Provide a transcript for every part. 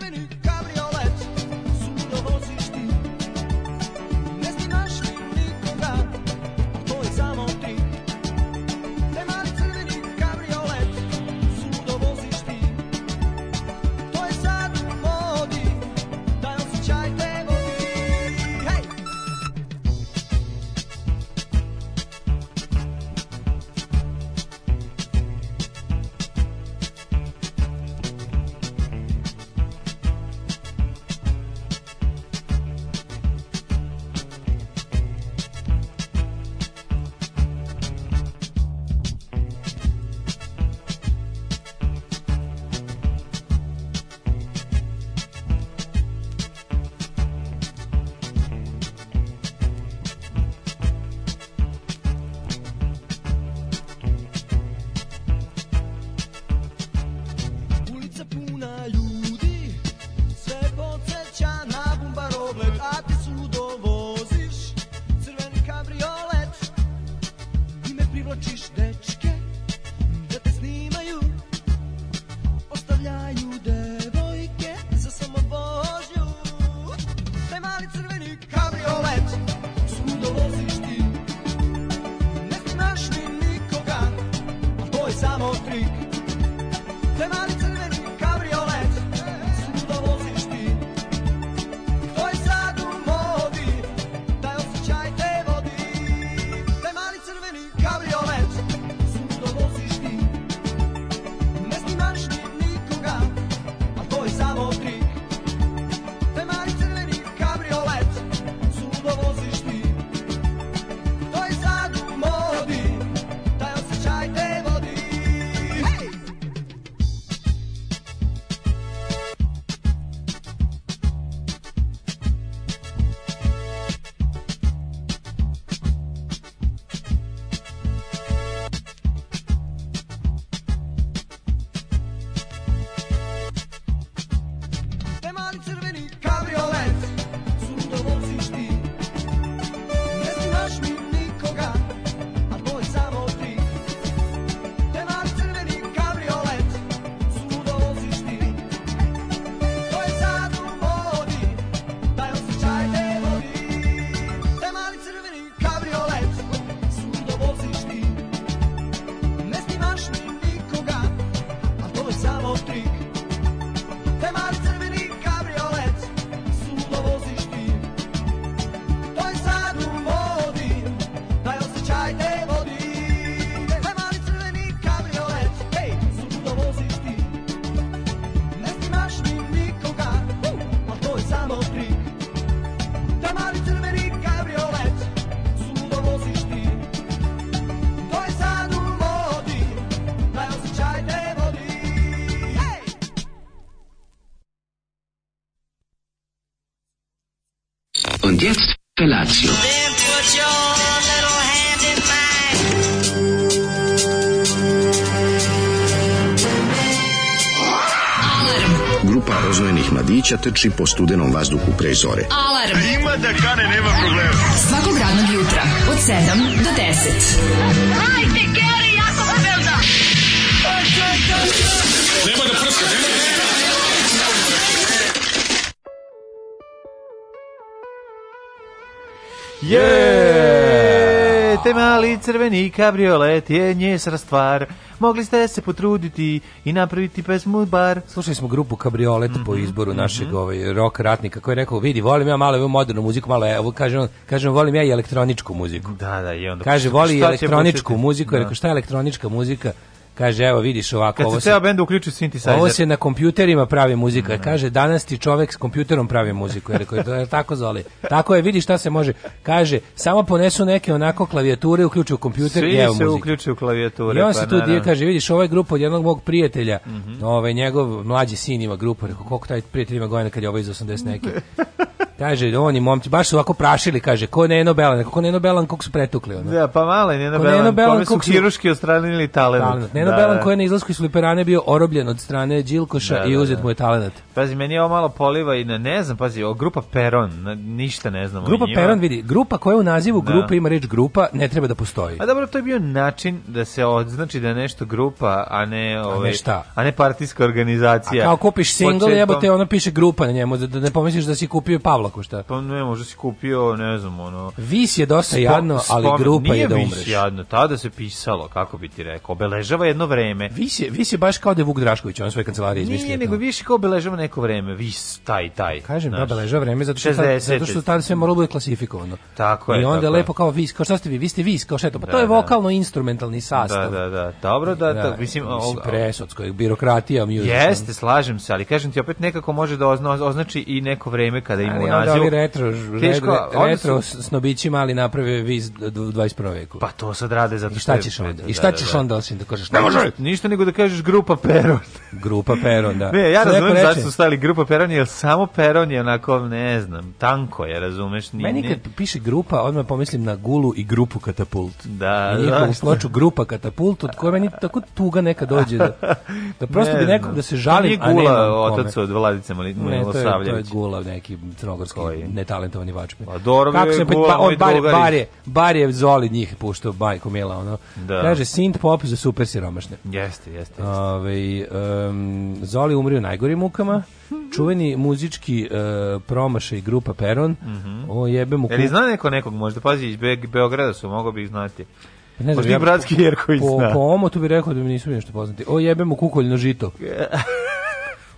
women who mladića trči po studenom vazduhu pre zore. Alarm! A ima da kane, nema problema. Svakog radnog jutra, od 7 do 10. Hajde, Keri, jako se velda! Nema da prska, nema da prska! Yeah! Te mali crveni kabriolet je njesra stvar mogli ste se potruditi i napraviti pesmu bar. Slušali smo grupu Kabriolet mm -hmm. po mhm, izboru mhm. našeg mm -hmm. ovaj, rock ratnika koji je rekao, vidi, volim ja malo modernu muziku, malo evo, kažem, kažem, volim ja i elektroničku muziku. Da, da, i onda... Kaže, voli elektroničku muziku, da. rekao, šta je elektronička muzika? Kaže, evo vidiš ovako. Kad se ovo se, bend uključi synthesizer. Ovo se na kompjuterima pravi muzika. Mm. Kaže, danas ti čovek s kompjuterom pravi muziku. Jer rekao, je tako zoli. Tako je, vidiš šta se može. Kaže, samo ponesu neke onako klavijature, uključi u kompjuter Svi i evo se u klavijature. I on pa, se tu dije, kaže, vidiš, ovaj grup od jednog mog prijatelja, mm -hmm. ovaj, njegov mlađi sin ima grupu. Rekao, koliko taj prijatelj ima godina kad je ovo ovaj iz 80 neke. Kaže, oni momci baš su ovako prašili, kaže, ko Neno Belan, ko Neno Belan, kog su pretukli. Ono. Da, pa male Neno Belan, kome su hiruški ostranili talent. talent. Zeno da, Belan da. koji je na izlasku iz Liperane bio orobljen od strane Đilkoša da, i da, uzet da. mu je talenat. Pazi, meni je ovo malo poliva i na, ne znam, pazi, o, grupa Peron, ništa ne znamo Grupa Peron, vidi, grupa koja u nazivu da. grupa ima reč grupa, ne treba da postoji. A dobro, to je bio način da se odznači da je nešto grupa, a ne, ove, a ne, A ne partijska organizacija. A kao kupiš single, Početkom... jebote, ono piše grupa na njemu, da, ne pomisliš da si kupio Pavlaku, šta? Pa ne, možda si kupio, ne znam, ono... Vis je dosta jadno, ali grupa je da umreš. Nije vis jadno, tada se pisalo, kako bi ti rekao, obeležava je jedno vreme. Vi se vi se baš kao da je Vuk Drašković, on svoje kancelarije izmislio. Nije, nego više kao obeležava neko vreme, vi taj taj. Kažem, da obeležava vreme zato što 60, zato što tamo sve moralo biti klasifikovano. Tako je. I onda je lepo kao vis, kao šta ste vi, vi ste vis, kao šta je to, pa da, to je da. vokalno instrumentalni sastav. Da, da, da. Dobro da, da, da mislim, o, presotsko birokratija mi Jeste, slažem se, ali kažem ti opet nekako može da označi i neko vreme kada ima u nazivu. retro, retro, retro snobići mali naprave vis 21. veku. Pa to sad rade zato što šta ćeš onda? I šta da, ćeš da, onda osim da kažeš? Ne možeš... Ništa nego da kažeš grupa Peron. grupa Peron, da. Ne, ja razumijem zašto su stali grupa Peron, jer samo Peron je onako, ne znam, tanko je, razumeš? Ni, Meni kad piše grupa, odmah pomislim na Gulu i grupu Katapult. Da, I da. ploču grupa Katapult, od koje meni tako tuga neka dođe. Da, da prosto ne bi nekog da se žalim, a Gula, a otac od Vladice Milosavljević. Ne, to je, Gula, neki crnogorski netalentovani vačpe. Pa dobro Kako je, pa- Gula, pa, od, bar, bar, je, bar je Zoli njih puštao bajku mjela, ono. Da. Kaže, synth pop za super sirom siromašne. Jeste, jeste. jeste. Ove, ovaj, um, Zoli umri u najgorim mukama. Čuveni muzički uh, promašaj grupa Peron. Mm -hmm. O jebe mu. Jel zna neko nekog možda pazi iz Be Beograda su, mogo bih znati. Pa ne znam, ja, bratski Jerković po, zna. Po, po omotu bi rekao da mi nisu nešto poznati. O jebe mu kukoljno žito.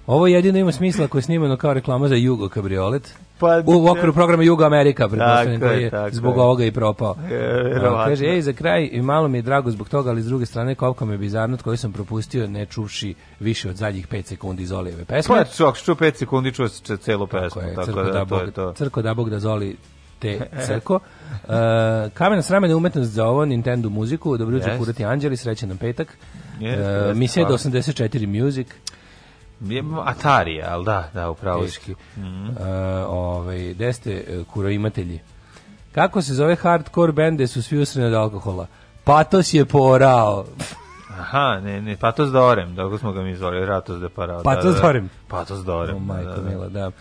Ovo jedino ima smisla ako je snimano kao reklama za Jugo kabriolet. Pa, u okviru programa Juga Amerika, pretpostavljam, koji je tako, zbog ovoga i propao. E, A, kaže, ej, za kraj, i malo mi je drago zbog toga, ali s druge strane, kopka me bizarnut koji sam propustio ne čuvši više od zadnjih 5 sekundi iz Olijeve pesme. Pa, čak, čuo 5 sekundi, čuo se celo pesmu. Tako je, tako crko, da, da, bog, to je to. crko da Bog da Zoli te e. crko. Uh, e, kamena sramena umetnost za ovo Nintendo muziku. Dobro jutro, yes. Kurati Anđeli, srećan nam petak. Yes, e, yes, misija 84 Music. Atari, ali da, da, upravo. Teški. Mm -hmm. uh, ovaj, gde ste e, kuroimatelji? Kako se zove hardcore bende su svi usreni od alkohola? Patos je porao. Aha, ne, ne, Patos Dorem, dok smo ga mi zvali, Ratos de Parada. Patos da, da. Dorem. Patos Dorem. O, da, majko da, da, mila, da. Ove,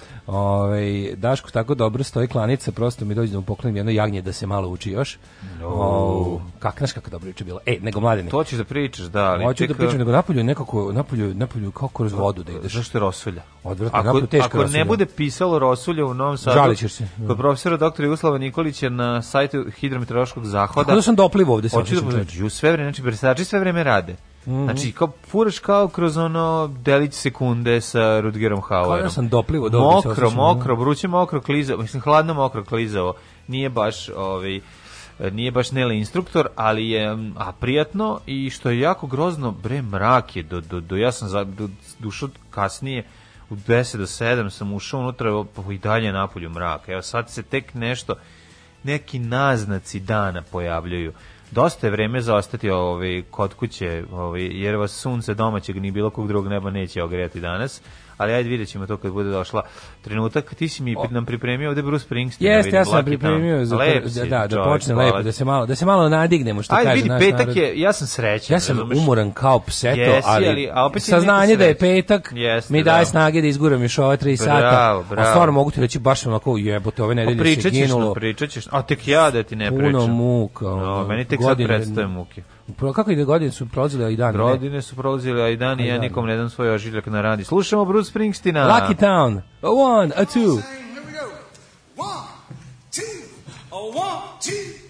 ovaj, Daško tako dobro stoji klanica, prosto mi dođe da mu poklonim jedno jagnje da se malo uči još. No. O, kak, znaš kako dobro juče bilo? E, nego mladene. To ćeš da pričaš, da. Ali Hoću da pričam, nego napolju nekako, napolju, napolju kao kroz vodu da ideš. Zašto je rosulja? Odvratno, ako, napolju teško Ako rosulja. ne bude pisalo rosulja u Novom Sadu, Žalit ćeš se. Kod profesora doktora Jugoslava Nikolića na sajtu hidrometeorološkog zahoda. Kako da sam doplivo ovde? Hoću da, sve vreme, znači, sve vreme radi rade. Mm -hmm. Znači, kao, furaš kao kroz ono delić sekunde sa Rudgerom Hauerom. Kao ja da sam doplivo dobro. Mokro, osjećam, mokro, vruće mokro, klizavo, mislim, hladno mokro, klizavo. Nije baš, ovaj, nije baš Nele instruktor, ali je a prijatno i što je jako grozno, bre, mrak je, do, do, do ja sam za, do, dušao kasnije, u 10 do 7 sam ušao unutra i dalje napolju mrak. Evo sad se tek nešto, neki naznaci dana pojavljaju dosta je vreme za ostati ovaj, kod kuće, ovaj, jer vas sunce domaćeg ni bilo kog drugog neba neće ogrejati danas ali ajde vidjet ćemo to kad bude došla trenutak. Ti si mi o. nam pripremio ovde Bruce Springsteen. Da Jeste, vidim, ja sam pripremio za da, da, da počne lepo, da se malo, da se malo nadignemo što ajde, kaže vidi, naš petak narod. je, ja sam srećan. Ja sam razumeš? umoran kao pseto, Jesi, ali, ali saznanje da je petak Jeste, mi daje da. snage da izguram još ove 3 sata. A stvarno mogu ti reći baš onako jebote, ove nedelje pa se ginulo. Pričaćeš, pričaćeš, a tek ja da ti ne pričam. Puno muka. Da, no, meni tek sad predstaje muke. Pro, kako i godine su prolazile, a i dani? Godine su prolazile, a i dani, i ja nikom ne dam svoj ožiljak na radi. Slušamo Bruce Springsteena. Lucky Town, a one, a two. Here we go. one, two, a one, two.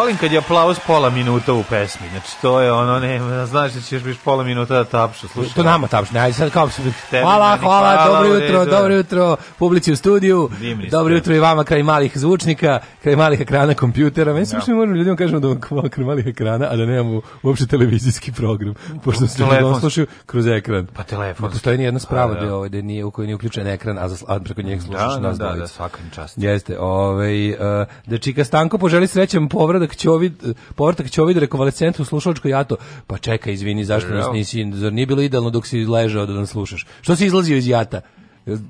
Volim kad je aplauz pola minuta u pesmi. Znači to je ono ne, znaš da ćeš biš pola minuta da tapšu. Slušaj. To nama tapšu. Ne, sad kao se hvala, meni, hvala, hvala, dobro jutro, dobro jutro publici u studiju. dobro jutro i vama kraj malih zvučnika, kraj malih ekrana kompjutera. Mislim ja. što možemo ljudima kažemo da imamo kraj malih ekrana, a da nemamo uopšte televizijski program. Pošto se ljudi slušaju kroz ekran. Pa telefon. Ne postoji ni jedna sprava da, da. Ovaj, da nije u kojoj nije uključen ekran, a, za, a preko njeg da, slušaš da, nas da, da, da, da, čast. Jeste, ovaj, eh, da Čika Stanko poželi srećan povrat povratak Ćovid, povratak Ćovid rekonvalescent u slušačko jato. Pa čekaj, izvini, zašto nas nisi, zar nije bilo idealno dok si ležao da nas slušaš? Što si izlazio iz jata?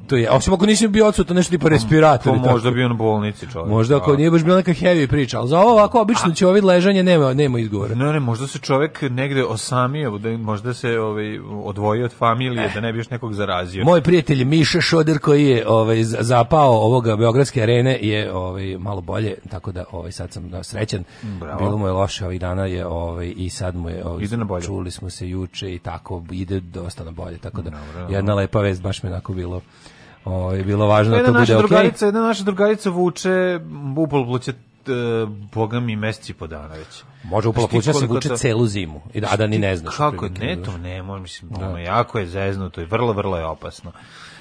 To je, osim ako nisi bio odsutan nešto tipa respirator. Pa možda bio na bolnici čovjek. Možda ako nije baš bila neka heavy priča, al za ovo ovako obično će ovid ležanje nema, nema izgovora. Ne, ne, možda se čovjek negde osamio, da možda se ovaj, odvojio od familije, eh. da ne bi još nekog zarazio. Moj prijatelj Miša Šoder koji je ovaj, zapao ovoga Beogradske arene je ovaj, malo bolje, tako da ovaj, sad sam da, srećen. Bravo. Bilo mu je loše ovih dana je ovaj, i sad mu je... Ovaj, ide na bolje. Čuli smo se juče i tako, ide dosta na bolje, tako da Dobro. jedna lepa vest baš me onako bilo O, ovaj, je bilo važno da jedna da to bude okej. Drugarica, okay. Jedna naša drugarica vuče upol pluća boga mi meseci po dana već. Može upala pluća da se vuče to... celu zimu, i da, da ni ne znaš. Kako je, ne, to ne, mislim, da. ono, jako je zeznuto i vrlo, vrlo je opasno.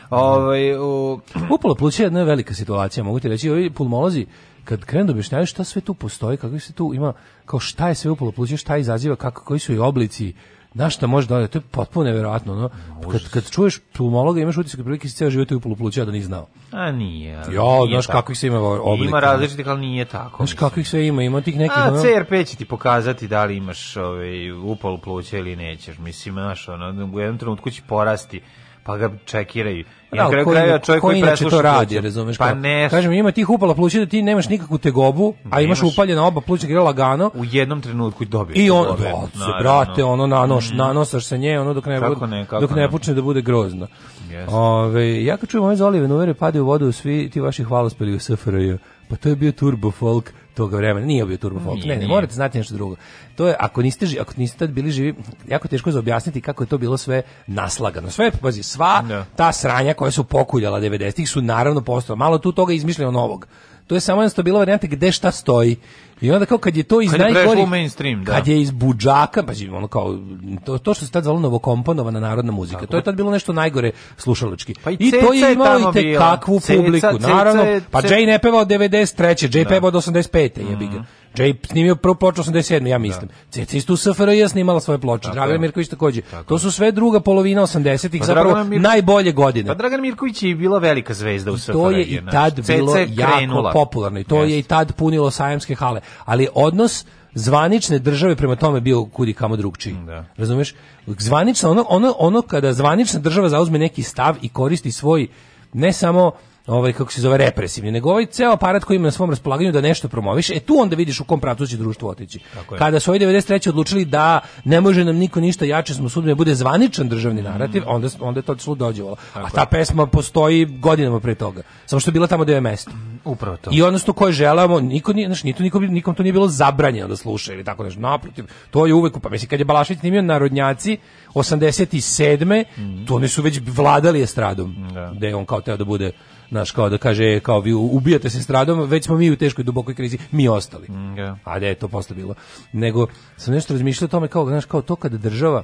Ovaj, da. u... Upala pluća je jedna velika situacija, mogu ti reći, ovi pulmolozi, kad krenu da objašnjavaju šta sve tu postoji, kako se tu ima, kao šta je sve upalo pluća, šta izaziva, kako, koji su i oblici, znaš šta može da to je potpuno nevjerojatno. no. kad, kad čuješ pulmologa imaš utisak prilike da si ceo život u polupluća da ne znao. A nije. Ali, znaš kakvih sve ima oblika. Ima različitih, ali nije tako. Znaš kakvih sve ima, ima tih nekih... A, ono... CRP će ti pokazati da li imaš ovaj, upal pluća ili nećeš. Mislim, znaš, ono, u jednom trenutku će porasti pa ga čekiraju. I da, na kraju čovjek koji, koji to radi, razumeš? Pa ne. Kažem, ima tih upala pluća da ti nemaš nikakvu tegobu, a imaš upaljena oba pluća da gre lagano. U jednom trenutku dobiješ. I on, tegobe, da, se, brate, ono nanoš, mm. nanosaš se nje, ono dok ne, kako ne dok ne, ne počne da bude grozno. Yes. Ove, ja kad čujem ove zolive novere, pade u vodu svi ti vaši hvalospeli u SFRJ. Pa to je bio turbo folk tog vremena, nije bio turbo folk. ne, ne, morate znati nešto drugo. To je ako niste ako niste tad bili živi, jako teško je za objasniti kako je to bilo sve naslagano. Sve pazi, sva da. ta sranja koja su pokuljala 90-ih su naravno postala malo tu toga izmišljeno novog. To je samo jednostavno bila varijanta gde šta stoji. I onda kao kad je to iz kad najgorih... mainstream, da. Kad je iz budžaka, pa ono kao, to, to što se tad zvalo novokomponovana narodna muzika, Tako. to je tad bilo nešto najgore slušalački. Pa i, I to je imalo i kakvu publiku, ceca, naravno. Ceca pa Jay ne pevao od 93. Jay da. pevao od 85. Mm -hmm. jebiga. Jay snimio prvu ploču 87. ja da. mislim. Da. Ceca isto u SFRJ snimala svoje ploče. Tako Dragan Mirković takođe. Tako. To su sve druga polovina 80-ih, pa zapravo Mirko... najbolje godine. Pa Dragan Mirković je bila velika zvezda u SFRJ. To je i tad bilo jako popularno i to je i tad punilo sajamske hale. Ali odnos zvanične države prema tome bio kudi kamo drugčiji. Da. Razumeš? Zvanično ono, ono, ono kada zvanična država zauzme neki stav i koristi svoj ne samo ovaj kako se zove represivni, nego ovaj ceo aparat koji ima na svom raspolaganju da nešto promoviše, e tu onda vidiš u kom pravcu će društvo otići. Kada su ovi 93 odlučili da ne može nam niko ništa jače smo sudbe da bude zvaničan državni narativ, mm. onda onda je to slu dođevalo. A ta pesma postoji godinama pre toga. Samo što je bila tamo da je mesto. Mm, upravo to. I odnosno koje želamo, niko nije, znači, nito, niko, nikom to nije bilo zabranjeno da sluša ili tako nešto. Naprotiv, to je uvek, pa mislim kad je Balašić snimio narodnjaci 87. Mm. to oni su već vladali estradom. Da. Gde on kao teo da bude naš kao da kaže kao vi ubijate se stradom, već smo mi u teškoj dubokoj krizi, mi ostali. Yeah. Mm, da. A da je to posle bilo. Nego sam nešto razmišljao o tome kao znaš kao to kada država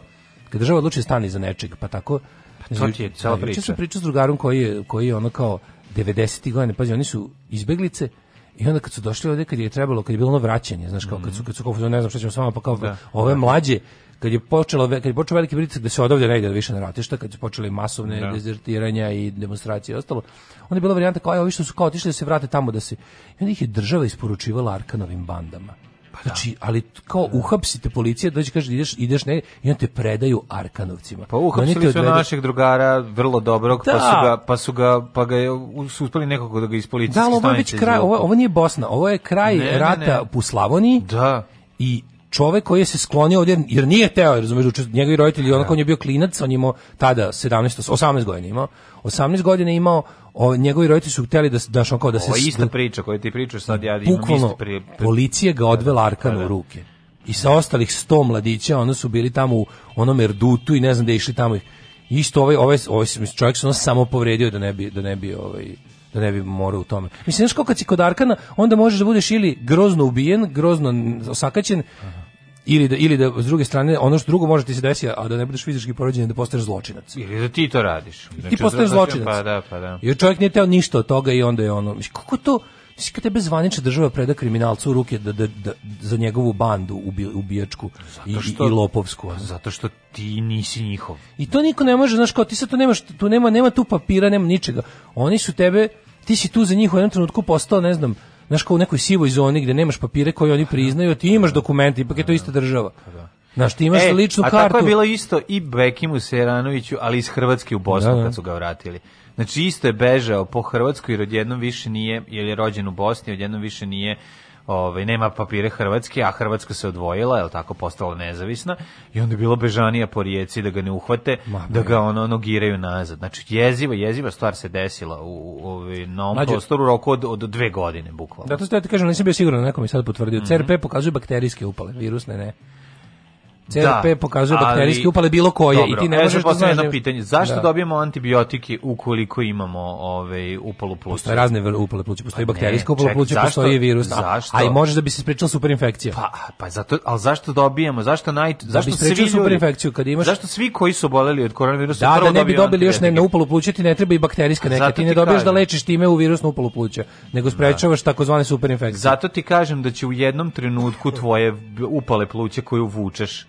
kada država odluči stani za nečeg, pa tako pa to ti je cela da, priča. sam pričao s drugarom koji je, koji je ono kao 90. godine, pazi, oni su izbeglice, i onda kad su došli ovde, kad je trebalo, kad je bilo ono vraćanje, znaš, kao, mm. kad su, kad su, kao, ne znam šta ćemo s vama, pa kao, da, ove da. mlađe, kad je počelo kad je počeo veliki pritisak da se odavde ne ide više na ratišta, kad su počeli masovne da. dezertiranja i demonstracije i ostalo, onda je bila varijanta kao, ovi što su kao otišli da se vrate tamo da se... I onda ih je država isporučivala Arkanovim bandama. Pa da. znači, ali kao uhapsite policija, dođe kaže ideš ideš ne, i on te predaju Arkanovcima. Pa uhapsili su naših drugara vrlo dobrog, da. pa su da. ga pa su ga pa ga je su uspeli nekog da ga iz policije Da, ali ovo je već kraj, ovo, ovo nije Bosna, ovo je kraj ne, rata ne, ne. po Slavoniji. Da. I čovek koji je se sklonio ovdje, jer nije teo, razumiješ, njegovi roditelji, onako on je bio klinac, on je imao tada 17, 18 godina imao, 18 godina imao, o, njegovi roditelji su hteli da, da, kao da se... Ovo je ista priča koju ti pričaš sad, ja imam da, isti pri... policija ga da, da, odvela Arkanu u ruke. I sa ostalih 100 mladića, ono su bili tamo u onom erdutu i ne znam da išli tamo. Isto ovaj, ovaj, ovaj čovjek se ono samo povredio da ne bi, da ne bi ovaj, da ne bi morao u tome. Mislim, znaš kako kad si kod Arkana, onda možeš da budeš ili grozno ubijen, grozno osakaćen, Aha ili da ili da s druge strane ono što drugo može ti se desiti a da ne budeš fizički povređen da postaneš zločinac ili da ti to radiš znači, ti postaneš zločinac pa da pa da jer čovjek nije teo ništa od toga i onda je ono mislim kako to Mislim, kad tebe zvanična država preda kriminalcu u ruke da, da, da, za njegovu bandu ubijačku i, što, i lopovsku. Zato što ti nisi njihov. I to niko ne može, znaš kao, ti sad tu nemaš, tu nema, nema tu papira, nema ničega. Oni su tebe, ti si tu za njih u jednom trenutku postao, ne znam, znaš kao u nekoj sivoj zoni gde nemaš papire koje oni priznaju, ti imaš dokumente, ipak je to ista država. Da, da. Znaš, ti imaš e, ličnu kartu. A tako je bilo isto i Bekimu Seranoviću, ali iz Hrvatske u Bosnu da, da. kad su ga vratili. Znači isto je bežao po Hrvatskoj jer odjednom više nije, jer je rođen u Bosni, odjednom više nije ovaj nema papire Hrvatske, a Hrvatska se odvojila, je tako postala nezavisna i onda je bilo bežanija po rijeci da ga ne uhvate, Ma, da ga ono nogiraju nazad. Znači jeziva, jeziva stvar se desila u, u, ovaj, na ovom Mađu, prostoru roku od, od dve godine bukvalno. Da to ste ja ti kažem, nisam bio siguran, neko mi sad potvrdio. Mm -hmm. CRP pokazuje bakterijske upale, virusne ne. CRP da, pokazuje bakterijske upale bilo koje dobro, i ti ne e, možeš da znaš. jedno da pitanje. Zašto da. dobijemo antibiotike ukoliko imamo ove, ovaj, upalu pluća? Postoje razne upale pluća, pa postoji pa bakterijska upala pluća, postoji virus. Zašto? A i možeš da bi se sprečila superinfekcija. Pa pa zato, al zašto dobijemo? Zašto naj da zašto da svi superinfekciju kad imaš? Zašto svi koji su oboleli od koronavirusa da, da ne bi dobili još ne, na upalu pluća, ti ne treba i bakterijska neka. Ti ne dobiješ da lečiš time u virusnu upalu pluća, nego da. sprečavaš takozvane superinfekcije. Zato ti kažem da će u jednom trenutku tvoje upale pluća koju vučeš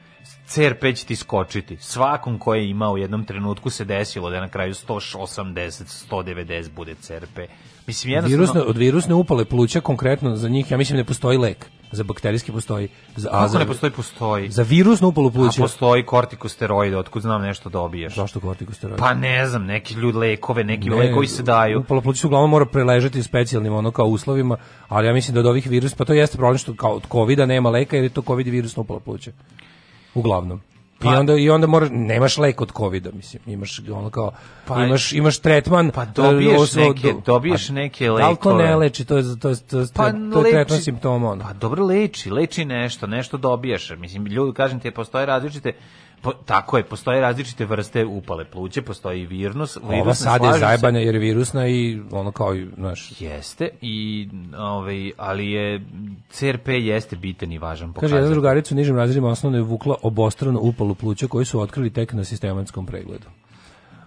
Cerpeć ti skočiti. Svakom ko je imao u jednom trenutku se desilo da na kraju 180, 190 bude Cerpe. Mislim, jednostavno... Virusno, od virusne upale pluća konkretno za njih, ja mislim, ne da postoji lek. Za bakterijski postoji. Za, Kako za, ne postoji, postoji. Za virusnu upalu pluća. A postoji kortikosteroid, otkud znam nešto dobiješ. Zašto kortikosteroid? Pa ne znam, neki ljudi lekove, neki ne, lekovi se daju. Upala pluća uglavnom mora preležati u specijalnim ono kao uslovima, ali ja mislim da od ovih virus, pa to jeste problem što kao od covida nema leka jer je to covid virusna upala pluća uglavnom. Pa, I onda i onda mora nemaš lek od kovida, mislim, imaš ono kao pa, imaš imaš tretman, pa dobiješ oslo, e, neke dobiješ pa, neke da lekove. Al to ne leči, to je to je to, je, pa, to leči, tretman simptoma. Ono. Pa dobro leči, leči nešto, nešto dobiješ. Mislim ljudi kažem ti postoje različite po, tako je, postoje različite vrste upale pluće, postoji virus. virus Ova sad je zajebana jer je virusna i ono kao i, znaš... Jeste, i, ovaj, ali je CRP jeste bitan i važan pokazatelj. Kaže, jedna drugarica u nižim razredima osnovno je vukla obostranu upalu pluća koju su otkrili tek na sistematskom pregledu.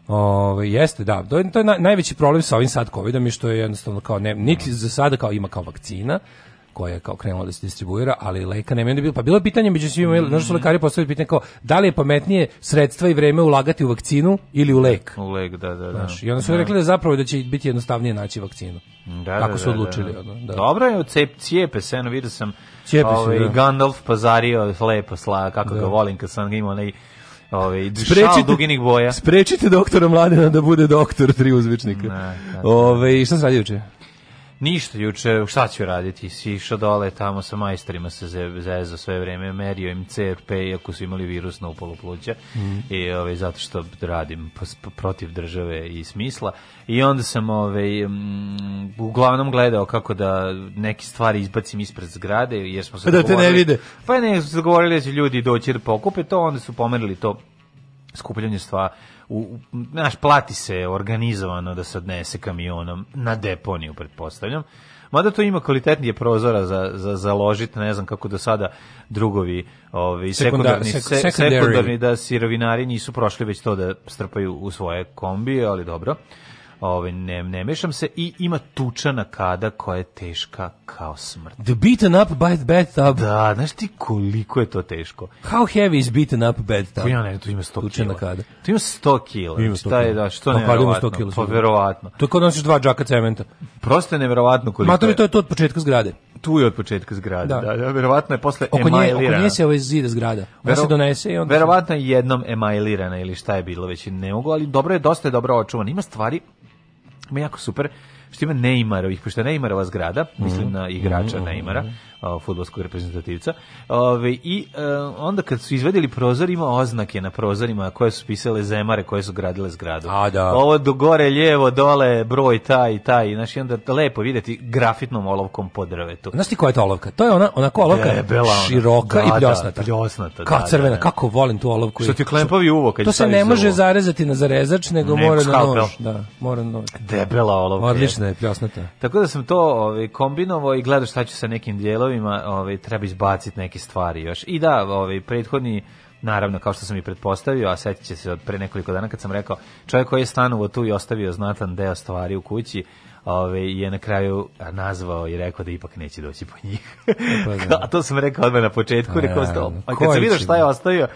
Ove, ovaj, jeste, da. To je, to je na, najveći problem sa ovim sad covidom i što je jednostavno kao ne, niti za sada kao ima kao vakcina, koja je kao krenula da se distribuira, ali leka nema. Onda bilo, pa bilo je pitanje među svima, mm -hmm. znaš su lekari postavili pitanje kao, da li je pametnije sredstva i vreme ulagati u vakcinu ili u lek? U lek, da, da. da. Znaš, da. I onda su da. rekli da zapravo da će biti jednostavnije naći vakcinu. Da, Kako da, su da, da, odlučili. Da, da. Dobro je, cep, cijepe se, eno, vidio sam cijepe ovaj, da. Gandalf pazario lepo sla, kako da. ga volim kad sam ga imao onaj Ove, ovaj, sprečite, duginih boja. Sprečite doktora Mladena da bude doktor tri uzvičnika. Ne, ne, ne. Ove, šta se radi uče? Ništa, juče, šta ću raditi? Si išao dole tamo sa majstorima se zezo sve vreme, merio im CRP, iako su imali virus na upolu pluća, mm. i ovaj, zato što radim protiv države i smisla. I onda sam ovaj, m, uglavnom gledao kako da neke stvari izbacim ispred zgrade, jer smo se da te ne vide. Pa ne, su se dogovorili da će ljudi doći da pokupe to, onda su pomerili to skupljanje stvari u, naš, plati se organizovano da se odnese kamionom na deponiju, pretpostavljam. Mada to ima kvalitetnije prozora za, za, za ložiti, ne znam kako do sada drugovi ovi, sekundarni, sekundarni, sek, sekundarni da sirovinari nisu prošli već to da strpaju u svoje kombije, ali dobro ovaj, ne, ne mešam se i ima tučana kada koja je teška kao smrt. The beaten up by the bathtub. Da, znaš ti koliko je to teško. How heavy is beaten up bathtub? Ja ne, tu ima 100 tučana kila. kada. Tu ima 100 kila. Ima 100 znači kila. Je, da, što pa, nevjerovatno. Kila, pa verovatno. To je kod nosiš dva džaka cementa. Prosto je nevjerovatno koliko Matori, to je to od početka zgrade. Tu je od početka zgrade, da. da, da verovatno je posle oko nje, oko nje se ovaj zid zgrada. Ona Vero, se donese i onda... Verovatno je jednom emajlirana ili šta je bilo već, ne mogu, ali dobro je, dosta je dobro očuvan. Ima stvari Ima jako super što ima Neymarovih, pošto je Neymarova zgrada, mislim mhm. na igrača mm -hmm. Neymara, mhm fudbalskog reprezentativca. Ove, I e, onda kad su izvedili prozor, ima oznake na prozorima koje su pisale zemare, koje su gradile zgradu. A, da. Ovo do gore, lijevo, dole, broj taj, taj. Znaš, onda lepo videti grafitnom olovkom po drvetu. Znaš ti koja je to olovka? To je ona, onako olovka Debela ona. široka da, i pljosnata. Da, pljosnata, Kao da, crvena, da, da, kako volim tu olovku. Što ti klempavi uvo kad To se ne može zarezati na zarezač, nego ne, mora na nož. Da, mora na nož. Debela olovka. Odlična je pljosnata. Tako da sam to ovaj, kombinovao i gledao šta ću sa nekim dijelovima delovima ovaj, treba izbaciti neke stvari još. I da, ovaj, prethodni Naravno, kao što sam i pretpostavio, a setit će se od pre nekoliko dana kad sam rekao, čovjek koji je stanuo tu i ostavio znatan deo stvari u kući, ove, ovaj, je na kraju nazvao i rekao da ipak neće doći po njih. E pa, da. a to sam rekao odmah na početku, rekao, a, e, kad sam vidio šta je ostavio,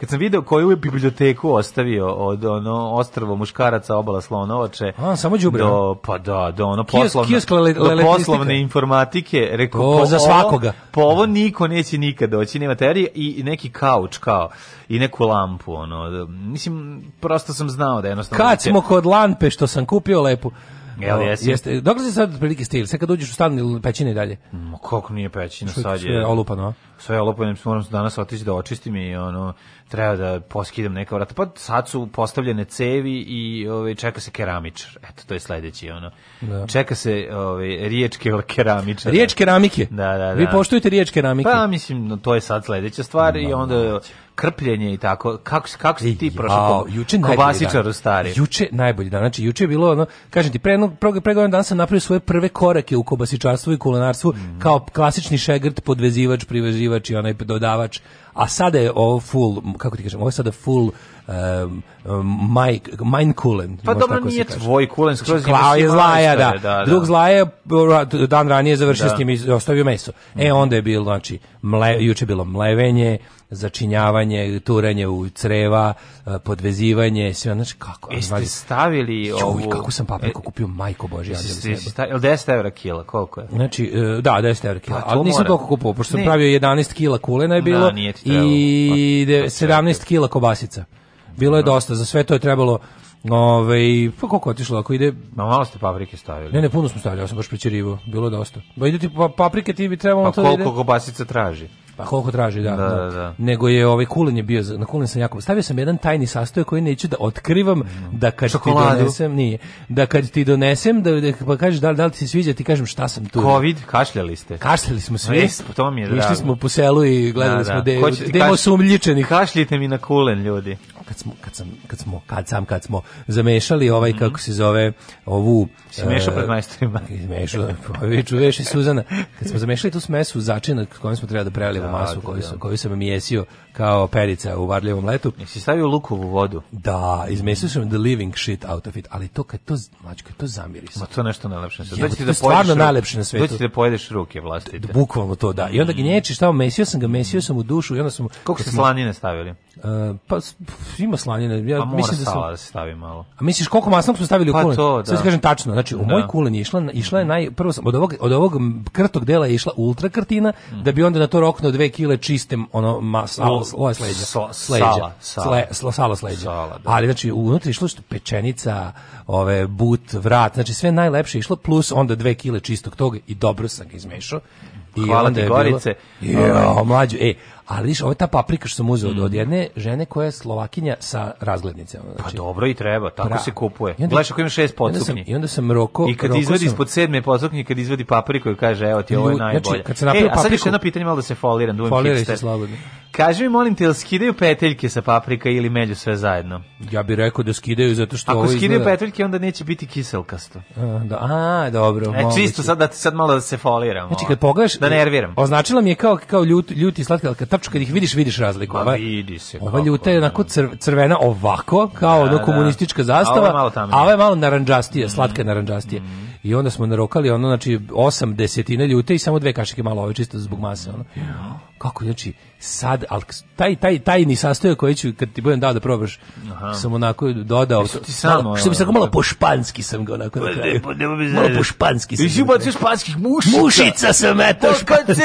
kad sam video koju je biblioteku ostavio od ono ostrvo muškaraca obala slonovače. A samo đubre. Do pa da, do ono poslovne, kiosk, kiosk poslovne informatike, rekao za svakoga. Po ovo niko neće nikad doći, nema teorije i neki kauč kao i neku lampu ono. Da, mislim prosto sam znao da jednostavno Kad smo kod lampe što sam kupio lepu. Jel jesi? Jeste. Dokle se sad otprilike stil? Sad kad uđeš u stan ili pećine i dalje? Ma kako nije pećina, sad je... Olupano, a? sve olopovim moram danas otići da očistim i ono treba da poskidam neka vrata. Pa sad su postavljene cevi i ovaj čeka se keramičar. Eto to je sledeći ono. Da. Čeka se ovaj riječki keramičar. Riječ keramike. Da, da, da. Vi poštujete riječ keramike. Pa mislim to je sad sledeća stvar da, i onda krpljenje i tako. Kako kako si ti prošao? Juče kobasičar stari. Juče najbolji dan. Znači juče je bilo ono, kažem ti, pre pre, pre godinu dana sam napravio svoje prve korake u kobasičarstvu i kulinarstvu mm. kao klasični šegrt, podvezivač, privezivač smanjivač i onaj dodavač, a sada je ovo full, kako ti kažem, ovo je sada full um, maj, mine coolen. Pa dobro, nije tvoj coolen. skroz znači, Klao je zlaja, da. da. da. Drug zlaja dan ranije završio da. s njim i ostavio meso. E, mhm. onda je bilo, znači, mle, juče bilo mlevenje, začinjavanje, turanje u creva, podvezivanje, sve znači kako. Jeste stavili Juj, ovu... kako sam papriku kupio, majko bože. Jeste, jeste stavili, 10 evra kila, koliko je? Znači, da, 10 evra kila, pa, ali nisam toliko kupao, pošto sam ne. pravio 11 kila kulena je bilo da, i 17 kila kobasica. Bilo je dosta, za sve to je trebalo Ove, pa koliko otišlo, ako ide... Ma malo ste paprike stavili. Ne, ne, puno smo stavili, ja sam baš pričerivo, bilo dosta. Ba ide ti pa, paprike, ti bi trebalo pa to da ide... Pa koliko kobasica traži? Pa koliko traži, da. da, da, da. da. Nego je ovaj kulen je bio, na kulen sam jako, stavio sam jedan tajni sastojak koji neću da otkrivam, mm. da kad Čokoladu. ti donesem, nije, da kad ti donesem, da, da pa kažeš da, da li ti se sviđa, ti kažem šta sam tu. Covid, kašljali ste. Kašljali smo svi. Ves, po pa tom je drago. Išli smo po selu i gledali da, smo da. smo sumljičeni. Kašljite mi na kulen, ljudi. Kad smo, kad sam, kad smo, kad sam, kad smo zamešali ovaj, mm kako se zove, ovu... Si mešao uh, pred majstorima. Mešao, pa Suzana. Kad smo zamešali tu smesu začinak kojom smo trebali da prelijemo masu koju, da. sam, koju sam mijesio kao perica u varljivom letu. Jesi stavio lukovu vodu? Da, izmesio sam the living shit out of it, ali to kad to, znači kad to zamiris. Ma to nešto najlepše na svetu. Doći ti da stvarno najlepše na svetu. Doći ti da pojedeš ruke vlastite. Da, bukvalno to, da. I onda ga mm. nječiš, tamo mesio sam ga, mesio sam u dušu i onda sam Koliko ste slanine stavili? Uh, pa ima slanine. Ja pa mislim da sam da se stavi malo. A misliš koliko masnog smo stavili u pa kulen? Pa to, da. Sad kažem tačno. Znači, u da. moj kulen je išla, išla je naj prvo sam od ovog od ovog krtog dela je išla ultra krtina mm. da bi onda na to roknuo 2 kg čistem ono masa ovo je sleđa. sleđa. Sala, sala. Sle, sala sleđa. Sala, da. Ali znači unutra išlo što pečenica, ove, but, vrat, znači sve najlepše išlo, plus onda dve kile čistog toga i dobro sam ga izmešao. I Hvala ti, Gorice. Bilo, jo, mlađu, e, Ali viš, ovo je ta paprika što sam uzeo mm. od jedne žene koja je Slovakinja sa razglednicama. Pa znači, pa dobro i treba, tako pra... se kupuje. Gledaš ako ima šest podsuknji. I onda sam roko... I kad izvadi ispod sedme podsuknje, kad izvadi papriku i kaže, evo ti ovo je znači, najbolje. Znači, kad se napravio e, a sad još jedno pitanje, malo da se foliram. Da Foliraj se slobodno. Kaži mi, molim te, ili skidaju peteljke sa paprika ili među sve zajedno? Ja bih rekao da skidaju, zato što Ako ovo skidaju izgleda... peteljke, onda neće biti kiselkasto. A, da, a dobro. E, čisto, sad, da, sad malo da se foliramo. Znači, kad pogledaš... Da nerviram. Označila mi je kao, kao ljut, ljuti slatka, ali kad tačno kad ih vidiš, vidiš razliku. Ova, vidi se. Ova ljuta je onako da. crvena ovako, kao da, ono da. komunistička zastava, a ova je malo narandžastija, mhm. slatka je narandžastija. Mm. I onda smo narokali ono znači 8 desetina ljute i samo dve kašike malo ove čisto zbog mase ono. Kako znači sad al taj taj tajni sastojak koji ću kad ti budem dao da probaš Aha. sam onako dodao e, ti samo, malo, što bi se malo po španski sam ga onako na pa kraju. Pa pa malo po španski sam. Ti bacio španskih mušica. Mušica sam eto španski. Kad se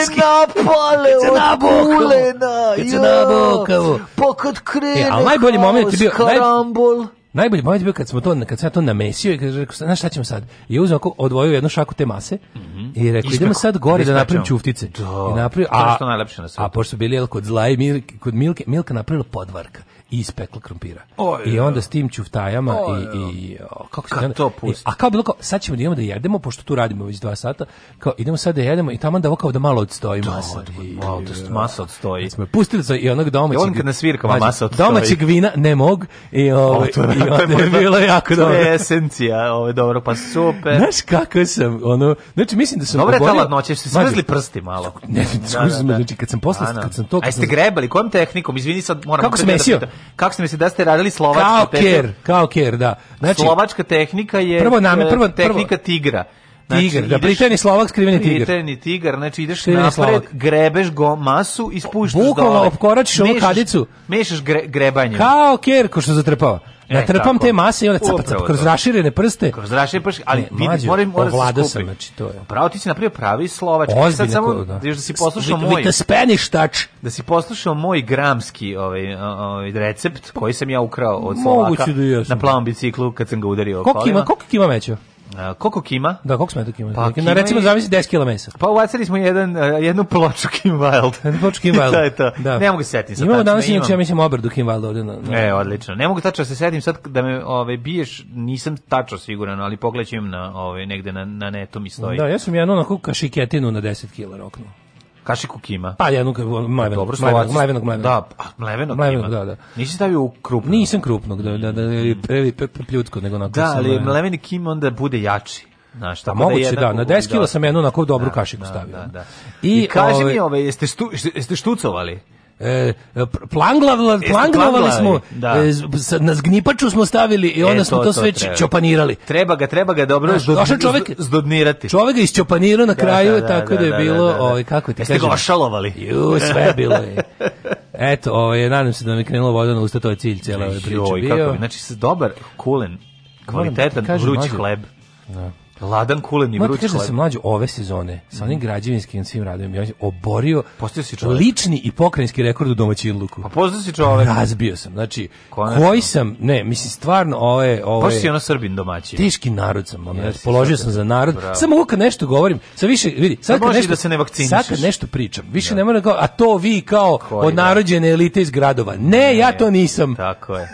napale, kad se nabokalo. Kad se nabokalo. Pa kad krene. E, al najbolji moment je bio karambol. Naj... Najbolje moment bio kad smo to kad sam ja to namesio i kaže rekao znaš šta ćemo sad? I uzeo oko odvojio jednu šaku te mase mm -hmm. i rekao idemo sad gore da napravim čuftice. Do. Da. I napravio a što najlepše na svetu. A pošto bili jel, kod zla i mil, kod Milke Milka napravila podvarka i ispekla krompira. I onda da. s tim ćuftajama i, da. i kako se onda, to pusti? a kao bilo kao, sad ćemo da imamo da jedemo, pošto tu radimo već dva sata, kao idemo sad da jedemo i tamo da ovo kao da malo odstoji to, masa. I, malo da masa odstoji. Smo pustili se i onog domaćeg... I on kad na svirkama mađe, masa odstoji. Domaćeg vina ne mog i, ovo, ovaj, to, i onda je, bilo jako dobro. To je esencija, ovo ovaj, je dobro, pa super. Znaš kako sam, ono, znači mislim da sam... Dobre oborio, je ta ladnoća, ste smrzli prsti malo. Ne, da, da, da. znači kad sam posle, da. kad sam to... A jeste grebali, kojom tehnikom? Izvini sad, moram... Kako se mesio? kako ste mislili da ste radili slovačku kao Ker, kao ker, da. Znači, slovačka tehnika je prvo name, eh, prvo, tehnika prvo, tigra. Znači, tigar, da briteni slovak skriveni tigar. Briteni tigar, znači ideš skriveni napred, slovak. grebeš go masu i spuštaš dole. Bukvalno opkoračiš ovu kadicu. Mešaš gre, grebanje. Kao ker, ko što zatrpava. Natrpam e, te mase i onda capa, kroz raširene prste. Kroz raširene prste, ali vidi, moram mora da se skupiti. Znači, to je. Pravo ti si napravio pravi slovački. Ozbiljno, samo, da. da si poslušao moj... With Spanish touch. Da si poslušao moj gramski ovaj, ovaj recept koji sam ja ukrao od Slovaka da na plavom biciklu kad sam ga udario. Koliko ima, koliko ima mećo? koliko kima? Da, koliko smeta kima? Pa, kima na recimo i... zavisi 10 kg mesa. Pa ubacili smo jedan e, jednu ploču Kim Wild. Jednu ploču Kim Wild. to Da. Ne mogu se setiti. Imamo danas inače ja mislim obradu Kim Wild ovde. Na, na... E, odlično. Ne mogu tačno da se setim sad da me ovaj biješ, nisam tačno siguran, ali pogledaćem na ovaj negde na na netu mi stoji. Da, ja sam jednu onako kašiketinu na 10 kg roknuo. Kašiku kima. Pa jednu e, mlevenog. Pa dobro, mlevenog, mlevenog, mlevenog. Da, a, pa, mlevenog, mlevenog kima. da, da. Nisi stavio u krupnog? Nisam krupnog, da, da, da, mm. previ pljutko nego onako. Da, ali e, mleveni kim onda bude jači. Da da, na šta? Moguće da, da, na 10 kg sam jednu onako dobru da, kašiku da, stavio. Da, da. I, I kaži ove, mi, ovaj- ove, jeste, stu, jeste štucovali? E, planglavla, planglavali smo, da. E, na zgnipaču smo stavili i e, onda e, to, smo to, to sve treba. čopanirali. Treba ga, treba ga dobro zdodni, čovjek, zdodnirati. Čovjek ga isčopanirao na da, kraju, da, da, tako da, da je bilo, ovaj, kako ti kažem? ga ošalovali? Ju, sve bilo je. Eto, ovaj, nadam se da mi krenula voda na usta, to je cilj cijela ove priče bio. Kako, znači, dobar, kulen, kvalitetan, vruć hleb. Da. Ladan kulen i vruć da se mlađo ove sezone sa onim mhm. građevinskim svim radovima ja oborio postao si čovjek. lični i pokrajinski rekord u luku. Pa postao se čovjek. Razbio sam. Znači Konačno. koji sam, ne, mislim stvarno ovo je ovo je Pošto Srbin domaćin. Teški narod sam, ono, yes, položio sam za narod. Samo ovo kad nešto govorim, sa više vidi, sad kad nešto da se ne vakcinišeš. Sad kad nešto pričam, više da. ne moram kao da a to vi kao koji, da. od narođene elite iz gradova. Ne, ne, ja to nisam. Tako je.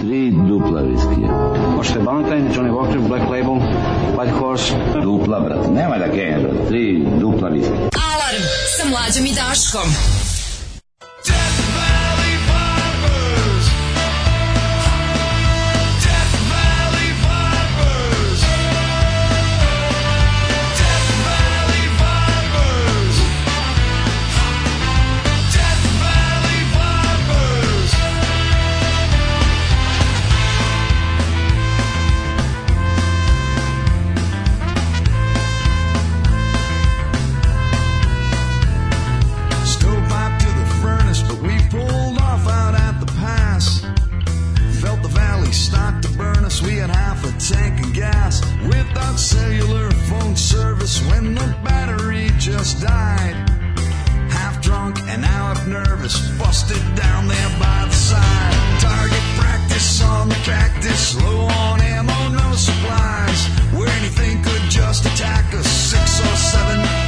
Tri dupla viskija. Možete Valentine, Johnny Walker, Black Label, Paljkoš, dupla, brat. Nema da genja, brate. Tri dupla viske. Alarm sa mlađom i Daškom. Death We had half a tank of gas without cellular phone service when the battery just died. Half drunk and now I'm nervous, busted down there by the side. Target practice on the cactus, low on ammo, no supplies. Where anything could just attack us, six or seven.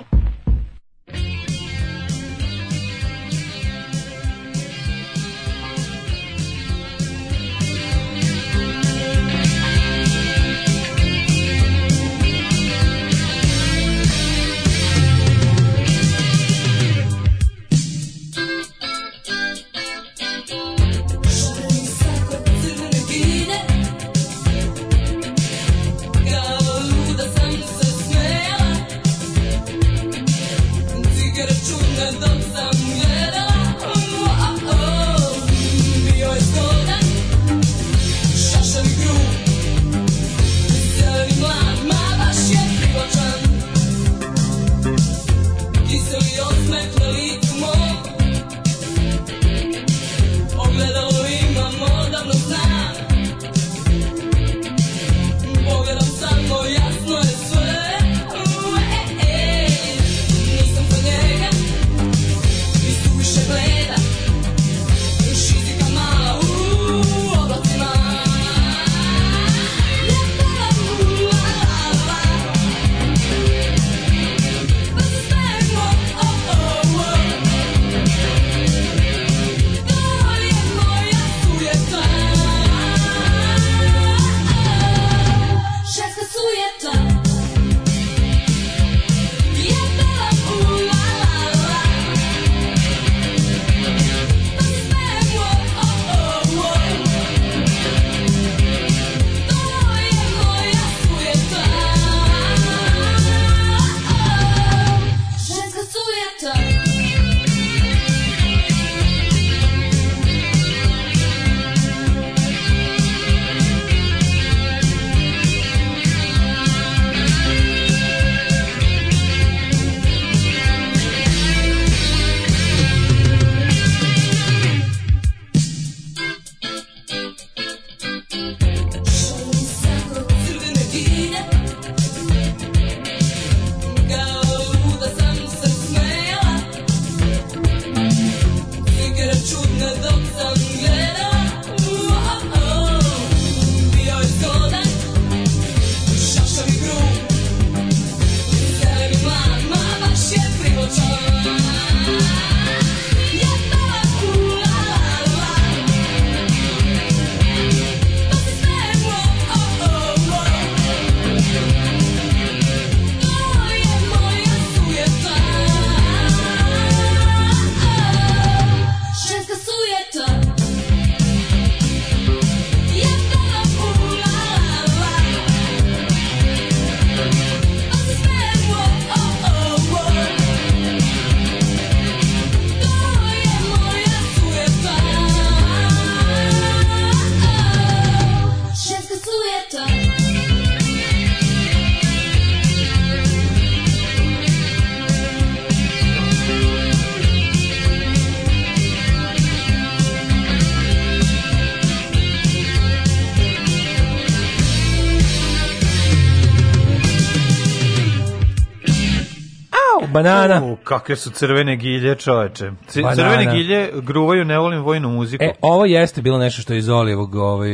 banana. U, kakve su crvene gilje, čoveče. Crvene gilje gruvaju, ne volim vojnu muziku. E, ovo jeste bilo nešto što je iz Olijevog ovaj,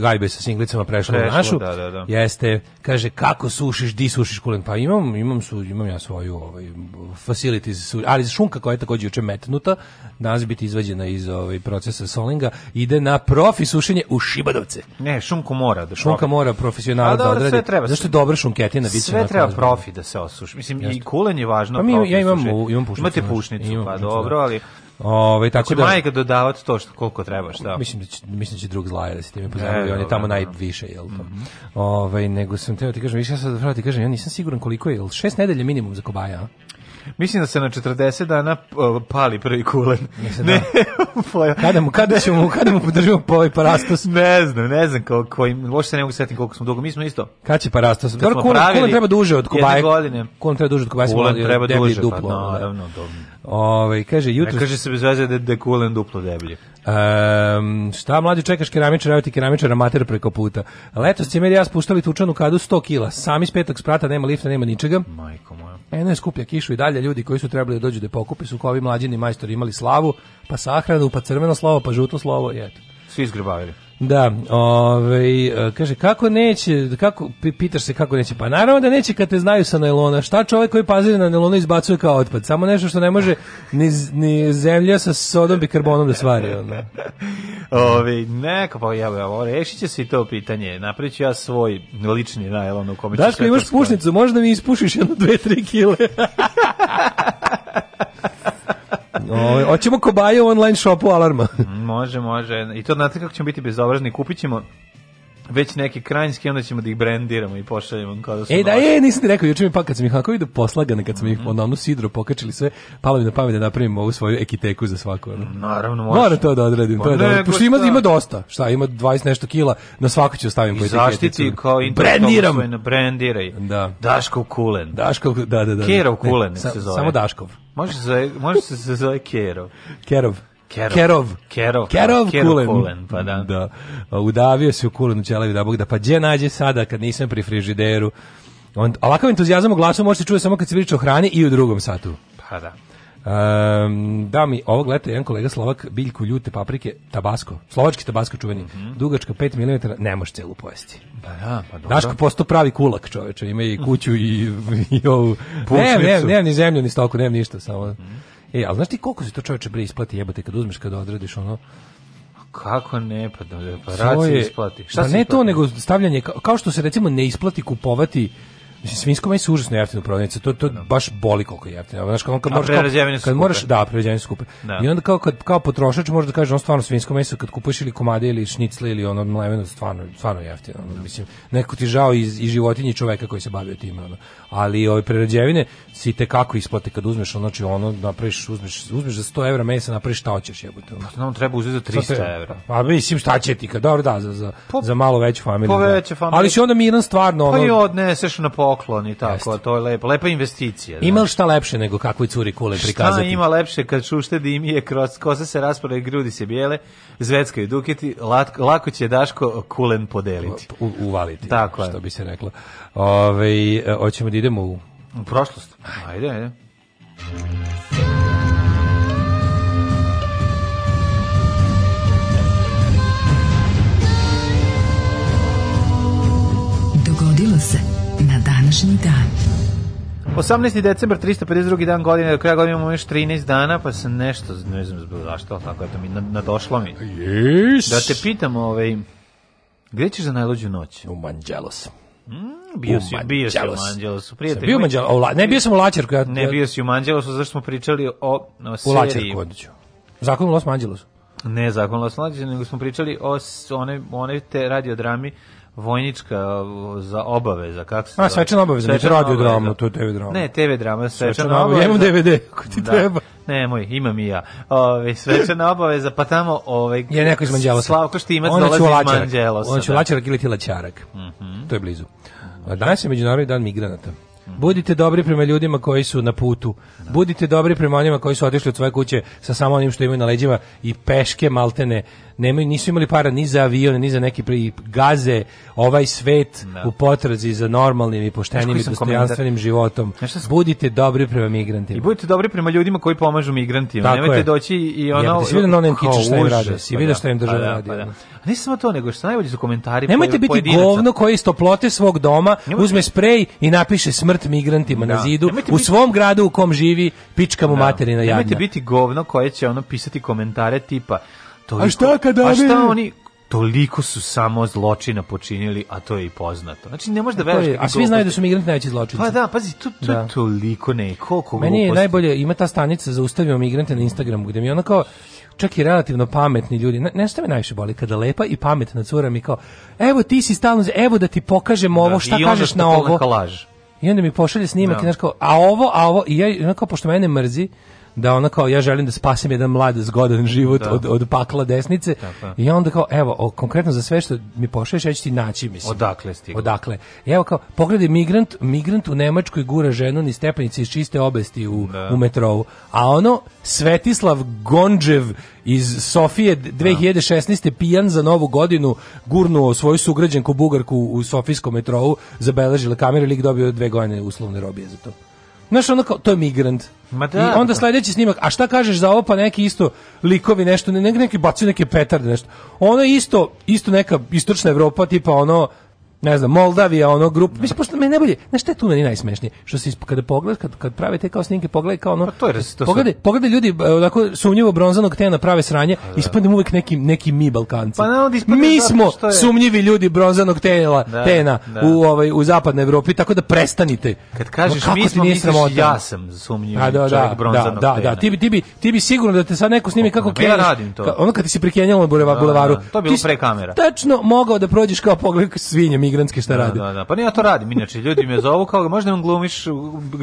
gajbe sa singlicama prešlo, prešlo u našu. Da, da, da. Jeste, kaže, kako sušiš, di sušiš kulen? Pa imam, imam, su, imam ja svoju ovaj, facilities, ali šunka koja je takođe juče metnuta, danas biti izvađena iz ovaj procesa solinga, ide na profi sušenje u Šibadovce. Ne, šunku mora da Šunka mora profesionalno da odradi. Sve treba. Zašto je dobra šunketina biće Sve treba tražba. profi da se osuši. Mislim Jeste. i kulen je važno. Pa mi ja imam suši. imam pušnicu. Imate pušnicu, imam pa pušnicu, dobro, da. ali Ovaj tako znači, da majka dodavati to što koliko trebaš, da. Mislim da će mislim da će drug zlaje da se time pozabavi, e, on je tamo da, da. najviše, je l' to. Mm -hmm. Ovaj nego sam teo ti kažem, više ja sad da ti kažem, ja nisam siguran koliko je, jel šest nedelja minimum za kobaja. Mislim da se na 40 dana pali prvi kulen. Mislim, da. ne, da. kada mu, kada ćemo, kada mu podržimo po ovaj parastos? ne znam, ne znam kako, kojim, uopšte ne mogu setiti koliko smo dugo, mi smo isto. Kad će parastos? Dobro, kulen, kulen treba duže od Kubaje. godine. Kulen treba duže od Kubaje. Kulen treba duže, duplo, pa da. naravno, no, dobro. Ove, ovaj, kaže, jutro... Ne kaže se bez veze da je kulen duplo deblje. Um, šta mlađi čekaš keramičar, evo ti keramičar amater preko puta. Letos će meni ja spuštali tučanu kadu 100 kila. Sami petak sprata, nema lifta, nema ničega. Majko moja. Eno je skuplja kišu i dalje ljudi koji su trebali da dođu da pokupe su kao ovi mlađini majstori imali slavu, pa sahranu, pa crveno slavo, pa žuto slavo i eto. Svi izgrbavili. Da, ovaj kaže kako neće, kako pitaš se kako neće. Pa naravno da neće kad te znaju sa nailona. Šta čovjek koji pazi na nailonu izbacuje kao otpad? Samo nešto što ne može ni, ni zemlja sa sodom bikarbonom da svari onda. Ovi, neka pa ja bih rešit će se i to pitanje. Napriću ja svoj lični najlon u kome ću... Daško, imaš pušnicu, možda mi ispušiš jedno dve, tri kile. Ovaj hoćemo kobaju online shopu alarma. može, može. I to znate kako ćemo biti bezobrazni, kupićemo već neki kranjske, onda ćemo da ih brendiramo i pošaljemo kao da su E, da, je, nisam ti rekao, juče mi pa kad sam ih onako vidio poslagane, kad sam ih mhm. onavno sidro pokačili sve, palo mi na pamet da napravim ovu svoju ekiteku za svako. Ono. Naravno, može. Mora to da odradim, pa to je dobro. Pa pošto ima, ima dosta, šta, ima 20 nešto kila, na svako ću stavim po koji zaštiti kao i brendiram. Svoje, brendiraj. Da. Daško Kulen. Daško, da, da, da. Kerov Kulen ne, se zove. Samo Daškov. Može se, može se zove Kerov. Kerov. Kerov. Kerov. Kerov, da, Kerov Kulen. pa da. da. Udavio se u Kulenu ćelavi da Bog da. Pa gdje nađe sada kad nisam pri frižideru? On, ovakav entuzijazam u glasu možete čuje samo kad se priča o hrani i u drugom satu. Pa da. Um, da mi ovog leta jedan kolega Slovak biljku ljute paprike tabasko, slovački tabasko čuveni, mm -hmm. dugačka 5 mm, ne možeš celu pojesti. Pa da, pa dobro. Daško posto pravi kulak čoveče, ima i kuću i, i ovu. Ne, ne, ne, ni zemlju, ni stoku, nemam ništa, samo... Mm -hmm. E, ali znaš ti koliko se to čoveče bre isplati jebote kad uzmeš kad odradiš ono kako ne, pa da, da pa rad isplati. Šta pa ne isplati? to, nego stavljanje, kao, što se recimo ne isplati kupovati Mislim, svinjsko meso je užasno jeftino u prodavnici, to, to no. baš boli koliko je jeftino. Znaš, kad, kad, moraš, kad moraš, da, prerađevine su skupe. Da. I onda kao, kad, kao potrošač možeš da kažeš, on stvarno svinjsko meso kad kupuješ ili komade ili šnicle ili ono mleveno, stvarno, stvarno jeftino. Ono, mislim, neko ti žao iz, iz životinji čoveka koji se bavio time. Ono ali ove prerađevine si te kako isplate kad uzmeš ono, znači ono napraviš uzmeš uzmeš za 100 evra mesa napraviš šta hoćeš jebote. Pa nam treba uzeti za 300 te, evra. Pa mislim šta će ti kad dobro da za za, po, za malo veću familiju. Da. veće familije. Ali si onda miran stvarno pa ono. Pa i odneseš na poklon i tako, Jeste. to je lepo, lepa investicija. Znači. Ima šta lepše nego kakvoj curi kule prikazati? Šta ima lepše kad čušte je kroz kosa se raspore, grudi se bijele, zveckaju duketi, lako će Daško kulen podeliti. U, uvaliti, tako što je. bi se reklo. Ove, ovaj, hoćemo da idemo u... U prošlost. Ajde, ajde. Dogodilo se na današnji dan. 18. decembar, 352. dan godine, do kraja godine imamo još 13 dana, pa sam nešto, ne znam zbog zašto, ali tako, eto mi, nadošlo mi. Yes. Da te pitam, ovaj, gde ćeš za najluđu noć? U Manđelo sam. Mm? Bio si, u bio si u Manđelosu, prijatelj. Bio Manđelo, o, ne bio sam u Lačerku. Ja, ne bio si u Manđelosu, zašto smo pričali o, o seriji. U Lačerku odliču. Zakon u Los Manđelosu. Ne zakon Los Manđelosu, nego smo pričali o one, one te radiodrami vojnička za obaveza, kako se A, svečana obaveza, svečana ne radio drama, to je TV drama. Ne, TV drama, svečana, svečana obaveza. Ja imam DVD, ako ti da. treba. Nemoj, imam i ja. Ove, svečana obaveza, pa tamo... ovaj je neko iz Manđelosa. Slavko Štimac dolazi iz Manđelosa. On će da. u Lačarak ili ti Lačarak. Mm To je blizu. Danas je Međunarodni dan migranata. Budite dobri prema ljudima koji su na putu. Budite dobri prema onima koji su otišli od svoje kuće sa samo onim što imaju na leđima i peške maltene. Nemaju, nisu imali para ni za avione, ni za neke pri gaze ovaj svet no. Da. u potrazi za normalnim i poštenim i dostojanstvenim životom. Sam... Budite dobri prema migrantima. I budite dobri prema ljudima koji pomažu migrantima. Tako Nemojte je. doći i ono... Ja, si vidio na onim kiču šta im rade, si pa vidio da. šta im pa država pa radi. Pa da. A ne samo to, nego što najbolji su komentari Nemojte po, biti pojedinaca. govno koji iz toplote svog doma Nemojte uzme sprej i napiše smrt smrt migrantima da. na zidu nemojte u svom biti... gradu u kom živi pička mu da. materina jadna. Nemojte biti govno koje će ono pisati komentare tipa toliko, a šta kada a šta oni toliko su samo zločina počinili, a to je i poznato. Znači, ne možeš da veruješ... A svi znaju da su migranti najveći zločinci. Pa da, pazi, to, to da. je toliko ne, koliko Meni je najbolje, ima ta stanica za ustavimo migrante na Instagramu, gde mi ona kao, čak i relativno pametni ljudi. Ne, nešto me najviše boli kada lepa i pametna cura mi kao, evo ti si stalno, evo da ti pokažem da, ovo, da, šta kažeš na ovo. I onda što I onda mi pošalje snimak no. Da. i znaš kao, a ovo, a ovo, i ja, onako, pošto mene mrzi, da ona kao ja želim da spasim jedan mlad zgodan život da. od, od pakla desnice da, i onda kao evo o, konkretno za sve što mi pošalješ ja ću ti naći mislim odakle stiglo odakle I evo kao pogledaj migrant migrant u Nemačkoj gura ženu ni stepenice iz čiste obesti u, da. u metrou a ono Svetislav Gondžev iz Sofije 2016. Da. pijan za novu godinu gurnuo svoju sugrađanku Bugarku u Sofijskom metrou zabeležila kamera, lik dobio dve godine uslovne robije za to. Znaš, ono kao, to je migrant. Ma da, I onda da. sledeći snimak, a šta kažeš za ovo, pa neki isto likovi nešto, ne, neki bacaju neke petarde nešto. Ono isto, isto neka istočna Evropa, tipa ono, ne znam, Moldavija, ono grupa, da. mislim, pošto me najbolje, znaš šta je tu meni najsmešnije? Što se, kada pogledaš, kad, kad prave te kao snimke, pogledaj kao ono, pa to je, to pogledaj, pogledaj ljudi, e, onako, sumnjivo bronzanog tena prave sranje, da. ispadne uvek neki, neki mi Balkanci. Pa, da ne, mi smo je... sumnjivi ljudi bronzanog tela, da, tena da. u, ovaj, u zapadnoj Evropi, tako da prestanite. Kad kažeš no, mi smo, misliš ja sam sumnjivi A, da, da, čovjek da, bronzanog da, tena. Da, ti bi, ti, bi, ti bi sigurno da te sad neko snimi pa, kako kenjaš. Pa ja radim to. Ka, ono kad ti si prikenjalo na bulevaru. to je bilo pre kamera. Tačno mogao da prođeš kao pogled svinja migrantske šta rade. Da, da, da. Pa ne ja to radim, inače ljudi me zovu kao možda on glumiš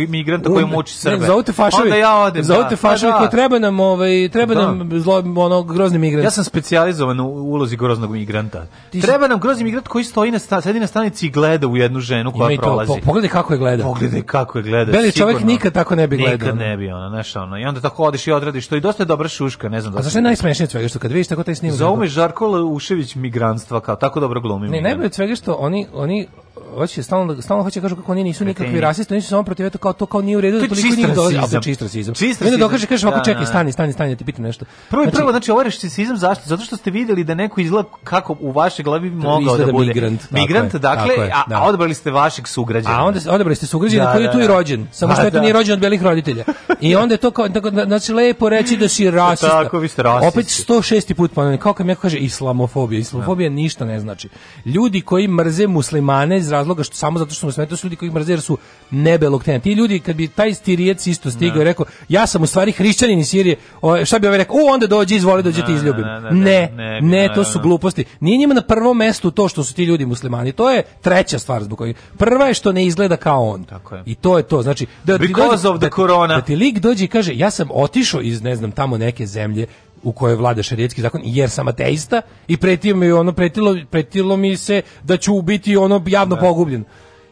migranta koji muči Srbe. Ne, zovete fašovi. Onda ja odem. Zovete da. Pa fašovi da. koji treba nam, ovaj, treba da. nam zlo, ono grozni migrant. Ja sam specijalizovan u ulozi groznog migranta. Ti treba nam grozni migrant koji stoji na sta, sedi na stanici i gleda u jednu ženu koja Ima prolazi. Po, pogledaj kako je gleda. Pogledaj kako je gleda. Beli čovjek nikad tako ne bi gledao. Nikad ne bi ona, znaš, ono. I onda tako odiš i odradiš to i dosta je dobra šuška, ne znam. Da A zašto je najsmešnije svega što kad vidiš tako taj snimak? Zaume Žarko Ušević migranstva kao tako dobro glumi. Ne, najbolje svega što oni oni, oni hoće stalno da stalno hoće da kaže kako oni nisu nikakvi rasisti, oni su samo protiv eto kao to kao nije u redu, da to toliko njih do a čist rasizam. Ne dokaže kaže ovako čekaj, stani, stani, stani, ti pitam nešto. Prvo znači, prvo znači ovaj rasizam zašto? Zato što ste videli da neko izgleda kako u vašoj glavi bi mogao da bude migrant. Migrant, dakle, a odabrali ste vašeg sugrađana. A onda odabrali ste sugrađana koji je tu i rođen, samo što je to nije rođen od belih roditelja. I onda je to kao znači lepo reći da si rasista. Tako vi ste rasisti. Opet 106. put ponovno, kako mi kaže islamofobija. Islamofobija ništa ne znači. Ljudi koji mrze muslimane iz razloga što samo zato što mu smeta su ljudi koji mrze jer su nebelog tena. Ti ljudi kad bi taj stirijec isto stigao i da. rekao ja sam u stvari hrišćanin iz Sirije, o, šta bi ovaj rekao? O, onda dođi, izvoli, dođi ti izljubim. Ne, ne, ne, to su gluposti. Nije njima na prvom mestu to što su ti ljudi muslimani. To je treća stvar zbog koje. Prva je što ne izgleda kao on. Tako je. I to je to. Znači, da ti, dođi, da, da ti lik dođe i kaže ja sam otišao iz ne znam tamo neke zemlje u kojoj vlada šerijetski zakon jer sam ateista i pretio mi ono pretilo pretilo mi se da ću ubiti ono javno ne. Da. pogubljen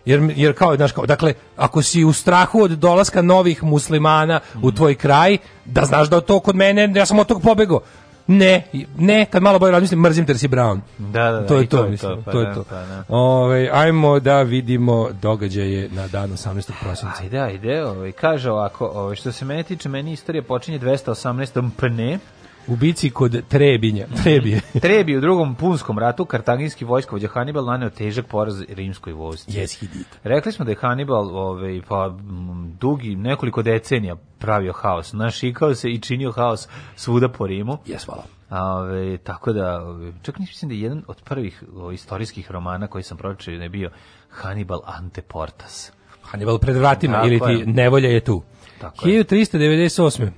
jer, jer kao, znaš, kao, dakle, ako si u strahu od dolaska novih muslimana mm. u mhm. tvoj kraj, da znaš da to kod mene, ja sam od tog pobego. Ne, ne, kad malo bolje razmislim, mrzim Tersi Brown. Da, da, da, to je to, to, mislim, to, pa, to je da, to. Pa, da. Ove, ovaj, ajmo da vidimo događaje na dan 18. prosinca. Ajde, ajde, ovaj, kaže ovako, ovaj, što se mene tiče, meni istorija počinje 218. pne ubici kod Trebinja. Mhm. Trebije. Trebi u drugom punskom ratu kartaginski vojskovođa Hannibal naneo težak poraz rimskoj vojsci. Yes, he did. Rekli smo da je Hannibal ovaj, pa, dugi nekoliko decenija pravio haos. Našikao se i činio haos svuda po Rimu. Yes, hvala. Ove, tako da, čak nisam mislim da je jedan od prvih o, istorijskih romana koji sam pročio da je bio Hannibal Ante Portas. Hannibal pred vratima, tako ili ti je. Nevolja je tu. Tako 1398. Je.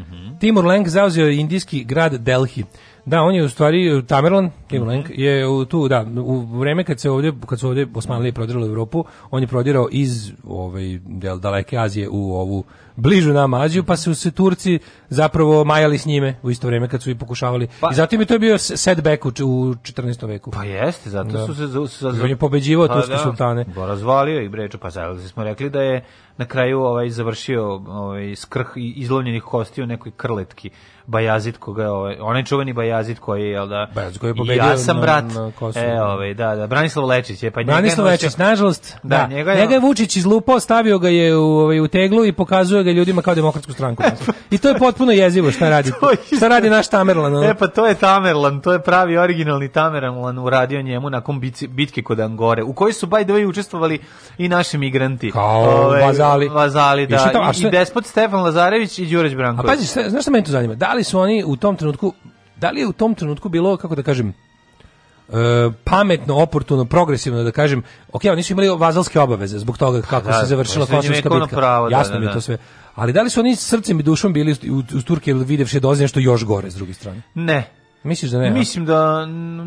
-hmm. Timur Lenk zauzeo indijski grad Delhi. Da, on je u stvari Tamerlan, Timur mm Lenk je u, tu, da, u vreme kad se ovdje kad su ovdje Osmanlije prodirali u Europu, on je prodirao iz ovaj del daleke Azije u ovu bližu nam Aziju, pa su se Turci zapravo majali s njime u isto vrijeme kad su i pokušavali. Pa, I zato im je to bio setback u, u 14. veku. Pa jeste, zato da. su se... Za, za, za... On je pobeđivao pa, turske da, sultane. Bo razvalio ih breću, pa zajedno smo rekli da je na kraju ovaj završio ovaj skrh izlomljenih kosti u nekoj krletki Bajazit koga je ovaj onaj čuveni Bajazit koji je jel da Bajazit koji je pobedio ja sam brat na, na e ovaj da da Branislav Lečić je pa Branislav Lečić nažalost da, da njega, je, njega je Vučić izlupao stavio ga je u ovaj u teglu i pokazuje ga ljudima kao demokratsku stranku pa, i to je potpuno jezivo šta radi šta radi naš Tamerlan ono? e pa to je Tamerlan to je pravi originalni Tamerlan uradio njemu nakon bitke kod Angore u kojoj su by the way učestvovali i naši migranti kao ovaj, Lazali. Lazali, da. Tamo, I, I despot Stefan Lazarević i Đureć Branković. A pađi, znaš šta meni to zanima? Da li su oni u tom trenutku, da li je u tom trenutku bilo, kako da kažem, E, pametno, oportuno, progresivno da kažem, ok, oni su imali vazalske obaveze zbog toga pa kako da, se završila da kosovska bitka. Pravo, da, da, Jasno da, mi je da. to sve. Ali da li su oni srcem i dušom bili uz u Turke videvše dozi nešto još gore s druge strane? Ne. Misliš da ne? Mislim da,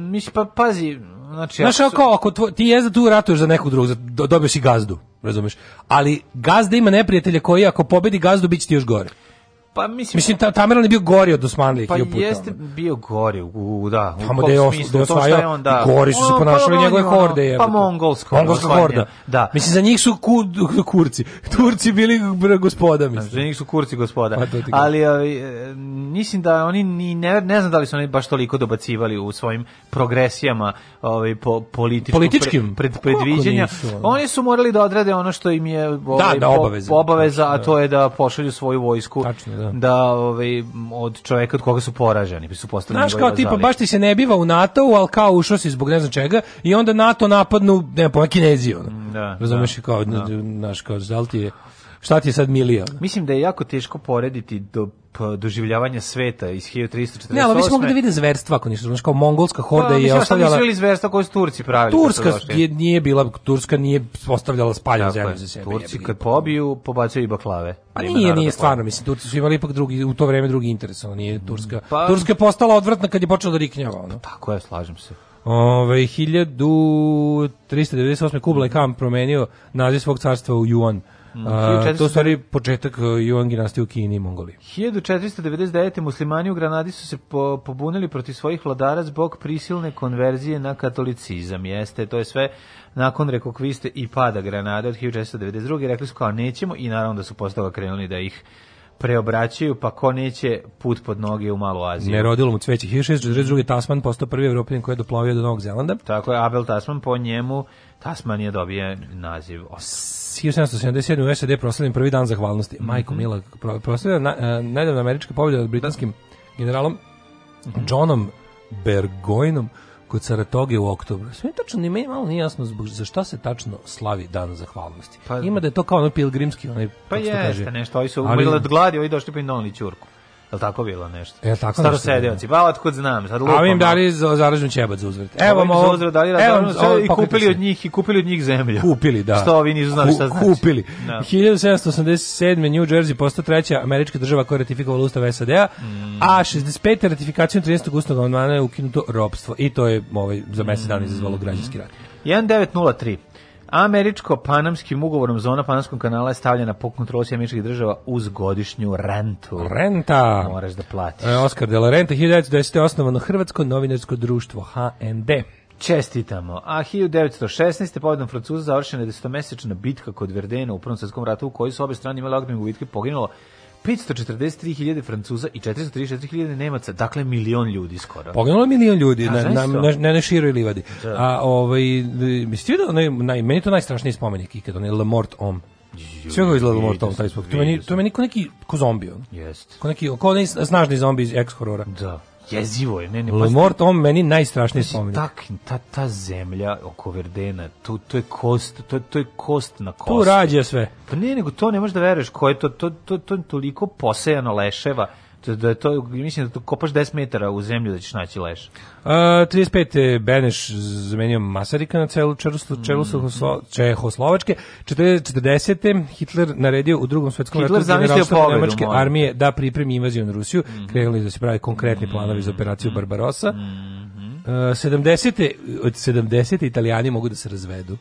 mislim, pa pazi, Znači, Znaš, ako, ako tvoj, ti za tu ratuješ za nekog drugog, dobiješ i gazdu, razumeš? Ali gazda ima neprijatelje koji ako pobedi gazdu, bit ti još gore. Pa mislim, mislim ta Tamerlan je bio gori od Osmanlije pa puta. Pa jeste bio gori, u, da, u Tamo da je osvajao, to je on, da. gori su se pa ponašali pa njegove horde. Je, pa mongolsko. Mongolska horda. Da. Mislim, za njih su ku, kurci. Turci bili gospoda, mislim. Za njih su kurci gospoda. Pa Ali ovaj, e, mislim da oni ni ne, ne znam da li su oni baš toliko dobacivali u svojim progresijama ovaj, po, političkim pred, pred, predviđenja. oni su morali da odrade ono što im je da, ovaj, da, da obaveza, obaveza, a da. to je da pošalju svoju vojsku Tačno, da Da. da ovaj, od čoveka od koga su poraženi. bi Su postali Znaš kao tipa, baš ti se ne biva u nato al kao ušao si zbog ne znam čega i onda NATO napadnu, ne, po Kineziju. Da, Razumeš, da, kao, da. naš, kao, da ti je šta ti je sad milija? Mislim da je jako teško porediti do doživljavanja sveta iz 1348. Ne, ali mi smo mogli da vide zverstva, ako ništa, znači kao mongolska horda no, da, je ostavljala... Da, zverstva koje su Turci pravili. Turska je, nije bila, Turska nije ostavljala spaljenu zemlju za sebe. Turci kad pa- pobiju, pobacaju i baklave. Pa da nije, nije pa- stvarno, mislim, Turci su imali ipak drugi, u to vreme drugi interes, ono nije Turska. Pa, Turska je postala odvratna kad je počela da riknjava, ono. Pa tako je, slažem se. Ove, 1398. Kublai Khan promenio naziv svog carstva u Yuan. Mm, to stvari početak Juan e, dinastije u Kini i Mongoliji. 1499. muslimani u Granadi su se po, pobunili protiv svojih vladara zbog prisilne konverzije na katolicizam. Jeste, to je sve nakon rekokviste i pada Granade od 1492. Rekli su kao nećemo i naravno da su postava krenuli da ih preobraćaju, pa ko neće put pod noge u Malu Aziju. Ne rodilo mu cveće. 1642. Tasman postao prvi evropljen koji je doplovio do Novog Zelanda. Tako je, Abel Tasman, po njemu Tasman je dobio naziv Os 1777. u SAD proslavljen prvi dan zahvalnosti. Mm -hmm. Majko Mila proslavljen na, uh, e, najdavna američka pobjeda od britanskim generalom mm -hmm. Johnom Burgoynom kod Saratoge u oktobru. Sve tačno ni meni malo nije jasno zbog za šta se tačno slavi dan zahvalnosti. Pa, Ima da je to kao ono pilgrimski onaj pa jeste kaže. nešto, ovi su umrli od gladi, ovi došli pa i doneli ćurku. Jel tako bilo nešto? Jel tako Starosedeoci. Pa otkud znam, sad lupam. A vi dali zaražen ćebac za uzvrat. Evo vam ovo. Uzvrat, dali evo, ovo, i kupili se. od njih i kupili od njih zemlju. Kupili, da. Što ovi nisu znali šta znači. Kupili. No. Da. 1787. New Jersey postao treća američka država koja je ratifikovala ustav SAD-a, mm. a 65. ratifikacijom 13. ustavnog amandmana je ukinuto ropstvo i to je ovaj za mesec dana izazvalo građanski rat. 1903 mm. Američko-pananskim ugovorom zona Panamskog kanala je stavljena po kontrolu Sjemičkih država uz godišnju rentu. Renta! Moraš da platiš. E, Oskar de la Renta, 1910. osnovano Hrvatsko novinarsko društvo HND. Čestitamo. A 1916. povodom Francuza završena je desetomesečna bitka kod Verdena u Prvom svjetskom ratu u kojoj su obe strane imale ogromne gubitke poginulo 543.000 Francuza i 434.000 Nemaca, dakle milion ljudi skoro. Poginulo je milion ljudi A, na, na, na, na, široj livadi. Da. A ovaj, mislite da onaj, naj, meni je to najstrašniji spomenik ikad, onaj Le Mort Homme. Sve ga izgleda Mortal Kombat, taj spot. To meni, to meni ko neki ko zombi on. Jeste. Ko neki, ko neki snažni zombi iz X horora. Da jezivo je. Ne, ne, Le pa- Mort, on meni najstrašnije spomenik. Tak, ta, ta zemlja oko Verdena, to, to, je kost, to, to je kost na kost. Tu rađa sve. Pa ne, nego to ne možeš da veruješ, ko je to, to, to, to, toliko posejano leševa Da, da je to mislim da to kopaš 10 metara u zemlju da ćeš naći leš. Uh, 35. Beneš zamenio Masarika na celu Čeroslo, Čeroslo, mm. Čehoslovačke. 40. Hitler naredio u drugom svetskom ratu generalštaba nemačke moj. armije da pripremi invaziju na Rusiju. Mm -hmm. Krenuli da se pravi konkretni mm-hmm. planovi za operaciju Barbarossa. Mm uh, 70. Od 70. italijani mogu da se razvedu.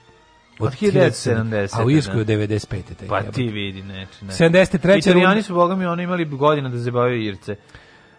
Od 1970. Da. Da. A u Irskoj je 95. Taj pa ti vidi, neče. Ne. 73. Italijani su, boga mi, oni imali godina da zabavaju Irce.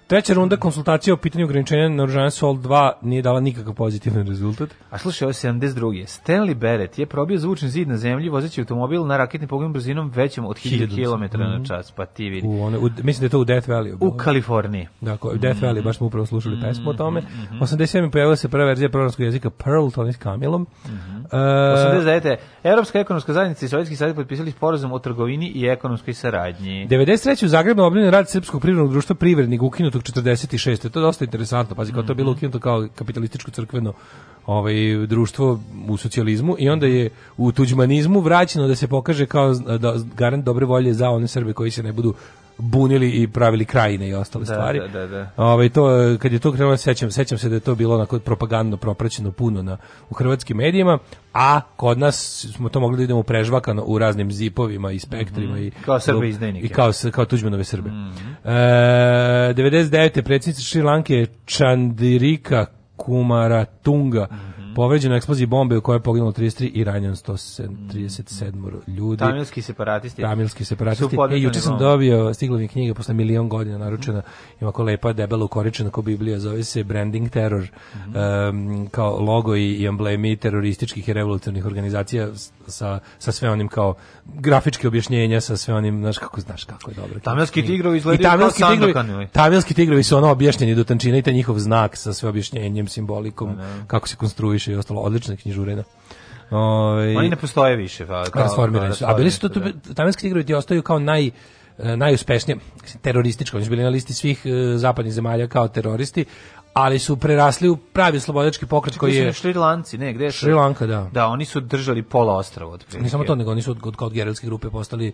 Treća runda konsultacija o pitanju ograničenja naoružanja Sol 2 nije dala nikakav pozitivan rezultat. A slušaj, ovo je 72. Stanley Barrett je probio zvučni zid na zemlji vozeći automobil na raketni pogon brzinom većom od 1000 km mm -hmm. na mhm. čas, pa ti vidi. U one, u, mislim da je to u Death Valley. U Kaliforniji. Da, u Death Valley, baš smo upravo slušali mm -hmm. pesmu o tome. Mm -hmm. 87. pojavila se prva verzija programskog jezika Perl, Tony s Kamilom. Mm -hmm. uh, 89. Evropska ekonomska zajednica i Sovjetski savjet potpisali sporazum o trgovini i ekonomskoj saradnji. 93. u Zagrebu obnovljen rad Srpskog privrednog društva Privrednik ukinut 46. To je dosta interesantno. Pazi, kao to je bilo mhm. ukinuto kao kapitalističko crkveno ovaj, društvo u socijalizmu i onda je u tuđmanizmu vraćeno da se pokaže kao da, garant dobre volje za one Srbe koji se ne budu bunili i pravili krajine i ostale da, stvari. Da, da, da. Ove, ovaj, to, kad je to krenulo, sećam, sećam se da je to bilo onako propagandno propraćeno puno na, u hrvatskim medijima, a kod nas smo to mogli da idemo prežvakano u raznim zipovima i spektrima. Mm -hmm. i, kao Srbe izdajnike. I kao, kao tuđmanove Srbe. Mm -hmm. e, 99. predsjednica Šrilanke Čandirika Kumaratunga mm -hmm povređeno eksploziji bombe u kojoj je poginulo 33 i ranjeno 137 mm. ljudi. Tamilski separatisti. Tamilski separatisti. E, juče sam dobio, stigla mi knjiga posle milion godina naručena, ima ko lepa, debela, ukoričena ko Biblija, zove se Branding Terror, mm um, kao logo i, i emblemi terorističkih i revolucionarnih organizacija sa, sa sve onim kao grafičke objašnjenja sa sve onim, znaš kako znaš kako je dobro. Tamilski tigrovi izgledaju kao sandokan. Tamilski tigrovi su ono objašnjeni do tančina i taj njihov znak sa sve objašnjenjem, simbolikom, ne. Da, da. kako se konstruiše i ostalo. Odlična knjižurina. Ove, ovaj- Oni ne postoje više. Pa, Transformirani su. A bili su to, tu, tamilski tigrovi ti ostaju kao naj e, najuspešnije terorističko, oni su bili na listi svih e, zapadnih zemalja kao teroristi, ali su prerasli u pravi slobodački pokret koji je Šrilanci, ne, gde je Šrilanka, da. Da, oni su držali pola ostrava od Ne samo to, nego oni su od, od, od gerilske grupe postali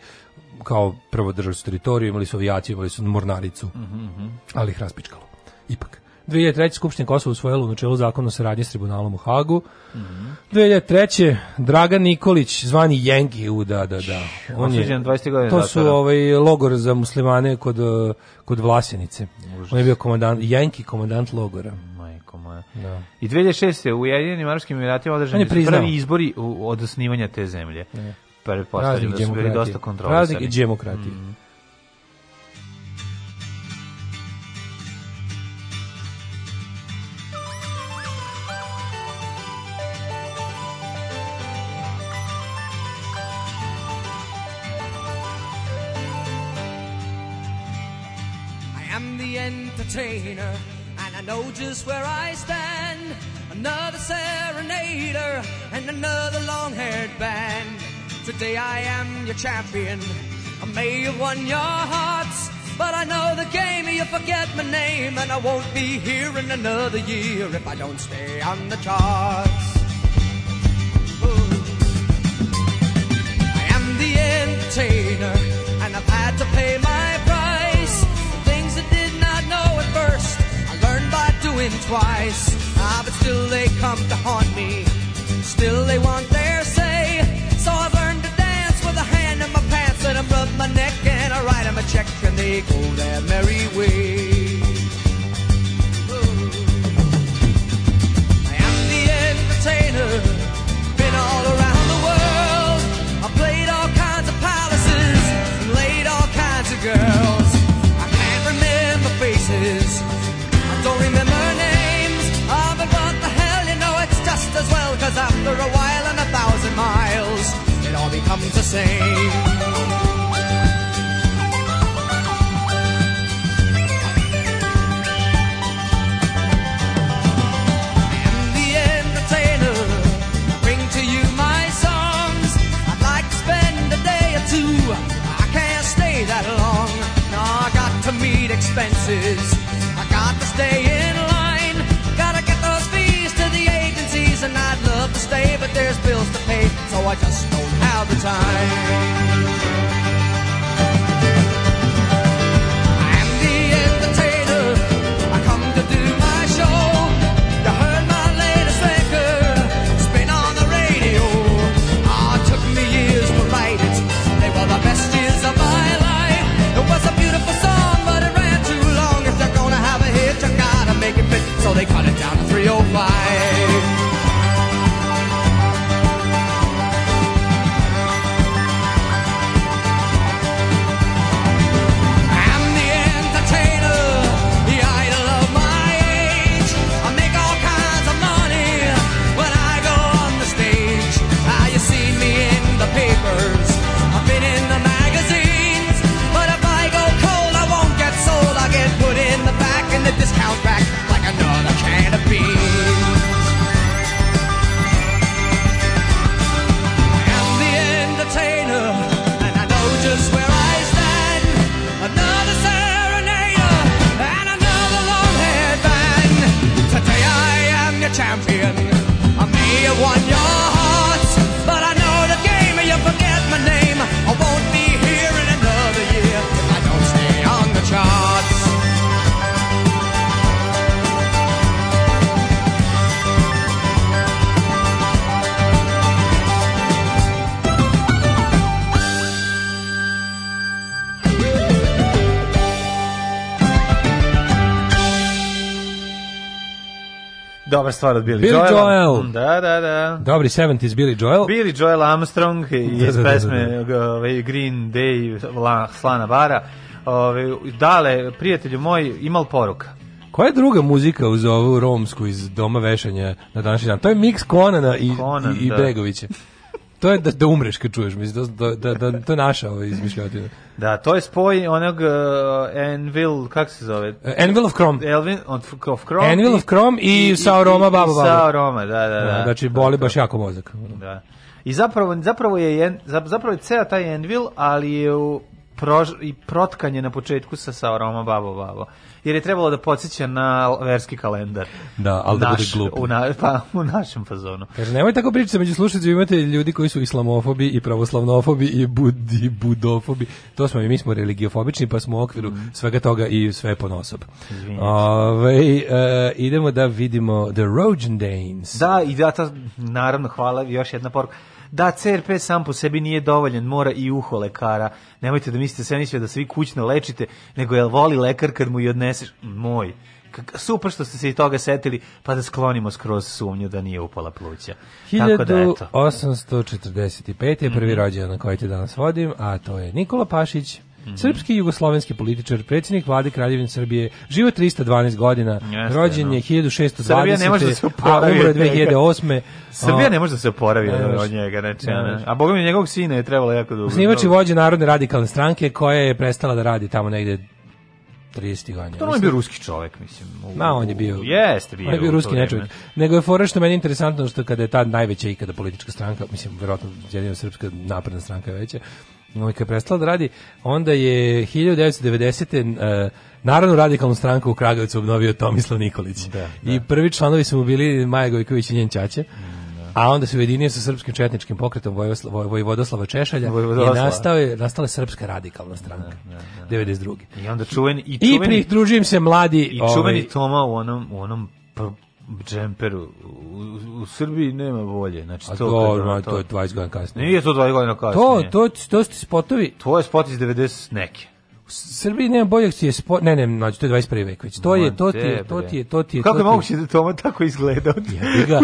kao prvo držali su teritoriju, imali su avijaciju, imali su mornaricu. Mm -hmm. Ali ih raspičkalo. Ipak. 2003. Skupština Kosova usvojila u načelu zakon o saradnji s tribunalom u Hagu. Mm -hmm. 2003. Dragan Nikolić, zvani Jengi, u da, da, da. On je, 20 godine. to su ovaj, logor za muslimane kod, kod Vlasenice. Užas. On je bio komandant, Jenki komandant logora. Majko moja. Da. I 2006. u Jedinim Arabskim Emiratima održani su prvi izbori od osnivanja te zemlje. Ne. Da. Pretpostavljam da su bili dosta kontrolisani. Raznik i demokratija. Mm. entertainer, and I know just where I stand. Another serenader and another long haired band. Today I am your champion. I may have won your hearts, but I know the game. You forget my name, and I won't be here in another year if I don't stay on the charts. Ooh. I am the entertainer, and I've had to pay my price. and twice. Ah, but still they come to haunt me. Still they want their say. So I've learned to dance with a hand in my pants. Let them rub my neck and I write them a check and they go their merry way. Ooh. I am the entertainer. After a while and a thousand miles, it all becomes the same. I'm the entertainer. bring to you my songs. I'd like to spend a day or two. I can't stay that long. Now I got to meet expenses. just don't have the time. Dobra stvar od Billy, Billy Joel. Joel. Mm, da, da, da. Dobri 70s Billy Joel. Billy Joel Armstrong da, da, iz da, da, da. pesme da, Green Day, La, Slana Bara. Ove, ovaj, dale, prijatelju moj, imal poruka. Koja je druga muzika uz ovu romsku iz doma vešanja na današnji dan? To je miks Konana i, Conan, i, i Bregovića to je da, da umreš kad čuješ, mislim, da, da, da, to je naša ovaj izmišljotina. Da, to je spoj onog uh, Anvil, kako se zove? E, Anvil of Chrome. Elvin of Crom. Anvil of Chrome i, i Sauroma Baba Baba. Sauroma, da, da, da, da. Znači, boli baš jako mozak. Da. I zapravo, zapravo je zapravo je ceo taj Anvil, ali je u prož, i protkanje na početku sa sa aroma babo babo. Jer je trebalo da podseća na verski kalendar. Da, ali da bude glup. U, na, pa, u našem fazonu. Kaže, nemoj tako pričati, među slušateljima imate ljudi koji su islamofobi i pravoslavnofobi i budi, budofobi. To smo mi, mi smo religiofobični, pa smo u okviru mm. svega toga i sve ponosob. Ove, e, idemo da vidimo The Rojan Danes. Da, i da, ta, naravno, hvala, još jedna poruka da CRP sam po sebi nije dovoljan, mora i uho lekara. Nemojte da mislite da sve nisve da svi kućno lečite, nego je voli lekar kad mu i odneseš? Moj super što ste se i toga setili, pa da sklonimo skroz sumnju da nije upala pluća. 1845. Da, je prvi mm -hmm. rođendan koji te danas vodim, a to je Nikola Pašić. -hmm. Srpski jugoslovenski političar, predsjednik vlade Kraljevine Srbije, živo 312 godina, Jeste, rođen no. Da. je 1620, Srbija ne može da se oporavi, umro je 2008. Srbija ne može da se oporavi od, od njega, znači, ne, a boga mi njegovog sina je trebalo jako dugo. Snimač i vođe Narodne radikalne stranke koja je prestala da radi tamo negde 30 godina. To on je bio ruski čovek, mislim. U, Na, on je bio. Jeste, bio. On je bio ruski nečovjek. Nego je fora što meni je interesantno što kada je ta najveća ikada politička stranka, mislim, verovatno jedina srpska napredna stranka je veća, ovaj, kad prestala da radi, onda je 1990. Uh, e, Narodnu radikalnu stranku u Kragovicu obnovio Tomislav Nikolić. Da, da. I prvi članovi su mu bili Maja Gojković i njen čače. Mm, da. A onda se ujedinio sa srpskim četničkim pokretom Vojvodoslava Češalja Vojvodoslava. i nastao je, nastala je srpska radikalna stranka. Da, 92. Da, da. I onda čuven i čuveni... I pridružujem se mladi... I čuveni ovaj, Toma u onom, u onom džemperu. U, u Srbiji nema volje. Znači, A to, dobro, to, to je 20 godina kasnije. Nije to 20 godina kasnije. To, to, to ste spotovi. To je spot iz 90 neke. U Srbiji nema boljeg je spot, ne, ne, mlađe, to je 21. vek već. To je, to ti je, to ti je, to ti je. Kako je moguće da Toma tako izgleda? Ja, ga,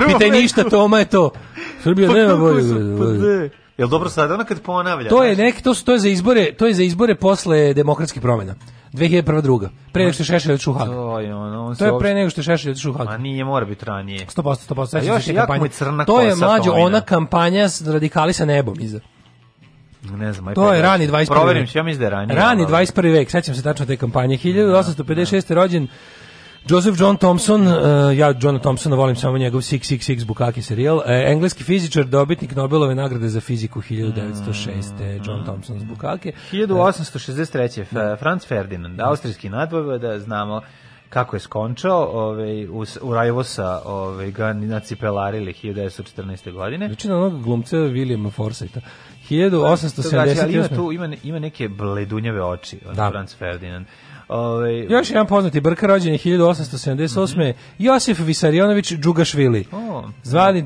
ne pitaj ništa, Toma je to. Srbija pa nema boljeg. Pa Jel dobro sad ona kad ponavlja? To je neki to su to je za izbore, to je za izbore posle demokratskih promjena. 2001. druga. Pre nego što je Šešelj otišao u Hag. To je ono, on To je pre nego što je Šešelj otišao u Hag. Ma nije, mora biti ranije. 100%, 100%. Sećam još se kampanje. Mu je crna to je mlađo ona kampanja s radikali sa nebom iza. Ne znam, to je rani 21. Proverim, ja mislim da je ranije. Rani 21. vek, sećam se tačno te kampanje. 1856. Da, da. rođen Joseph John Thompson, uh, ja Johna Thompsona volim samo njegov 666 Bukaki serijal, e, engleski fizičar, dobitnik Nobelove nagrade za fiziku 1906. Mm. John Thompson mm. Bukake. 1863. Uh, da. Franz Ferdinand, da. austrijski nadvojvoda, da znamo kako je skončao, ovaj u, u Rajvo ovaj ga nacipelarili 1914. godine. Liči na onog glumca Williama Forsytha. 1878. Znači, ima tu ima, ima neke bledunjave oči, on da. Franz Ferdinand. Ove, ovaj, Još jedan poznati brka rođen je 1878. Mm -hmm. Josif Visarionović Džugašvili. Oh. Zvani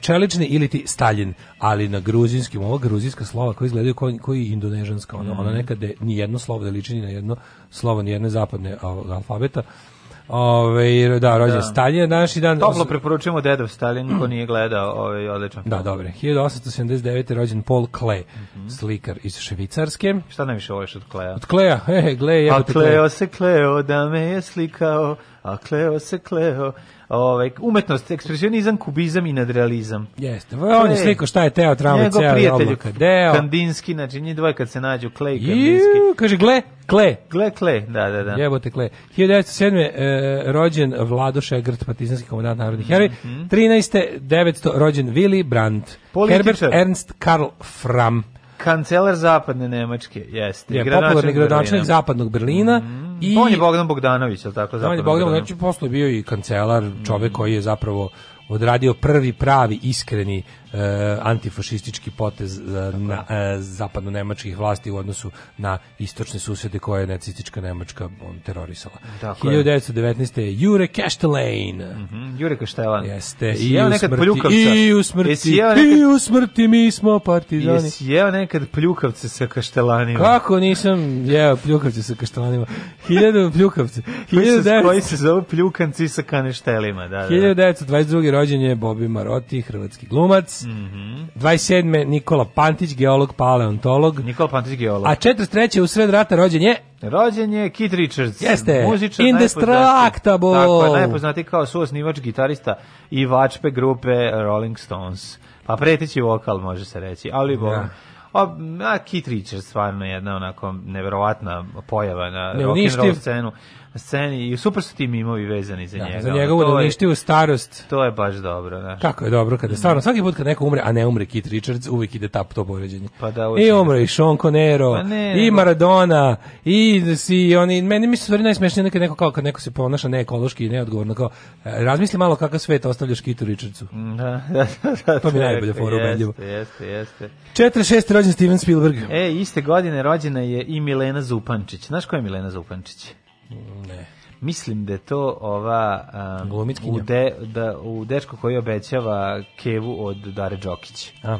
čelični ili ti Stalin, ali na gruzinskim, ova gruzijska slova koja izgledaju koji ko indonežanska, ona, mm -hmm. ona nekada ni jedno slovo da liči ni na jedno slovo ni jedne zapadne alfabeta. Ove, da, rođen da. Stalin naši dan. Toplo preporučujemo Dedov Stalin, ko nije gledao, ovaj odličan. Da, dobro. 1879. rođen Paul Klee, mm -hmm. slikar iz Švicarske. Šta najviše voliš od Kleja? Od Kleja, he, he, Glej, jebote Kleo. A Kleo se Kleo, da me je slikao, a Kleo se Kleo, ovaj umetnost, ekspresionizam, kubizam i nadrealizam. Jeste. On je e, sliko šta je teo trava ceo prijatelj Deo. Kandinski, znači njih dvoje kad se nađu Clay Kandinski. Iu, kaže gle, Kle. Gle Kle, da, da, da. Jebote Kle. 1907. E, rođen Vlado Šegrt, partizanski komandant narodnih heroj. Mm -hmm. 13. 900 rođen Willy Brandt. Herbert Ernst Karl Fram. Kancelar zapadne Nemačke, jeste. Ja, popularni gradonačelnik zapadnog Berlina. Mm, i, on je Bogdan Bogdanović, ali tako? On je Bogdan Bogdanović, posle bio i kancelar, čovek mm. koji je zapravo odradio prvi pravi iskreni E, antifašistički potez e, na, e, zapadno-nemačkih vlasti u odnosu na istočne susede koje je nacistička Nemačka on, terorisala. Tako 1919. Je. Jure Kaštelein. Mm -hmm. Jure Kaštelein. Jeste. Jesi I u nekad smrti, pljukavca? I u smrti, nekad... i u smrti mi smo partizani. Jesi jeo nekad pljukavce sa kaštelanima? Kako nisam jeo pljukavce sa kaštelanima? Hiljadu pljukavce. koji se zove pljukanci sa kaneštelima. Da, da. 1922. Da. rođen je Bobi Maroti, hrvatski glumac. Šoltes, mm-hmm. 27. Nikola Pantić, geolog, paleontolog. Nikola Pantić, geolog. A 43. u sred rata rođen je... Rođen je Kit Richards, Jeste. muzičar Indestructible. Tako je, najpoznati kao suosnivač, gitarista i vačpe grupe Rolling Stones. Pa preteći vokal, može se reći, ali da. bo... Ja. A, a Kit Richards stvarno jedna onako neverovatna pojava na rock'n'roll scenu sceni i super su ti mimovi vezani za da, njega. Za njegovu ono, uništiju starost. To je baš dobro, znaš. Kako je dobro kada stvarno svaki put kad neko umre, a ne umre Kit Richards, uvek ide tap to povređenje. Pa da, I umre i Sean Conero, pa i Maradona, i si oni meni mi se stvari najsmešnije kad neko kao kad neko se ponaša neekološki i neodgovorno kao e, razmisli malo kakav svet ostavljaš Kitu Richardsu. Mm, da, da, da, da, to mi da, najbolje fora ubedljivo. Jeste, jeste, jeste. 46 rođen Steven Spielberg. E, iste godine rođena je i Milena Zupančić. Znaš ko je Milena Zupančić? Ne. Mislim da je to ova um, Glumitkinja. u, de, da, u dečko koji obećava kevu od Dare Đokić. A.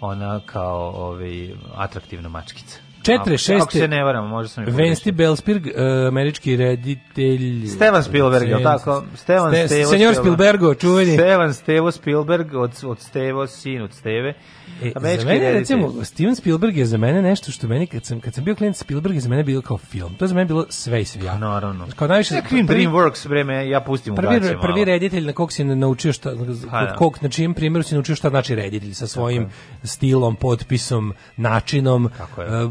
Ona kao ovaj, atraktivna mačkica. 46. Ako se ne varam, može sam i Vesti Belspirg, uh, e, američki reditelj... Steven Spielberg, je tako? Steven Ste, Stevo... Senjor Spielbergo, čuveni. Stevan Stevo Spielberg, od, od Stevo, sin od Steve. E, američki za mene, reditelj. recimo, Steven Spielberg je za mene nešto što meni, kad sam, kad sam bio klijent Spielberg, je za mene bio kao film. To je za mene bilo sve i svija. Pa naravno. Kao najviše... Ja, prvi, Dreamworks vreme, ja pustim prvi, u gaće malo. Prvi reditelj na kog si naučio šta, kod pa da. kog, na čijem primjeru si naučio šta znači reditelj, sa svojim stilom, potpisom, načinom, tako je e,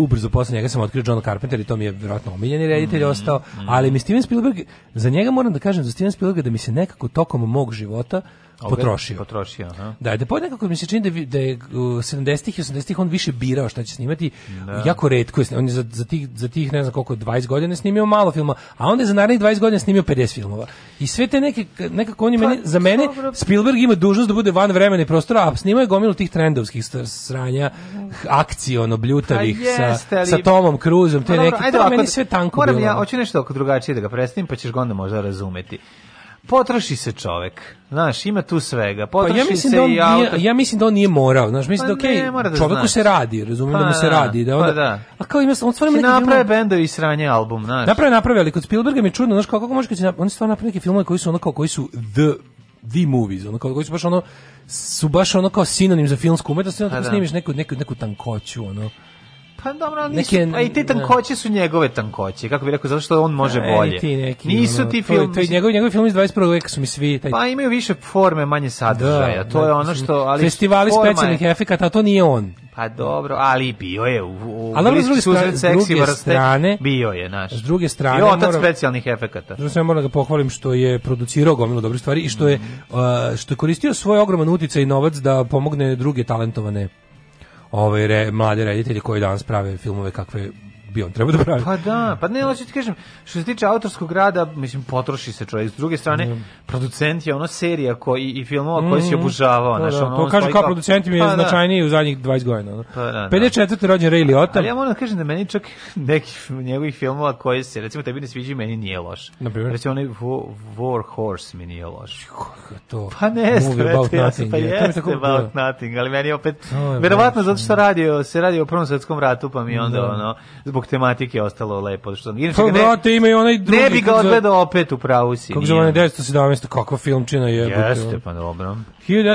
ubrzo posle njega sam otkrio John Carpenter i to mi je vjerojatno omiljeni reditelj mm, ostao, ali mi Steven Spielberg, za njega moram da kažem, za Steven Spielberg da mi se nekako tokom mog života potrošio. Potrošio, aha. Da, da pojedna kako mi se čini da, da je u 70-ih i 80-ih on više birao šta će snimati. Da. Jako retko je snimao. On je za, za, tih, za tih, ne znam koliko, 20 godina snimio malo filma, a onda je za narednih 20 godina snimio 50 filmova. I sve te neke, nekako oni pa, meni, za mene, dobro. Spielberg ima dužnost da bude van vremena i prostora, a snimao je gomilu tih trendovskih sranja, akcijono, bljutavih, pa sa, sa Tomom Cruzom, te pa, neke, dobro, ajde, to ovako, meni sve tanko moram bilo. ja, hoću nešto drugačije da ga predstavim, pa ćeš ga onda možda razumeti potroši se čovek. Znaš, ima tu svega. Potroši pa ja mislim se da on, i auto. Ja, ja mislim da on nije morao, znaš, mislim pa da okej, okay, da čoveku znači. se radi, razumem pa, da mu pa se da, radi, da pa onda. Pa da. A kao ima on stvarno znači, neki naprave film... bendovi i sranje album, znaš. Naprave, naprave, ali kod Spielberga mi je čudno, znaš, kako, kako možeš, kad se stvarno naprave neke filmove koji su ono kao koji su the the movies, ono kao koji su baš ono su baš ono kao sinonim za filmsku umetnost, onda pa da. snimiš neku, neku, neku tankoću, ono. Pa dobro, ali nisu, neke, a i te da. tankoće su njegove tankoće, kako bi rekao, zato što on može a, e, bolje. Ti neki, nisu ti film... To, to je njegov, njegov film iz 21. veka su mi svi... Taj... Pa imaju više forme, manje sadržaja, da, to da, je ono što... Ali festivali specijalnih je... efekata, a to nije on. Pa dobro, ali bio je u, u ali bliski druge susret stra, seksi druge vrste, strane, bio je naš. S druge strane, I otac moram, specijalnih efekata. Drugo sam moram da pohvalim što je producirao gomilu dobri stvari i što je, mm. uh, što je koristio svoj ogroman uticaj i novac da pomogne druge talentovane ovaj, re, mlade reditelje koji danas prave filmove kakve bi on trebao da pravi. Pa da, pa ne, hoću ti kažem, što se tiče autorskog rada, mislim, potroši se čovjek. S druge strane, mm. producent je ono serija koji, i filmova koji mm. si obužavao. Da, pa da, ono, to kažu kao producent mi je pa, da. značajniji da. u zadnjih 20 godina. Ono. Pa, da, da. 54. rođen Ray Liotta. Ali ja moram da kažem da meni čak neki njegovih filmova koji se, recimo, tebi ne sviđaju, meni nije loš. Naprimer? Recimo, onaj War Horse mi nije loš. Kako to? Pa ne, movie about nothing. Pa jeste about da. nothing, ali meni opet, verovatno zato što radio, se radi o Prvom svetskom ratu, pa mi da. onda, ono, zbog tematike ostalo lepo. Što, sam. inače, pa, ne, brate, ima i onaj drugi. Ne bi ga odgledao opet u pravu si. Kako zove 1917, kakva filmčina je. Jeste, pa dobro.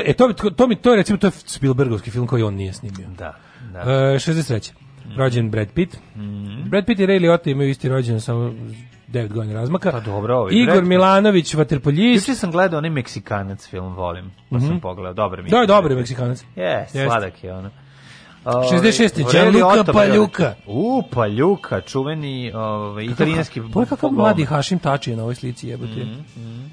E, to, to, to, mi, to je recimo, to je Spielbergovski film koji on nije snimio. Da, da. E, 63. Mm. Rođen Brad Pitt. Mm Brad Pitt i Ray Liotta imaju isti rođen, samo 9 godina razmaka. Pa dobro, ovaj Igor Brad Milanović, vaterpoljist. Juče sam gledao onaj Meksikanac film, volim, pa mm -hmm. sam mhm. pogledao. dobro mi je. Da, dobro je Meksikanac. Yes, yes. sladak je ono. 66. Ovaj, Gianluca Paljuka. U, Paljuka, čuveni ovaj, italijanski... Pa kakav mladi Hašim Tači je na ovoj slici, jebote. Mm, mm.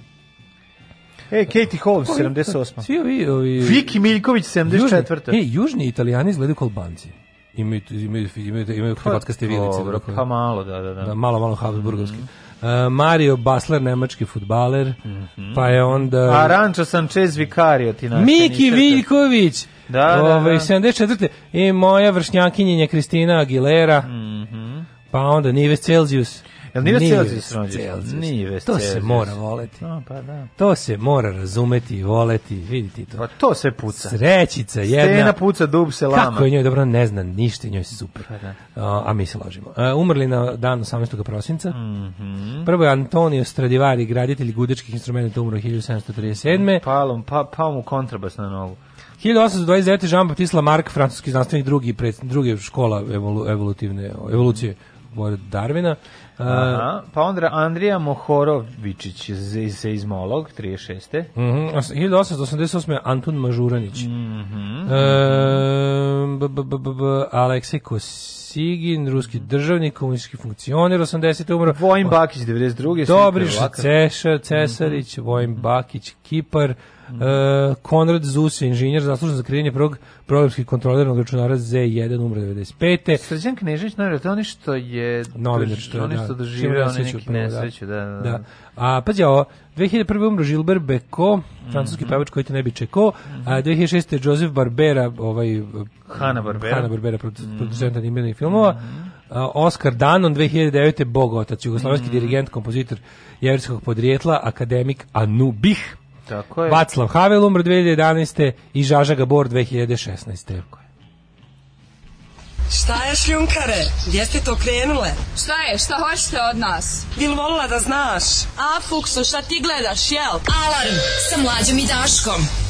E, Katie Holmes, 78. Svi ovi... ovi Viki Miljković, 74. Južni, e, južni italijani izgledaju kao albanci. Imaju, imaju, imaju, imaju pa hrvatska stevilice. Pa, pa malo, da, da, da. da malo, malo Habsburgovski. Mm Uh, Mario Basler, nemački futbaler, mm -hmm. pa je onda... Arančo Sanchez Vicario, ti naš. Miki Viljković, Da, da, Ove, da, da. 74. I moja vršnjakinjenja Kristina Aguilera. Mm -hmm. Pa onda Nives Celsius. Jel Nives Celsius rođen? Nives To se mora voleti. No, pa da. To se mora razumeti i voleti, vidite to. Pa to se puca. Srećica jedna. Stena puca, dub se lama. Kako je njoj dobro, ne zna ništa, njoj se super. Pa da. a, a mi se ložimo. A, e, umrli na dan 18. prosinca. Mm -hmm. Prvo je Antonio Stradivari, graditelj gudičkih instrumenta, umro 1737. Palom, pa, pa mu kontrabas na nogu. 1829. Jean-Baptiste Lamarck, francuski znanstvenik drugi, pred, druge škola evolu, evolutivne, evolucije pored Darvina. Aha, pa onda Andrija Mohorovičić iz seizmolog 36. Mhm. Mm 1888. Anton Mažuranić. Mhm. E, Aleksej Kosigin, ruski državnik, komunistički funkcioner 80. umro. Vojin Bakić 92. Dobriš Ceša, Cesarić, Vojin mhm. Bakić, Kipar. -hmm. Konrad Zuse, inženjer zaslužen za kreiranje prvog programskih kontrolernog računara Z1 umro 95. Srđan Knežević, naravno, to oni što je novinar da. što, oni što doživio one neki da. nesreću, da, da. da. da. A pa ovo, 2001. umro Gilbert Beko, francuski mm -hmm. pevač koji te ne bi čekao, mm -hmm. a 2006. Joseph Barbera, ovaj Hanna Barbera, Hanna Barbera mhm. producent animiranih filmova. Mm -hmm. Oscar Danon 2009. Bog otac, jugoslovenski mm -hmm. dirigent, kompozitor jevrskog podrijetla, akademik Anubih. Tako je. Vaclav Havel umr 2011. i Žaža Gabor 2016. Tako je. Šta je šljunkare? Gdje ste to krenule? Šta je? Šta hoćete od nas? Bil volila da znaš? A, Fuksu, šta ti gledaš, jel? Alarm sa mlađom i Daškom.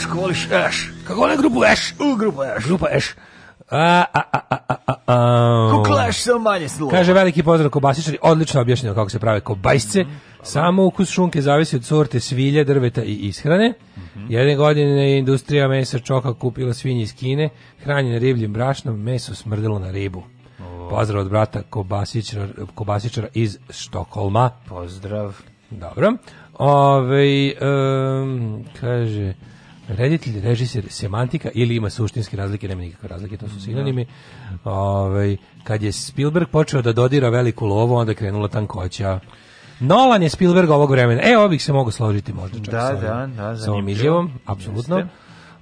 Daško, voliš Eš. Kako volim grupu Eš? U, grupu Eš. Grupa Eš. A, a, a, a, a, a. Kuklaš sam manje sluha. Kaže veliki pozdrav kobasičari, odlično objašnjeno kako se prave kobasce. Mm -hmm. Samo ukus šunke zavisi od sorte svilje, drveta i ishrane. Mm -hmm. Jedne godine je industrija mesa čoka kupila svinje iz Kine, hranjene ribljim brašnom, meso smrdelo na ribu. Oh. Pozdrav od brata kobasičara, kobasičara iz Štokolma. Pozdrav. Dobro. Ove, um, kaže reditelj, režiser, semantika ili ima suštinske razlike, nema nikakve razlike, to su da. sinonimi. Ove, ovaj, kad je Spielberg počeo da dodira veliku lovu, onda krenula tankoća. Nolan je Spielberg ovog vremena. E, ovih se mogu složiti možda čak da, sa, da, da, sa da, ovom da. izjavom, apsolutno. Ove...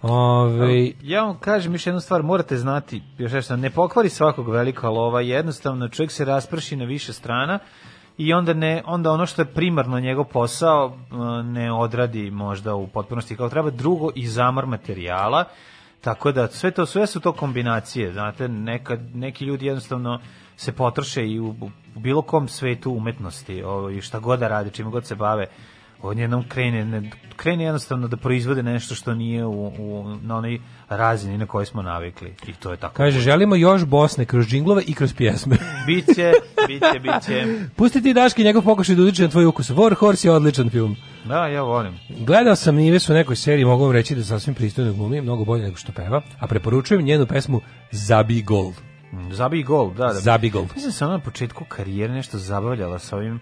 Ovaj- ja vam kažem još jednu stvar, morate znati, još nešto, ne pokvari svakog velika lova, jednostavno čovjek se rasprši na više strana, i onda ne onda ono što je primarno njegov posao e, ne odradi možda u potpunosti kao treba drugo i zamor materijala tako da sve to sve su to kombinacije znate neka, neki ljudi jednostavno se potroše i u, u bilo kom svetu umetnosti i ovaj, šta god da radi čime god se bave on jednom krene, ne, krene jednostavno da proizvode nešto što nije u, u, na onoj razini na kojoj smo navikli. I to je tako. Kaže, želimo još Bosne kroz džinglove i kroz pjesme. biće, biće, biće. Pustiti Daški njegov pokušaj da udiče na tvoj ukus. War Horse je odličan film. Da, ja volim. Gledao sam Nives u nekoj seriji, mogu vam reći da sasvim pristojno glumi, mnogo bolje nego što peva, a preporučujem njenu pesmu Zabi gol. Zabi gol, da. da. Zabi gol. Mislim da ona na početku karijere nešto zabavljala sa ovim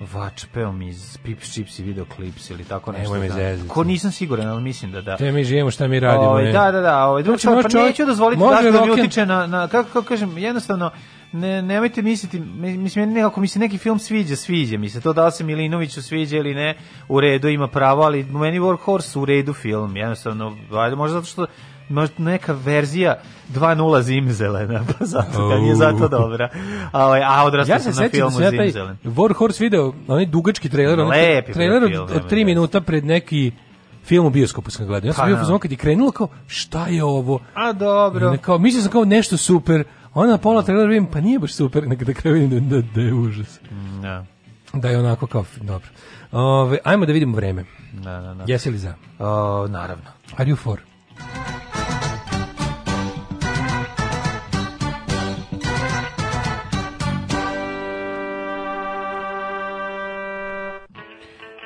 vačpeom iz Pip Chips i videoklips ili tako nešto. Nemoj me da. zezati. Ko nisam siguran, ali mislim da da. Te mi živimo šta mi radimo. Oj, ovaj, da, da, da. Ovaj drugi znači, pa čovjek, neću dozvoliti da da mi utiče na, na kako, kako kažem, jednostavno ne, nemojte misliti, mislim, meni nekako mi se neki film sviđa, sviđa mi se, to da li se Milinoviću sviđa ili ne, u redu ima pravo, ali meni Warhorse u redu film, jednostavno, ajde, možda zato što možda neka verzija 2.0 Zimzelena, pa zato ga nije zato dobra. Ovaj, a, a odrastao ja sam na filmu da Zimzelen. Ja se sećam da Warhorse video, onaj dugački trailer, onaj trailer od, od 3 minuta pred neki film u bioskopu sam gledao. Ja sam pa, bio da. fazon kad je krenulo kao šta je ovo? A dobro. Ne, kao mislio sam kao nešto super. Onda na pola trailera vidim pa nije baš super, nego da kraju da vidim da, da je užas. Mm, da. Da je onako kao dobro. Ove, ajmo da vidimo vreme. Da, da, da. Jesi li za? O, naravno. Are you for?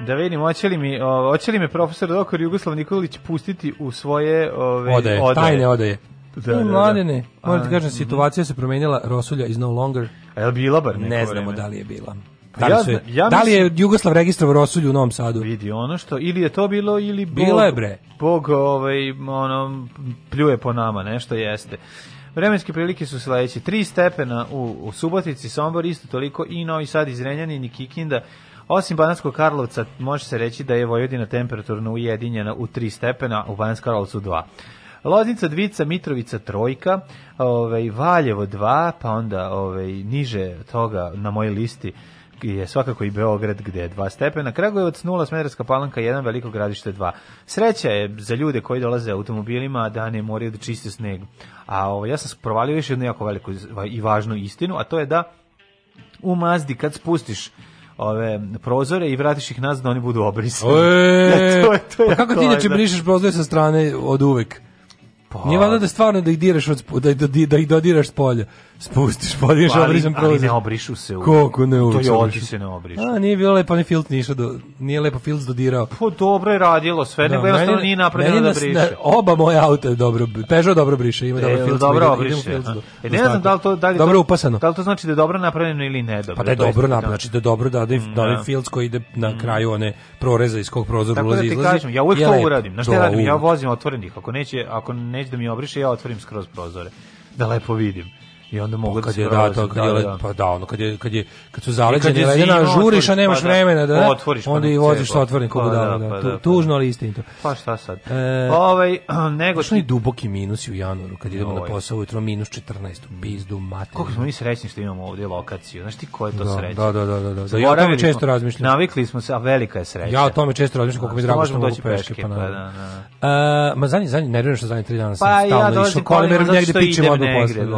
Da vidim, hoće li, mi, hoće li me profesor doktor Jugoslav Nikolić pustiti u svoje ove, odaje, odaje. tajne odaje. Da, da, da, mladene, da. moram ti kažem, situacija se promenila, Rosulja is no longer. A je li bila bar Ne znamo vreme. da li je bila. Pa da li, su, ja, ja da li je Jugoslav registrovao Rosulju u Novom Sadu? Vidi, ono što, ili je to bilo, ili Bog, bilo je bre. Bog ovaj, ono, pljuje po nama, nešto jeste. Vremenske prilike su sledeće. 3 stepena u, u Subotici, Sombor isto toliko i Novi Sad i Zrenjanin i Kikinda Osim Banatskog Karlovca, može se reći da je Vojvodina temperaturno ujedinjena u 3 stepena, u Banatskom Karlovcu 2. Loznica, Dvica, Mitrovica, Trojka, ovaj, Valjevo 2, pa onda ovaj, niže toga na mojoj listi je svakako i Beograd gde je 2 stepena, Kragujevac 0, Smederska palanka 1, Veliko gradište 2. Sreća je za ljude koji dolaze automobilima da ne moraju da čiste sneg. A ovaj, ja sam provalio još jednu jako veliku i važnu istinu, a to je da u Mazdi kad spustiš ove prozore i vratiš ih nazad da oni budu obrisani. E, da, to je to je. Pa kako ti inače da. brišeš prozore sa strane od uvek? Pa. Nije valjda da stvarno da ih diraš od, da, da, da ih dodiraš s polja. Spustiš, podiš, pa, obrišem prozor. Ali ne obrišu se. Uvijek. Koliko ne obrišu? To je oči se ne obrišu. A, nije bilo lepo, ne filt nišao, do, nije lepo filt dodirao. Po, pa dobro je radilo, sve da, nego jednostavno nije napravljeno da briše. Na, oba moja auta dobro, Peugeot dobro briše, ima e, dobro filt. Dobro obriše. e, ne znam da li to, da li dobro to, upasano. Da li to znači da je dobro napravljeno ili ne dobro. Pa da je dobro da. napravljeno, znači da je dobro da, mm, da, da, da filt koji ide na mm. kraju one proreza iz kog prozora da ulazi i izlazi. da ti kažem, ja uvek to uradim. Znaš šta radim? Ja vozim otvorenih. Ako neće, ako neće da mi obriše, ja otvorim skroz prozore. Da lepo vidim i onda mogu kad je da to kad je da, pa da ono kad je kad je kad su zaleđeni ledena žuriš a nemaš pa da. vremena da, pa da otvoriš onda i voziš sa otvorenim pa, da, da pa, da, pa, da, tužno ali istinito pa šta sad e, ovaj nego što je duboki minusi u januaru kad idemo na posao ujutro minus 14 pizdu mater Koliko smo mi srećni što imamo ovdje lokaciju znači ti ko je to da, sreća da da da da da da ja o tome često razmišljam navikli smo se a velika je sreća ja o tome često razmišljam koliko mi da, drago što mogu peške pa, pa da da e, ma zadnji zadnji nervirno što zadnji 3 dana sam stalno išao kolimer negde pičemo odmah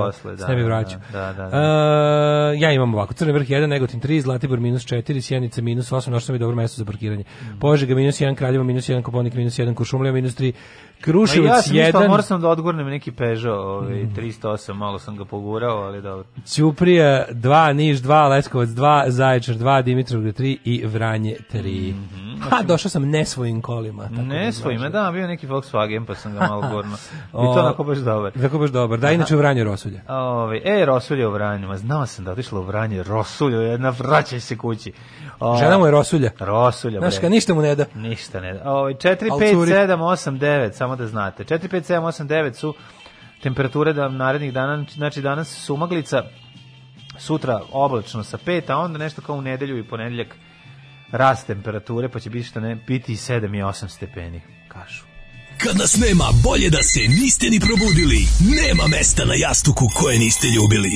posle i da, vraću. Da, da, da. E, ja imam ovako, Crni vrh 1, Negotin 3, Zlatibor minus 4, Sjenica minus 8, našao mi i dobro mesto za parkiranje. Mm. Požega minus 1, Kraljevo minus 1, Koponik minus 1, Kuršumlija minus 3, Kruševac 1. Ja sam jedan... morao sam da odgurnem neki Peugeot, ovaj, 308, malo sam ga pogurao, ali dobro. Ćuprija 2, Niš 2, Leskovac 2, Zaječar 2, Dimitrovgrad 3 i Vranje 3. Mm -hmm. Ha, došao sam ne svojim kolima. Tako ne da svojima, znači. da, bio neki Volkswagen, pa sam ga malo gurno. I to onako baš dobar. Tako baš dobar, da, inače u Vranje Rosulje. Ove, ovaj, e, Rosulje u Vranju, ma znao sam da otišla u Vranje Rosulje, jedna vraćaj se kući. O, ovaj, Žena mu je Rosulje. Rosulje, bre. Znaš, ka ništa mu ne da. Ništa ne da. Ove, 4, 5, 7, 8, 9, samo samo da znate. 4, 5, 7, 8, 9 su temperature da narednih dana, znači danas sumaglica, sutra oblačno sa 5, a onda nešto kao u nedelju i ponedeljak rast temperature, pa će biti što ne, biti 7 i 8 stepeni, kažu. Kad nas nema, bolje da se niste ni probudili. Nema mesta na jastuku koje niste ljubili.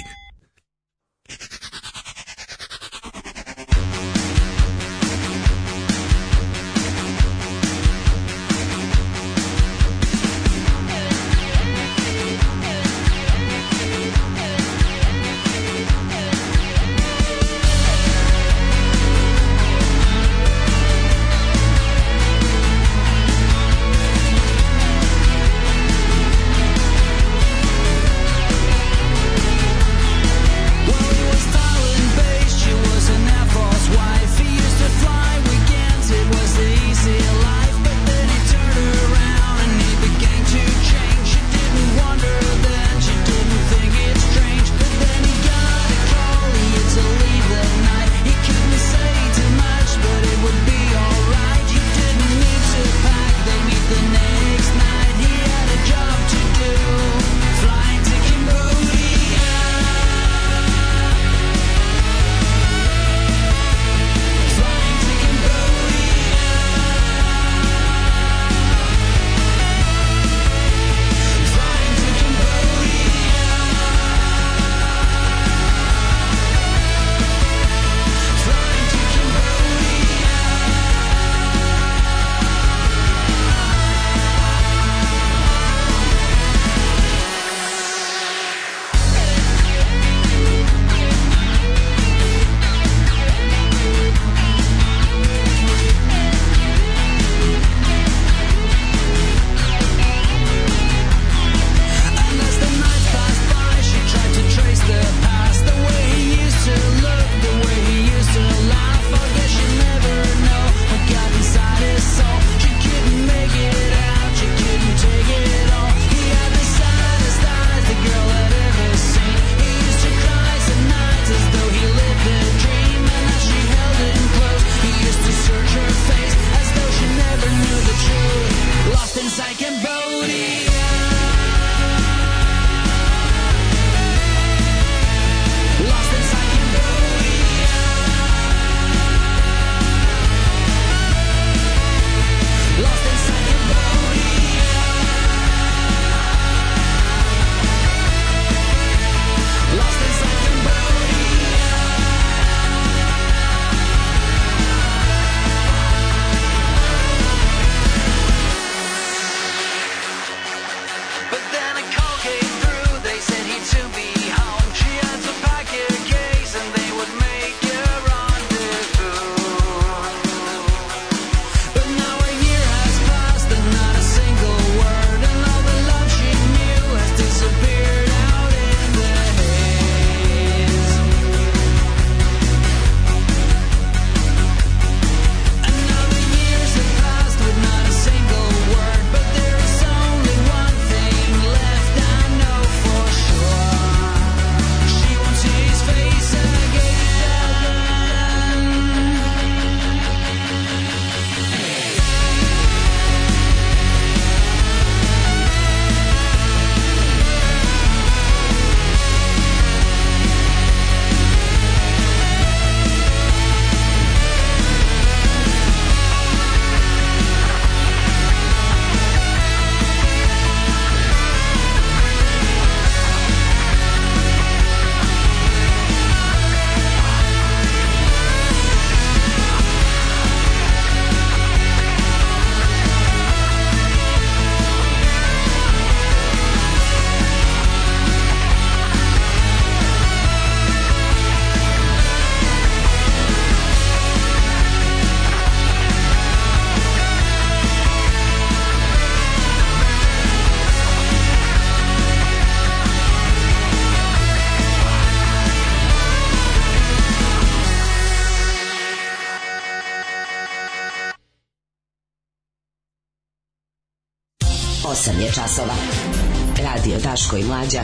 mlađa.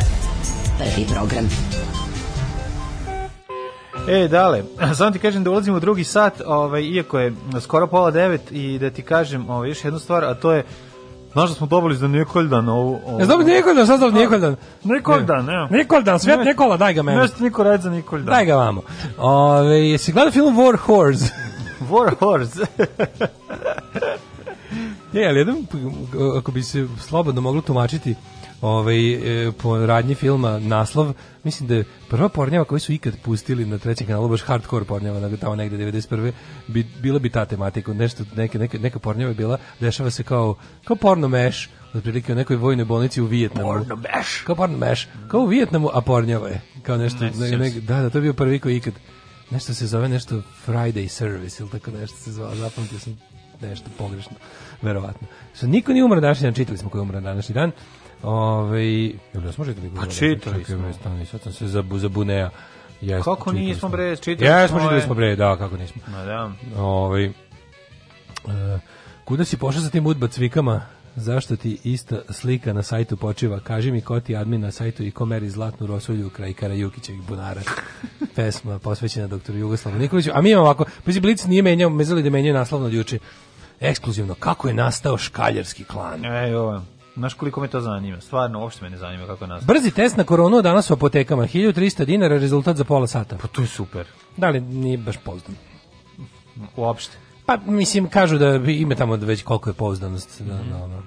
Prvi program. E, dale, samo ti kažem da ulazimo u drugi sat, ovaj, iako je skoro pola devet i da ti kažem ovaj, još jednu stvar, a to je Znaš da smo dobili za Nikoldan ovu... ovu... Jesi dobili Nikoldan, sad dobili pa, Nikoldan. Nikoldan, ne. Nikoldan, svet ne, Nikola, daj ga meni. Nešto niko radi za Nikoldan. Daj ga vamo. Ove, jesi gledao film War Horse? War Horse. je, ali jedan, ako bi se slobodno moglo tumačiti, ovaj, e, po radnji filma naslov, mislim da je prva pornjava koju su ikad pustili na trećem kanalu, baš hardcore pornjava, tamo negde 91. Bi, bila bi ta tematika, nešto, neke, neka, neka pornjava je bila, dešava se kao, kao porno meš, otprilike u nekoj vojnoj bolnici u Vijetnamu. Porno meš. Kao porno meš. Kao u Vijetnamu, a pornjava je. Kao nešto, ne, ne, da, da, to je bio prvi koji ikad. Nešto se zove nešto Friday service ili tako nešto se zove, zapamtio sam nešto pogrešno, verovatno. So, niko nije umro današnji dan, čitali smo koji je umro današnji dan. Ove, ovaj, jel da smo čitali? Pa čitali smo. Sad sam se zabu, zabunea. Jest, kako nismo bre, čitali ja, smo. Jesmo čitali smo bre, da, kako nismo. Ma da. Ove, ovaj, uh, kuda si pošao sa tim udba cvikama? Zašto ti ista slika na sajtu počiva? Kaži mi ko ti admin na sajtu i ko meri zlatnu rosolju kraj Karajukićevih bunara. Pesma posvećena doktoru Jugoslavu Nikoliću. A mi imamo ovako, pazi, Blic nije menjao, mezali da menjao naslovno od juče. Ekskluzivno, kako je nastao škaljarski klan? Ej, ovo Znaš koliko me to zanima? Stvarno, uopšte me ne zanima kako nas. Brzi test na koronu danas u apotekama. 1300 dinara, rezultat za pola sata. Pa to je super. Da li nije baš pozdan? Uopšte. Pa mislim, kažu da ima tamo da već koliko je pozdanost. Da, mm. da, da.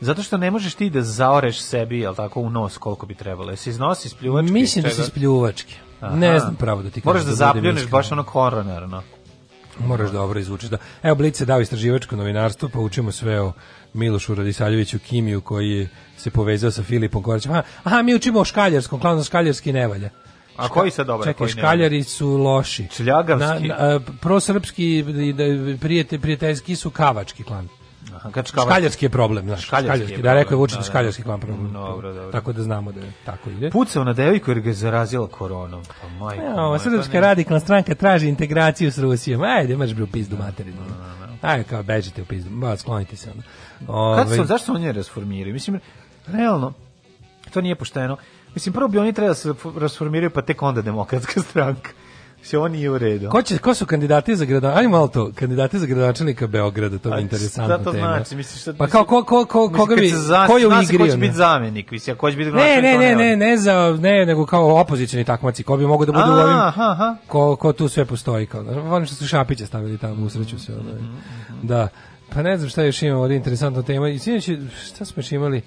Zato što ne možeš ti da zaoreš sebi, jel tako, u nos koliko bi trebalo. Jesi iznosi iz pljuvačke? Mislim da si iz pljuvačke. Aha. Ne znam pravo da ti kažem. Moraš da, da zapljuneš baš ono koronarno. Moraš dobro da izvučeš. Da. Evo, Blic je dao istraživačko novinarstvo, pa učimo sve o Milošu Radisavljeviću Kimiju koji se povezao sa Filipom Kovačem. Aha, aha, mi učimo o škaljarskom, klavno škaljarski nevalja. A koji se dobar? Čekaj, koji škaljari su loši. Čljagavski? Na, na, e, prosrpski, da, prijete, prijateljski su kavački klan. Aha, kad škavarski. škaljarski je problem, znaš, škaljarski, škaljarski je da rekao je Vučić da, da, škaljarski klan problem. Dobro, dobro. Tako da znamo da je tako ide. Pucao na devojku jer ga je zarazila koronom. Pa majko. Ja, ova srpska radikalna stranka traži integraciju s Rusijom. Ajde, marš bre u pizdu da, materinu. Ajde, kao bežite u pizdu. Ba, sklonite se onda. Ove... Kad su, zašto oni ne rasformiraju? Mislim, realno, to nije pošteno. Mislim, prvo bi oni trebali da se rasformiraju, pa tek onda demokratska stranka. Se oni u redu. Ko, će, ko su kandidati za grada? Ajmo malo to, kandidati za gradonačelnika Beograda, to je interesantno. tema. Šta to tema. znači? Misliš šta, pa kao ko, ko, ko, koga bi, za, ko je u igri? Ko će biti zamenik, mislim, ko će biti Ne, ne, ne, ne, ne, za, ne, nego kao opozicioni takmaci, ko bi mogao da bude u ovim, ko, ko tu sve postoji. Kao, volim što su Šapića stavili tamo, usreću se. Ovaj. Mhm, mhm. Da. Pa ne znam šta još imamo ovdje interesantna tema. I sinoć šta smo još imali?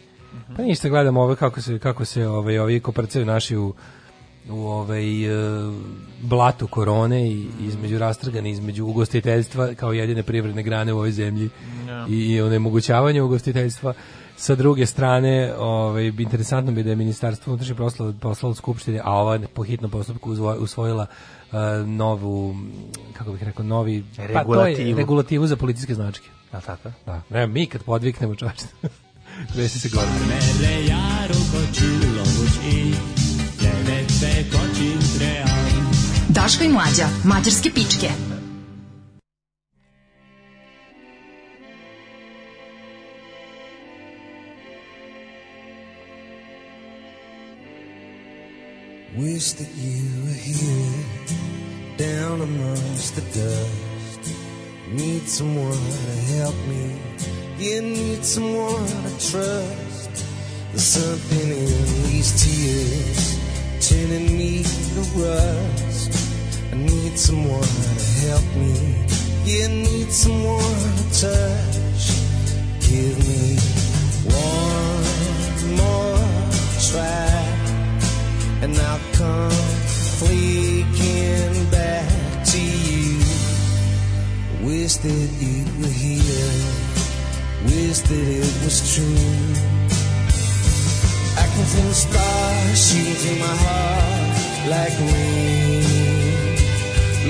Pa ništa gledamo ove kako se kako se ovaj ovi koprcaju naši u u ovaj e, blatu korone i između rastrgane između ugostiteljstva kao jedine privredne grane u ovoj zemlji no. i, i onemogućavanje ugostiteljstva sa druge strane, ovaj interesantno bi da je ministarstvo unutrašnjih poslova poslalo skupštine, a ova po hitnom postupku usvojila uh, novu kako bih rekao, novi regulativu. pa to je regulativu za policijske značke. Da, tako? Da. Ne, mi kad podviknemo čovječe. Desi se gore. Mele jaru kočilo i levete kočin trean. Daška i mlađa, mađarske pičke. Wish that you were here down amongst the dust Need someone to help me. You need someone to trust. There's something in these tears turning me to rust. I need someone to help me. You need someone to touch. Give me one more try, and I'll complete. Wish that it were here. Wish that it was true. I can feel the stars, shooting through my heart like rain.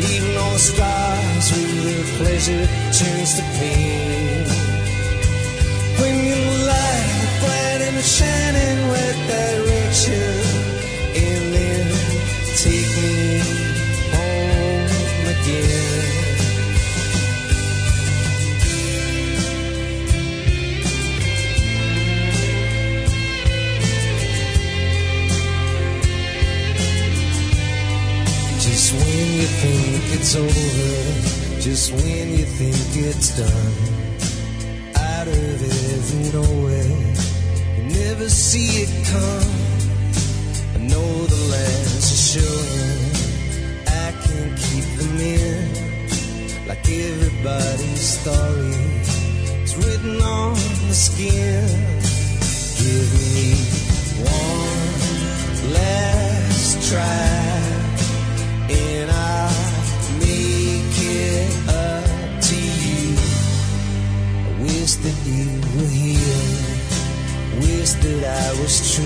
Leaving all the scars with the pleasure turns to pain. Bringing the light, the bright and the shining with that direction. it's over, just when you think it's done, out of every nowhere, you never see it come. I know the lands are showing, I can't keep them in, like everybody's story. It's written on the skin. Give me one last try. that I was true.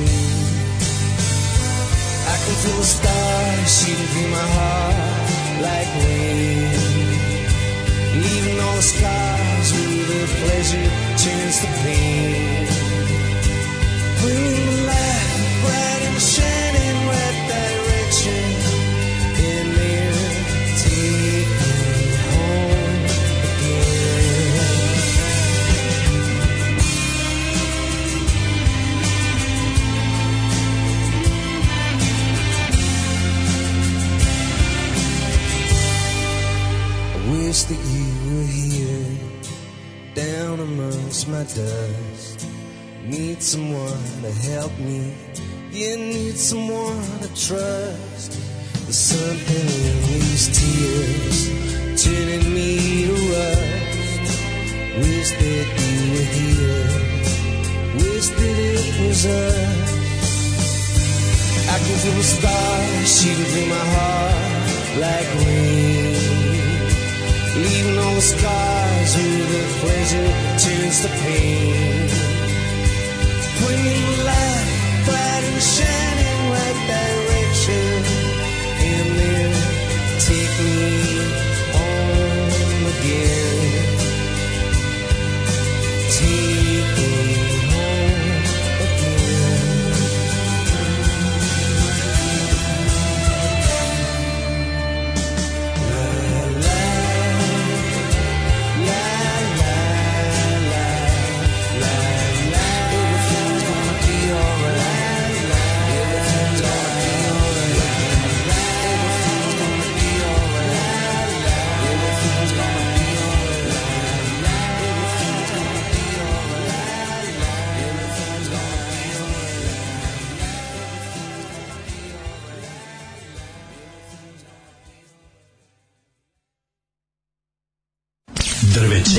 I can feel the stars shooting through my heart like rain. even though the scars with the pleasure turns to pain. Bring my dust. Need someone to help me. You need someone to trust. There's something in these tears turning me to rust. Wish that you were here. Wish that it was us. I can feel the stars shooting through my heart like rain. Leaving all the scars with the pleasure feels the pain. Green light, bright and shining.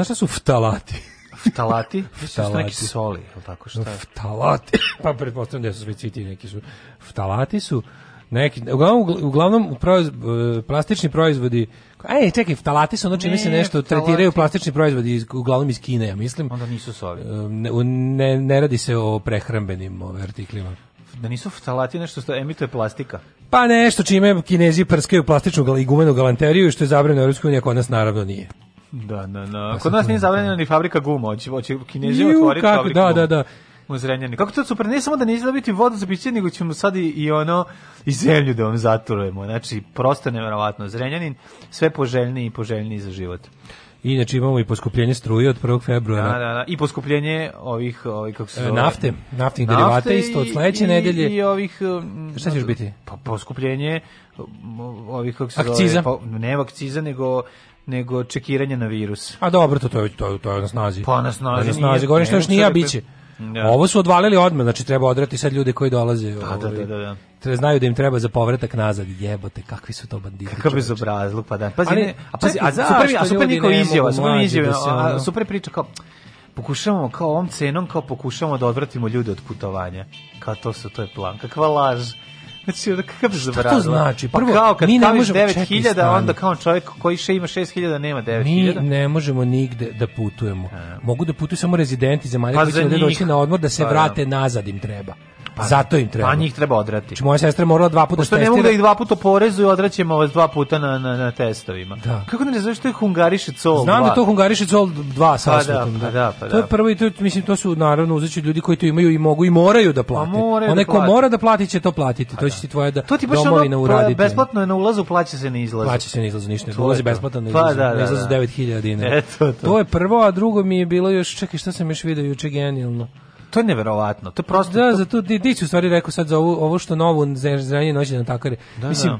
Znaš šta su ftalati? Ftalati? ftalati. su neki soli, ili tako šta? Ftalati, pa pretpostavljam da su sve citi neki su. Ftalati su neki, uglavnom, uglavnom proiz, e, plastični proizvodi, ej, čekaj, ftalati su znači čime se nešto ftalati. tretiraju plastični proizvodi, iz, uglavnom iz Kine, ja mislim. Onda nisu soli. E, ne, ne, ne radi se o prehrambenim artiklima. Da nisu ftalati nešto što emituje plastika? Pa nešto čime kinezi prskaju plastičnu i gumenu galanteriju, što je zabrano u EU, kod nas naravno nije. Da, da, da. Kod nas nije da. zabranjena ni fabrika guma, hoće hoće Kinezi otvoriti fabriku. Da, da, da. U Zrenjaninu. Kako to super, ne samo da ne izda vodu za piće, nego ćemo sad i, i ono i zemlju da vam zaturujemo. Znači, prosto neverovatno. Zrenjanin sve poželjniji i poželjniji za život. Inače imamo i poskupljenje struje od 1. februara. Da, da, da. I poskupljenje ovih, ovih kako se e, zove? Nafte, naftnih Nafte derivata isto od sledeće nedelje. I ovih um, Šta će još biti? Pa poskupljenje um, ovih kako se akciza. zove? Pa, ne akciza, nego nego čekiranje na virus. A dobro, to, to, to, to je na snazi. Pa na snazi. Na snazi, govorim što još nije, a biće. Da. Ovo su odvalili odmah, znači treba odrati sad ljude koji dolaze. Da, da ovaj, da, da, da. Tre, znaju da im treba za povratak nazad. Jebote, kakvi su to banditi. Kakav bezobrazluk, pa da. Pazi, Ali, a pazi, a za super, a super niko izjava, super da izjava, a super priča kao pokušavamo kao ovom cenom kao pokušavamo da odvratimo ljude od putovanja. Kao to su to je plan. Kakva laž. Znači, ono kakav zavradla. Šta to znači? Pa Prvo, pa kao kad mi ne možemo 9000, onda kao čovjek koji še ima 6000, nema 9000. Mi ne možemo nigde da putujemo. Mogu da putuju samo rezidenti zemalja pa koji će doći na odmor da se pa da. vrate nazad im treba. Pa, Zato im treba. Pa njih treba odrati. Znači, moja sestra morala dva puta testirati. Pošto ne mogu da ih dva puta porezuju, odraćemo vas dva puta na, na, na testovima. Da. Kako ne znaš što je Hungariše col Znam 2. da to Hungariše col 2 sa pa, da, pa, da, da pa, da. To je da. prvo i to, mislim, to su naravno uzeći ljudi koji to imaju i mogu i moraju da plate. Pa Onaj da ko mora da plati će to platiti. Pa, to će ti tvoja da, to ti baš domovina ono, uraditi. Besplatno je na ulazu, plaća se ne izlazi. Plaća se ne izlazu, ništa. To ulazi besplatno ne izlazi. Pa, da, da, da. 9000 dinara. Eto, To je prvo, a drugo mi je bilo još, čekaj, šta sam još video juče genijalno to je neverovatno. To je prosto Da, to... za tu diću stvari rekao sad za ovo, ovo što novo zrenje noći na takare. Da, Mislim, da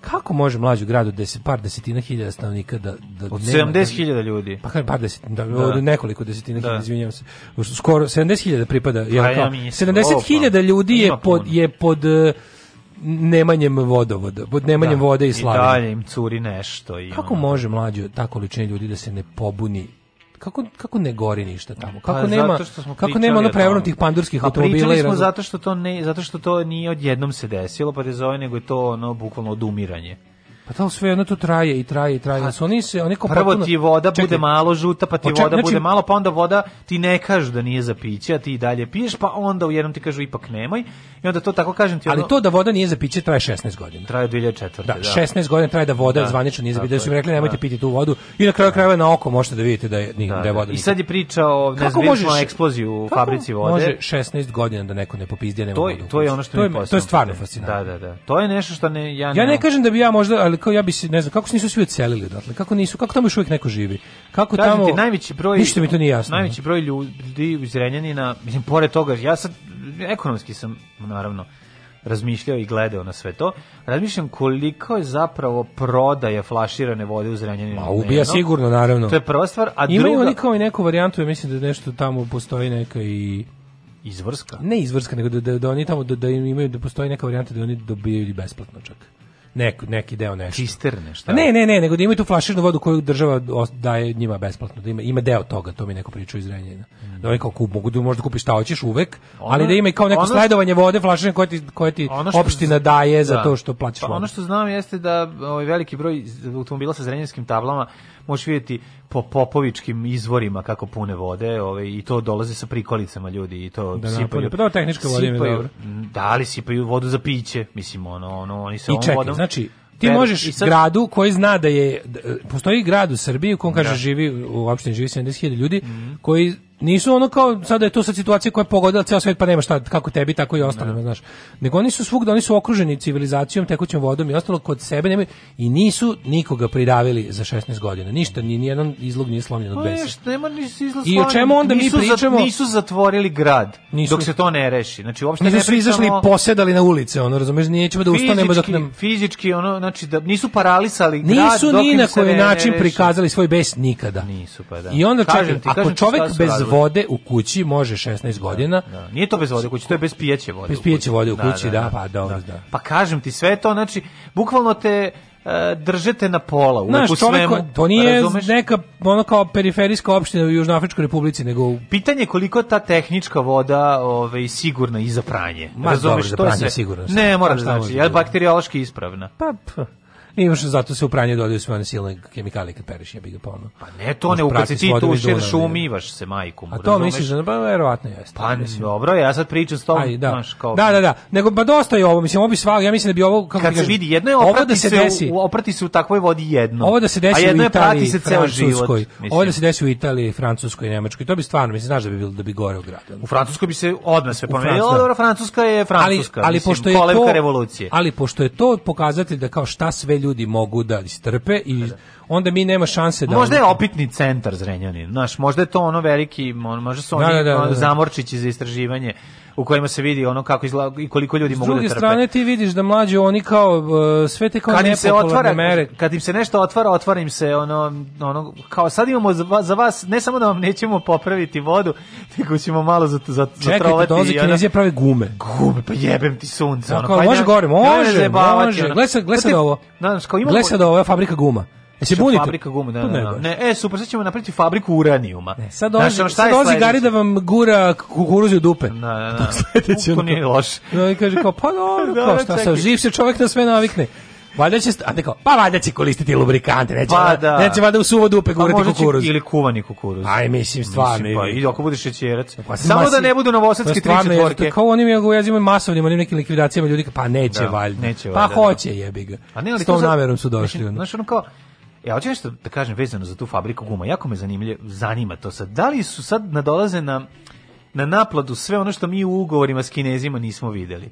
kako može mlađu gradu da se par desetina hiljada stanovnika da da od 70.000 ljudi. Pa kad par desetina, da, da, od nekoliko desetina da. hiljada, izvinjavam se. Skoro 70.000 pripada, je pa ja kao. 70.000 ljudi je pod je pod e, nemanjem vodovoda, pod nemanjem da, vode i slave. I dalje im curi nešto. I Kako ono... može mlađu ta količina ljudi da se ne pobuni kako, kako ne gori ništa tamo? Kako pa, nema kako nema ono prevrnutih pandurskih pa automobila? Pričali smo zato što to ne zato što to nije odjednom se desilo, pa rezoje nego je to ono bukvalno odumiranje. Pa to sve ono to traje i traje i traje. A, pa znači, oni se oni Prvo potpuno... ti voda Čekaj. bude malo žuta, pa ti Oček, pa voda znači... bude malo, pa onda voda ti ne kažu da nije za piće, a ti dalje piješ, pa onda u jednom ti kažu ipak nemoj, I onda to tako kažem ti. Ali to da voda nije za piće traje 16 godina. Traje 2004. Da, 16 da. godina traje da voda da, zvanično nije za piće. Da su im rekli da. nemojte da. piti tu vodu i na kraju krajeva na oko možete da vidite da je, da, da je da. voda. I sad je priča o nezbiljnoj eksploziju u fabrici vode. Može 16 godina da neko ne popizdje nema to, vodu. To je ono što to je, mi To je stvarno fascinantno. Da, da, da. To je nešto što ne ja ne Ja ne kažem da bi ja možda, ali kao ja bi se ne znam kako su nisu svi odselili odatle. Kako nisu, kako tamo još uvijek neko živi. Kako kažem tamo ti, najveći broj Ništa mi to nije jasno. Najveći broj ljudi iz Renjanina, mislim pored toga ja sad ekonomski sam, naravno, razmišljao i gledao na sve to, razmišljam koliko je zapravo prodaje flaširane vode u ranjenje. Ma, ubija sigurno, naravno. To je prva stvar. A Ima druga... oni kao i neku varijantu, ja mislim da nešto tamo postoji neka i... Izvrska? Ne izvrska, nego da, da, da oni tamo, da, da imaju, da postoji neka varijanta da oni dobijaju besplatno čak neku, neki deo nešto. Cisterne, šta? Ne, ne, ne, nego da imaju tu flaširnu vodu koju država daje njima besplatno, da ima, ima deo toga, to mi neko priča iz Renjina. Mm. Da oni kao mogu da možda kupiš šta hoćeš uvek, ono, ali da ima i kao neko sledovanje vode flaširne koje ti, koje ti što opština daje da. za to što plaćaš pa, vodu. Ono što znam jeste da ovaj veliki broj automobila sa zrenjinskim tablama možeš vidjeti po popovičkim izvorima kako pune vode, ovaj i to dolazi sa prikolicama ljudi i to da, da sipaju. Da, tehnička voda je dobro. Da, ali sipaju vodu za piće, mislim ono, ono oni sa I čekaj, vodom. znači ti možeš sad... gradu koji zna da je da, postoji grad u Srbiji u kom kaže da. živi u opštini živi 70.000 ljudi mm -hmm. koji nisu ono kao sada je to sad situacija koja je pogodila ceo svet pa nema šta kako tebi tako i ostalima ne. Da. znaš nego oni su svugde oni su okruženi civilizacijom tekućom vodom i ostalo kod sebe nema i nisu nikoga pridavili za 16 godina ništa ni ni jedan izlog nije slomljen od pa besa nema nisu izlog i o čemu onda nisu mi pričamo za, nisu zatvorili grad nisu, dok se to ne reši znači uopšte nisu ne su izašli i posedali na ulice ono razumeš nećemo da ustanemo dok nam fizički ono znači da nisu paralisali grad nisu dok ni na koji način prikazali svoj bes nikada nisu pa da i onda kažem čekaj ako čovjek bez vode u kući može 16 da, godina. Da, da. Nije to bez vode u kući, to je bez pijeće vode. Bez pijeće vode u da, kući, da, da, pa dobro, da. Pa kažem ti sve to, znači bukvalno te e, držete na pola, uvek u svemu. To nije razumeš? neka ono kao periferijska opština u Južnoafričkoj republici, nego... Pitanje koliko ta tehnička voda ove, ovaj, sigurna i za pranje. Ma, razumeš, dobro, za pranje je sigurno. Ne, moraš znači, je bakteriološki ispravna. Pa, pa. Nimaš, zato se u pranje dodaju sve one silne kemikalije kad pereš, ja bih ga pomno. Pa, pa ne, to ne, kad se ti tuširaš, umivaš se majkom. A to razumeš? misliš da, pa verovatno jeste. Pa ne, dobro, ja sad pričam s tobom, da. kao... Da, da, da, nego, pa dosta je ovo, mislim, ovo bi svak, ja mislim da bi ovo... Kako kad se vidi, jedno je da oprati, da se, se desi, u, oprati se u takvoj vodi jedno, ovo da se desi a jedno je prati se ceo život. Ovo da se desi u Italiji, Francuskoj, Nemačkoj, to bi stvarno, mislim, znaš da bi bilo da bi gore u gradu. U Francuskoj bi se odmah sve promenilo, da. dobro, Francuska je Francuska, ali, ali mislim, pošto je to, revolucije. Ali pošto je to pokazatelj da kao šta sve ljudi mogu da istrpe i da, da. onda mi nema šanse da... Možda je opitni centar Zrenjanin, znaš, možda je to ono veliki, možda su da, oni da, da, da, zamorčići za istraživanje u kojima se vidi ono kako izgleda i koliko ljudi mogu da trpe. S druge strane ti vidiš da mlađi oni kao uh, sve te kao kad se otvara, mere. Kad im se nešto otvara, otvara im se ono, ono kao sad imamo za, za vas, ne samo da vam nećemo popraviti vodu, nego ćemo malo za, za, Čekajte, zatrovati. Čekajte, dolaze prave gume. Gume, pa jebem ti sunce. Tako, ono, kao, pa može gore, može, može. Gledaj sad znači, ovo. Znaš, kao imamo... Gledaj sad ovo, fabrika guma se znači, bunite. Fabrika gume, da, da, da. Ne, e, super, sad ćemo napraviti fabriku uranijuma. Ne, sad dolazi, znači, sad dolazi Gari da vam gura kukuruz u dupe. Da, da, da. To pa sledeće. nije loše. Da, i kaže kao, pa dobro, da, kao, šta sa, živ se čovjek na sve navikne. Valjda će, a ne pa valjda će koristiti lubrikante, neće, pa, da. neće valjda u suvo dupe pa gurati pa, kukuruz. Ili kuvani kukuruz. Aj, mislim, stvarno. Mislim, pa, i ako budeš šećerac. Pa, Samo masi, da ne budu novosadski tri četvorke. Kao onim, ja govorim, masovnim, onim nekim likvidacijama ljudi, pa neće da, valjda. Neće pa valjda. Pa hoće, jebi ga. A ne, ali S tom namerom su došli. Znaš, ono kao, Ja e, hoću nešto da kažem vezano za tu fabriku guma. Jako me zanimlje, zanima to sad. Da li su sad nadolaze na na napladu sve ono što mi u ugovorima s Kinezima nismo videli?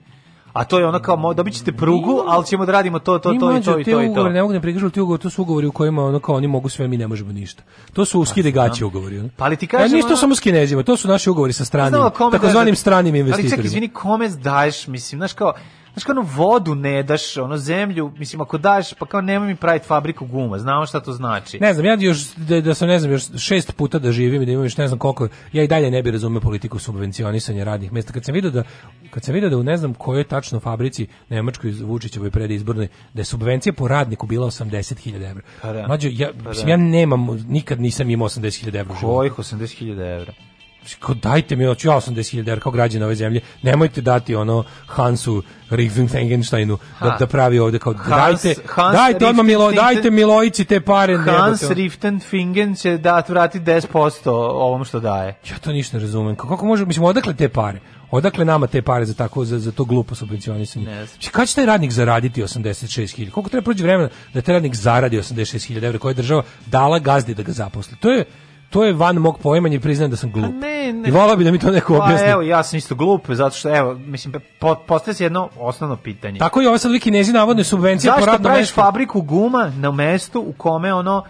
A to je ono kao dobit ćete prugu, ali ćemo da radimo to, to, to i to i to. I to. ne mogu da prikažu ti ugovor, to su ugovori u kojima ono kao oni mogu sve, mi ne možemo ništa. To su skide gaće ugovori. Ono. Pa li ti kažem... Ja, ništa samo s kinezima, to su naši ugovori sa stranim, da- takozvanim stranim investitorima. Ali čekaj, izvini, kome daješ, mislim, znaš kao, Znaš, kao ono, vodu ne daš, ono, zemlju, mislim, ako daš, pa kao nemoj mi praviti fabriku guma, znamo šta to znači. Ne znam, ja da još, da, da sam, ne znam, još šest puta da živim i da imam još ne znam koliko, ja i dalje ne bi razumio politiku subvencionisanja radnih mesta. Kad sam vidio da, kad sam vidio da u ne znam kojoj tačno fabrici Nemačkoj Vučićevoj predizbornoj, da je subvencija po radniku bila 80.000 evra. Pa da. Mađo, pa ja, da. mislim, ja nemam, nikad nisam imao 80.000 evra. Kojih 80.000 evra? kao dajte mi, hoću ja 80.000 kao građana ove zemlje, nemojte dati ono Hansu Riefenfengensteinu da, ha. da, da pravi ovde kao Hans, dajte, Hans dajte odmah Milo, dajte Milojici te pare. Hans Riefenfingen će da vrati 10% ovom što daje. Ja to ništa ne razumem. Kako može, mislim, odakle te pare? Odakle nama te pare za tako za, za to glupo subvencionisanje? Ne znam. Znači, Kada će taj radnik zaraditi 86.000? Koliko treba prođe vremena da taj radnik zaradi 86.000 evra koje je država dala gazdi da ga zaposli? To je to je van mog poimanja priznajem da sam glup. ne, ne. I volao bi da mi to neko pa objasni. Pa evo, ja sam isto glup, zato što, evo, mislim, po, postoje se jedno osnovno pitanje. Tako i ove sad nezi navodne subvencije Zašto po radnom praviš fabriku guma na mestu u kome ono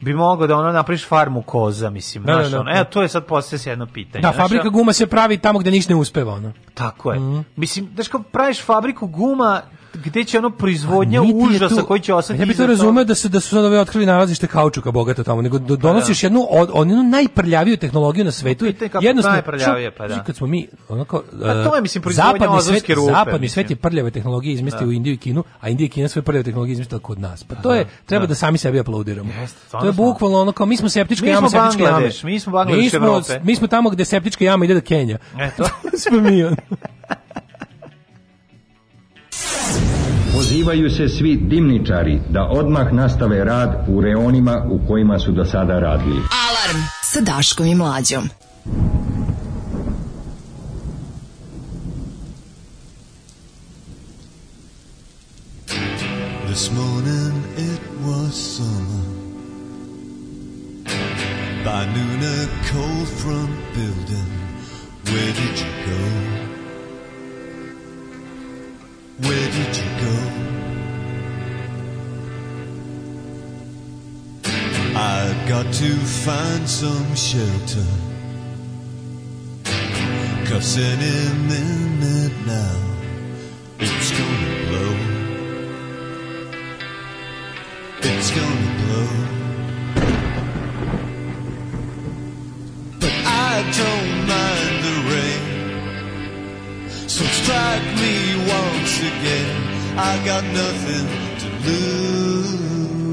bi mogao da ono napraviš farmu koza, mislim, da, da znaš, da, da, ono. Evo, to je sad postoje jedno pitanje. Da, znaš, fabrika guma se pravi tamo gde ništa ne uspeva, ono. Tako je. Mm -hmm. Mislim, znaš, kao praviš fabriku guma, gde će ono proizvodnja pa užasa tu, koji će ostati. Ja bih to razumeo da se da su sad ove otkrili nalazište kaučuka bogata tamo, nego do, pa donosiš da. jednu od, onu najprljaviju tehnologiju na svetu. Jednostavno najprljavije, pa da. Kad smo mi onako pa to je e, mislim proizvodnja zapadni svet, rupe, zapadni svet je prljave tehnologije izmestio da. u Indiju i Kinu, a Indija i Kina sve prljave tehnologije izmestila kod nas. Pa, pa to je da, treba da sami sebi aplaudiramo. To je bukvalno ono kao mi smo septičke jame, septičke jama. Mi smo Bangladeš, mi smo mi smo tamo gde septička jama ide do Kenja. E to smo mi. Pozivaju se svi dimničari da odmah nastave rad u reonima u kojima su do sada radili. Alarm sa Daškom i Mlađom. This morning it was summer By noon a cold front building Where did you go? Where did you go? I got to find some shelter. Cussing in the minute now, it's gonna blow. It's gonna blow. But I don't mind the rain, so strike me once again. I got nothing to lose.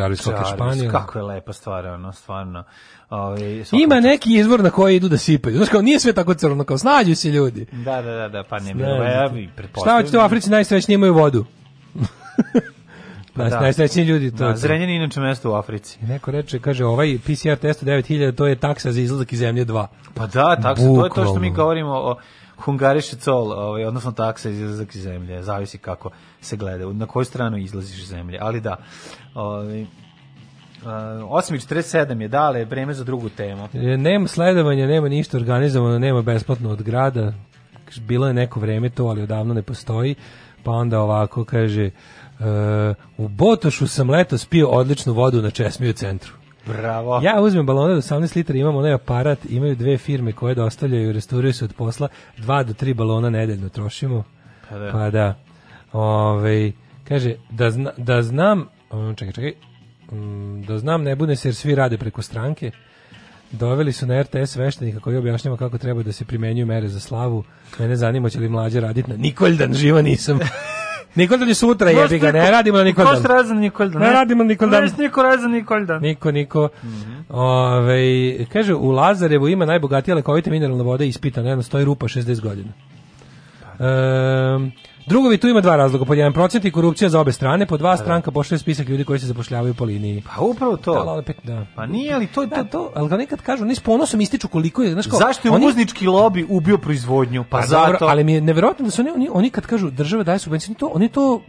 Jarvis Cocker Spaniel. Kako je lepa stvar, ono, stvarno. Ove, ovaj, Ima čast... neki izvor na koji idu da sipaju. Znaš, kao, nije sve tako crno, kao, snađu se ljudi. Da, da, da, da pa ne, pa ja bi Šta hoćete u da- Africi najsrećnije imaju vodu? Pa da. Najsrećniji ljudi to. Da, Zrenjanin je inače mesto u Africi. Neko reče, kaže, ovaj PCR test 9000 to je taksa za izlazak iz zemlje 2. Pa da, taksa, Bukvalno. to je to što mi govorimo o Hungariše col, ovaj, odnosno taksa iz izlazak iz zemlje, zavisi kako se gleda, na koju stranu izlaziš iz zemlje, ali da, ovaj, 8.47 eh, je dale, vreme za drugu temu. E, nema sledovanja, nema ništa organizovano, nema besplatno od grada. Bilo je neko vreme to, ali odavno ne postoji. Pa onda ovako kaže, eh, u Botošu sam letos pio odličnu vodu na Česmi u centru. Bravo. Ja uzmem balone od 18 litara, imam onaj aparat, imaju dve firme koje dostavljaju, i restauriraju se od posla, dva do tri balona nedeljno trošimo. Pa da. Pa da. Ove, kaže, da, zna, da znam, čekaj, čekaj, mm, da znam ne bude se jer svi rade preko stranke. Doveli su na RTS veštenika koji objašnjava kako treba da se primenjuju mere za slavu. Mene zanima će li mlađe raditi na Nikoljdan, živa nisam. Nikoldan je sutra, jebi ga, ne radimo na Nikoldan. Ko se na Nikoldan? Ne radimo na Nikoldan. Ne, niko radi na Nikoldan. Niko, niko. Mm -hmm. Ove, kaže, u Lazarevu ima najbogatija lekovita mineralne vode ispitana, jedno stoji rupa 60 godina. Um, Drugovi tu ima dva razloga, pod jedan procent i korupcija za obe strane, po dva da, da. stranka pošalje spisak ljudi koji se zapošljavaju po liniji. Pa upravo to. Da, opet, da. Pa nije ali to je to, da, to al ga nekad kažu, ne s ponosom ističu koliko je, znaš kao. Zašto je oni... uvoznički lobi ubio proizvodnju? Pa, pa zato. Dobro, ali mi je neverovatno da su oni, oni, oni kad kažu država daje subvencije, to oni to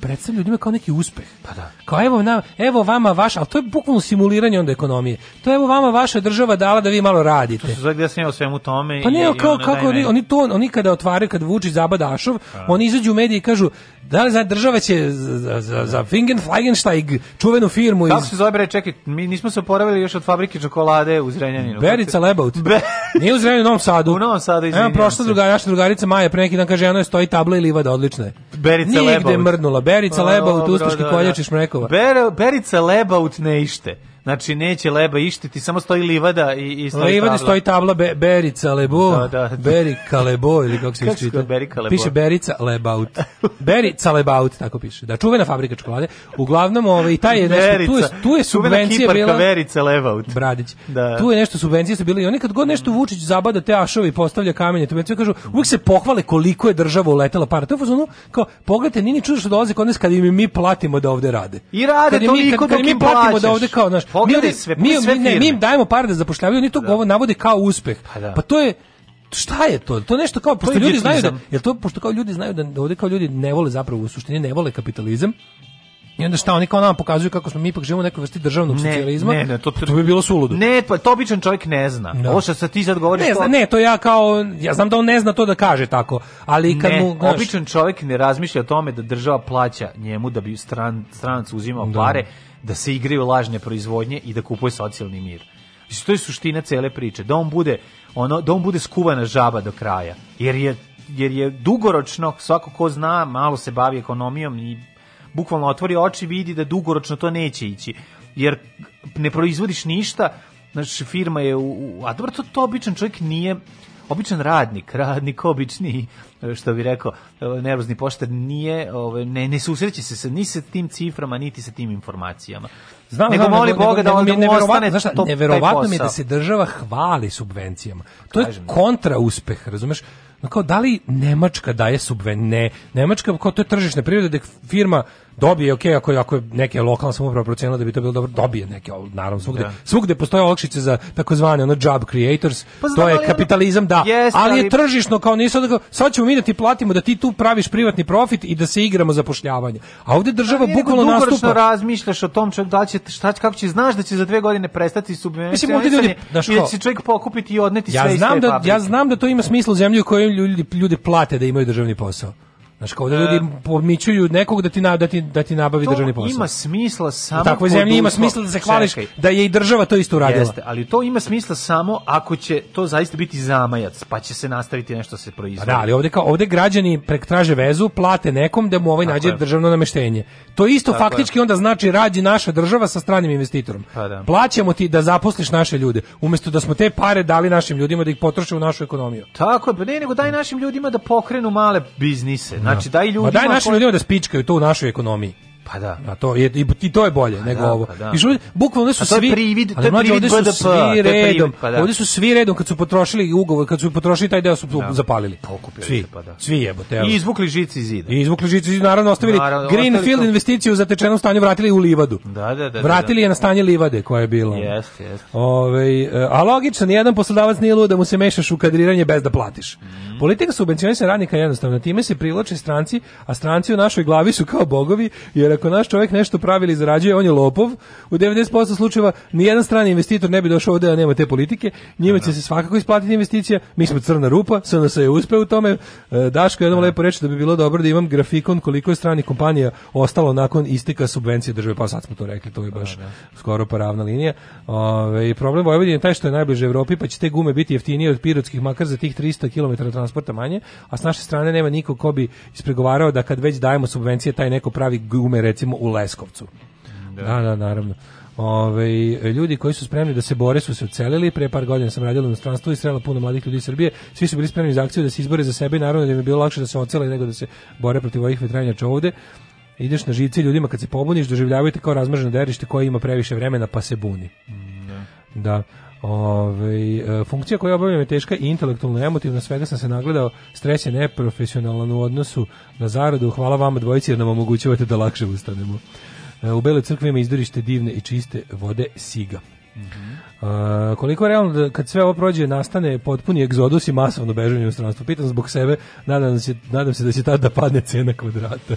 predstavlja ljudima kao neki uspeh. Pa da. Kao evo, nam, evo vama vaša, ali to je bukvalno simuliranje onda ekonomije. To je evo vama vaša država dala da vi malo radite. To se zove gde sam ja o svemu tome. Pa ne, i, kao, i kako oni, oni, to, oni kada otvaraju, kad Vučić zabadašov, A. Da. oni izađu u mediji i kažu da li za država će za, za, za Fingen Flagensteig, čuvenu firmu iz... Kako se zove, bre, čekaj, mi nismo se oporavili još od fabrike čokolade u Zrenjaninu. Berica Lebaut. Be... Nije u Zrenjaninu, u Novom Sadu. U Novom Sadu, izvinjam Evo, prošla druga, naša drugarica Maja pre neki dan kaže, ono je stoji tabla i livada, odlična je. Berica Nigde Lebaut. mrnula, Pa da, da. Berica leba uskoški koljač iz Šmrekova. Ber, berica Lebaut ne ište. Znači, neće leba ištiti, samo stoji livada i, i stoji livada tabla. stoji tabla be, Berica Lebo, da, da. Berika Lebo, ili kako se kako čita. Berika Lebo? Piše Berica Lebaut. Berica Lebaut, tako piše. Da, čuvena fabrika čokolade. Uglavnom, ovaj, taj je nešto, tu je, tu je subvencija bila... Berica Lebaut. Bradić. Da. Tu je nešto subvencija su bile i oni kad god nešto Vučić zabada te ašovi postavlja kamenje, to meni kažu, uvijek se pohvale koliko je država uletela para. To je ono, kao, pogledajte, nini čudo što dolaze kod nas kad im mi platimo da ovde rade. I rade kad toliko mi, kad, kad mi platimo da ovde kao, naš, Pogledaj sve, mi, sve mi, ne, mi im dajemo pare da zapošljavaju, oni to da. navode kao uspeh. Pa, da. pa to je šta je to? To je nešto kao pošto ljudi znaju da jel to pošto kao ljudi znaju da-, da ovde kao ljudi ne vole zapravo u suštini ne vole kapitalizam. I onda šta oni kao nam pokazuju kako smo mi ipak živimo u nekoj vrsti državnog ne, socijalizma. Ne, ne, to, to, bi bilo suludo. Ne, pa to običan čovjek ne zna. Da. Ovo što sad ti sad govoriš... Ne, zna, to... ne, to ja kao, ja znam da on ne zna to da kaže tako, ali kad ne, mu... Znaš, običan čovjek ne razmišlja o tome da država plaća njemu da bi stran, stranac uzimao da. pare da se igraju lažne proizvodnje i da kupuje socijalni mir. Mislim, to je suština cele priče, da on bude ono da on bude skuvana žaba do kraja. Jer je jer je dugoročno svako ko zna, malo se bavi ekonomijom i bukvalno otvori oči vidi da dugoročno to neće ići. Jer ne proizvodiš ništa, znači firma je u, u a dobro to, to običan čovjek nije običan radnik, radnik obični, što bi rekao, nervozni poštar nije, ove, ovaj, ne, ne susreće se sa, ni sa tim ciframa, niti sa tim informacijama. Znam, nego znam, moli nego, Boga da nego, da on ne, ostane znaš to, Neverovatno mi je da se država hvali subvencijama. To Kažem, je kontra uspeh, razumeš? No kao, da li Nemačka daje subvencije? Ne. Nemačka, kao to je tržišna priroda, da firma dobije, ok, ako, ako je neke lokalne samouprava procenila da bi to bilo dobro, dobije neke, naravno, svugde, da. svugde postoje olakšice za takozvane ono job creators, pa to je kapitalizam, da, jest, ali je tržišno kao nisu, da, sad ćemo mi da ti platimo da ti tu praviš privatni profit i da se igramo zapošljavanja. A ovde država ali bukvalno nastupa. razmišljaš o tom čovjek da će, šta, kako će, znaš da će za dve godine prestati subvencionisanje ljudi, i da će čovjek pokupiti i odneti ja sve znam iz te da, fabrike. Ja znam da to ima smisla u zemlji u kojoj ljudi, ljudi plate da imaju državni posao. Znaš, kao da ljudi e. pomičuju nekog da ti, na, da ti, da ti nabavi to državni posao. To ima smisla samo... U takvoj zemlji ima smisla da se hvališ čekaj. da je i država to isto uradila. Jeste, ali to ima smisla samo ako će to zaista biti zamajac, pa će se nastaviti nešto se pa proizvodi. Da, ali ovde, kao, ovde građani pretraže vezu, plate nekom da mu ovaj Tako nađe je. državno nameštenje. To isto Tako faktički je. onda znači radi naša država sa stranim investitorom. Pa da. Plaćamo ti da zaposliš naše ljude, umesto da smo te pare dali našim ljudima da ih potroše u našu ekonomiju. Tako je, pa ne, nego daj našim ljudima da pokrenu male biznise Znači, da. daj ljudima... Ma daj našim ljudima da spičkaju to u našoj ekonomiji. Pa da. A to je i to je bolje pa nego da, ovo. Pa da. I bukvalno su svi privid, to je privid, ovdje su svi redom. Pa da. Ovdje su svi redom kad su potrošili ugovor, kad su potrošili taj deo su da. zapalili. Pokupili pa svi, se, pa da. Svi jebote. I izvukli žice iz zida. I izvukli žice iz zida, naravno ostavili naravno, Greenfield to... investiciju za tečeno stanje vratili u livadu. Da, da, da. da vratili da. je na stanje livade koja je bila. Jeste, jeste. Ovaj e, a logično, jedan poslodavac nije lud da mu se mešaš u kadriranje bez da platiš. Mm. Politika subvencionisanja radnika jednostavno time se privlače stranci, a stranci u našoj glavi su kao bogovi jer ako naš čovjek nešto pravi i zarađuje, on je lopov. U 90% slučajeva ni nijedan strani investitor ne bi došao ovde da nema te politike. Njima će da. se svakako isplatiti investicija. Mi smo crna rupa, SNS je uspeo u tome. E, Daško jednom da. lepo reče da bi bilo dobro da imam grafikon koliko je stranih kompanija ostalo nakon isteka subvencije države. Pa sad smo to rekli, to je da, baš skoro pa ravna linija. Ove, problem Vojvodine je taj što je najbliže Evropi, pa će te gume biti jeftinije od pirotskih makar za tih 300 km transporta manje, a s naše strane nema niko ko bi ispregovarao da kad već dajemo subvencije taj neko pravi gume recimo u Leskovcu. Da, da, da naravno. Ove, ljudi koji su spremni da se bore su se ucelili, pre par godina sam radila u inostranstvu i srela puno mladih ljudi iz Srbije, svi su bili spremni za akciju da se izbore za sebe i naravno da im je bilo lakše da se ocele nego da se bore protiv ovih vetranjača ovde. Ideš na živce ljudima kad se pobuniš, doživljavaju kao razmaženo derište koje ima previše vremena pa se buni. Mm, da. da. Ove, ovaj, funkcija koju obavljam je teška i intelektualno emotivna, svega sam se nagledao, stres je neprofesionalan u odnosu na zaradu, hvala vama dvojici jer nam omogućavate da lakše ustanemo. E, u Bele crkvi ima izdorište divne i čiste vode Siga. Mm uh, koliko je realno da kad sve ovo prođe nastane potpuni egzodus i masovno bežanje u stranstvo pitam zbog sebe, nadam se, nadam se da će tada da padne cena kvadrata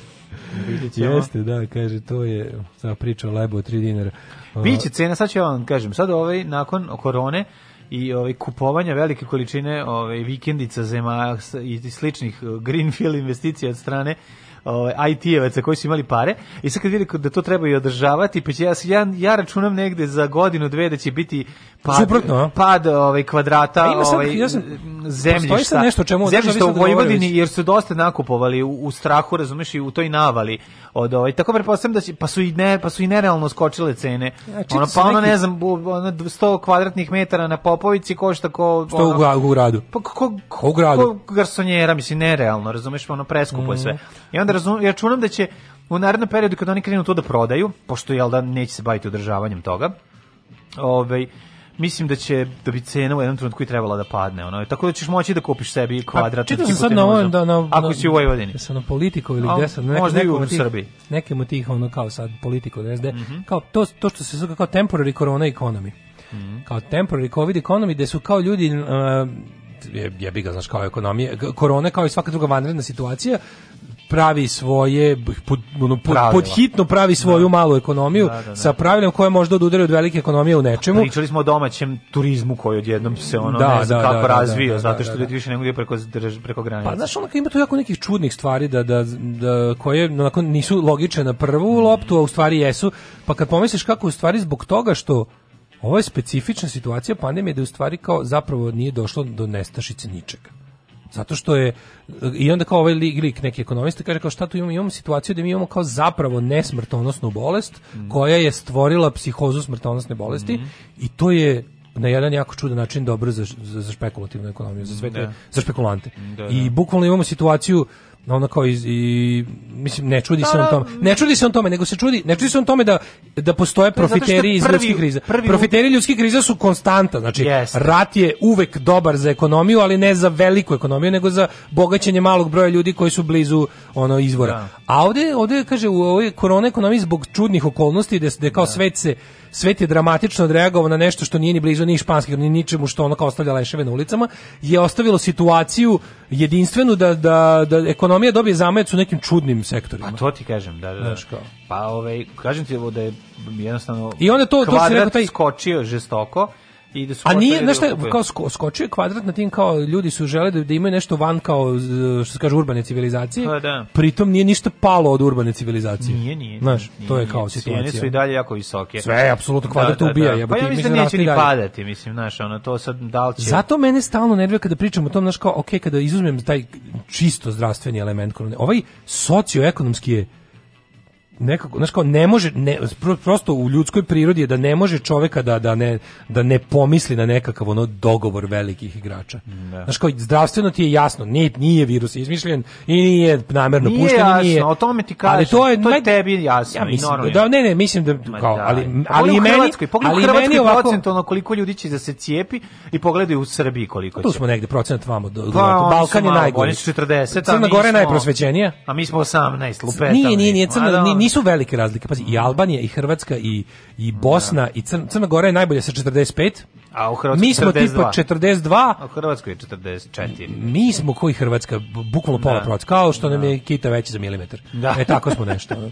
Jeste, da, kaže, to je ta priča o lebu 3 dinara. Biće cena, sad ću ja vam kažem, sad ovaj, nakon korone, i ovaj kupovanja velike količine ovaj vikendica zema i sličnih eh, greenfield investicija od strane ovaj IT-evaca koji su imali pare i sad kad vidi da to treba i održavati pa će ja ja, ja računam negde za godinu dve da će biti pad Suprotno, pad ovaj kvadrata sad, ovaj ja sam, zemljišta nešto čemu zemljišta u Vojvodini jer su dosta nakupovali u, u strahu razumeš i u toj navali od ovaj tako pretpostavljam da će, pa su i ne pa su i nerealno skočile cene. Znači, ono pa ono neki... ne znam ono 100 kvadratnih metara na Popovici košta ko što ono, u gradu. Pa kako ko, u gradu. Ko garsonjera mislim nerealno, razumeš, pa ono preskupo je sve. Mhm. I onda razum, ja čunam da će u narednom periodu kad oni krenu to da prodaju, pošto jel da neće se baviti održavanjem toga, ovaj mislim da će da bi cena u jednom trenutku i trebala da padne, ono. Tako da ćeš moći da kupiš sebi pa, kvadrat. Čitao sam sad na ovom, da, na, ako si u Vojvodini. Sam na politiku ili gde sam, možda nekom, u tih, Srbiji. Nekim od tih, ono, kao sad, politiku, ne mm -hmm. kao to, to što se zove kao temporary corona economy. Mm -hmm. Kao temporary covid economy, gde su kao ljudi, uh, jebi ga, znaš, kao ekonomije, korone kao i svaka druga vanredna situacija, pravi svoje pod, ono, pod, pod hitno pravi da. svoju da. malu ekonomiju da, da, da. sa pravilima koje možda odudaraju od velike ekonomije u nečemu. Pričali smo o domaćem turizmu koji odjednom se ono da, ne znam kako razvio zato što ljudi više ne mogu preko preko granice. Pa znaš onako ima tu jako nekih čudnih stvari da da da koje onako nisu logične na prvu mm. loptu, a u stvari jesu. Pa kad pomisliš kako u stvari zbog toga što ova specifična situacija pandemije da u stvari kao zapravo nije došlo do nestašice ničega. Zato što je i onda kao ovaj lik, neki ekonomista kaže kao šta tu imamo, imamo situaciju da mi imamo kao zapravo nesmrtonosnu bolest mm. koja je stvorila psihozu smrtonosne bolesti mm. i to je na jedan jako čudan način dobro za, za, za špekulativnu ekonomiju, za sve te, da. za špekulante. Da, da. I bukvalno imamo situaciju ona kao iz, i mislim ne čudi se pa on da, tome. Ne čudi se on tome, nego se čudi, ne čudi se on tome da da postoje profiteri iz ljudskih kriza. Prvi, profiteri ljudskih kriza su konstanta, znači jeste. rat je uvek dobar za ekonomiju, ali ne za veliku ekonomiju, nego za bogaćenje malog broja ljudi koji su blizu ono izvora. Da. A ovde ovde kaže u ovoj korone ekonomiji zbog čudnih okolnosti da se kao da. svet se svet je dramatično odreagovao na nešto što nije ni blizu ni španskih ni ničemu što ono kao ostavlja leševe na ulicama je ostavilo situaciju jedinstvenu da da da ekonomija ekonomija dobije zamajac u nekim čudnim sektorima. Pa to ti kažem, da, da. da. Znaš, kao. Pa ovaj, kažem ti da je jednostavno I onda to, to kvadrat rekao, taj... skočio žestoko I da su A nije, znaš šta, kao sko, skočio kvadrat na tim kao ljudi su želeli da, da imaju nešto van kao, što se kaže, urbane civilizacije, pa, da. pritom nije ništa palo od urbane civilizacije. Nije, nije. Znaš, nije, to je kao nije, situacija. Cijene su i dalje jako visoke. Sve, apsolutno, da, kvadrat da, da, ubija. Da, da. Pa ja mislim da neće ni padati, mislim, znaš, ono, to sad da će... Zato mene stalno nervira kada pričam o tom, znaš, kao, okay, kada izuzmem taj čisto zdravstveni element korone, ovaj socioekonomski je nekako znaš kao ne može ne, prosto u ljudskoj prirodi je da ne može čoveka da, da, ne, da ne pomisli na nekakav ono dogovor velikih igrača. Da. Znaš kao zdravstveno ti je jasno, nije, nije virus izmišljen i nije namerno nije pušten, jasno, nije. o tome ti kažeš, Ali to je, to je tebi jasno ja mislim, i normalno. Da, ne, ne, mislim da kao, da. ali ali, ali i meni, ali Hrvatskoj meni ovako procentualno koliko ljudi će da se cijepi i pogledaj u Srbiji koliko. će. Tu smo negde procenat vamo do, do pa, Balkan je najgori. 40, Crna Gora je najprosvećenija. A mi smo 18, lupeta. Nije, nije, nije, Crna, nije, da nisu velike razlike. Pazi, i Albanija i Hrvatska i i Bosna da. i Crna, Crna Gora je najbolje sa 45. A u Hrvatskoj Mi smo 42. tipa 42. A u Hrvatskoj je 44. Mi smo koji Hrvatska, bukvalno pola da. Kao što nam da. je Kita veća za milimetar. Da. E tako smo nešto.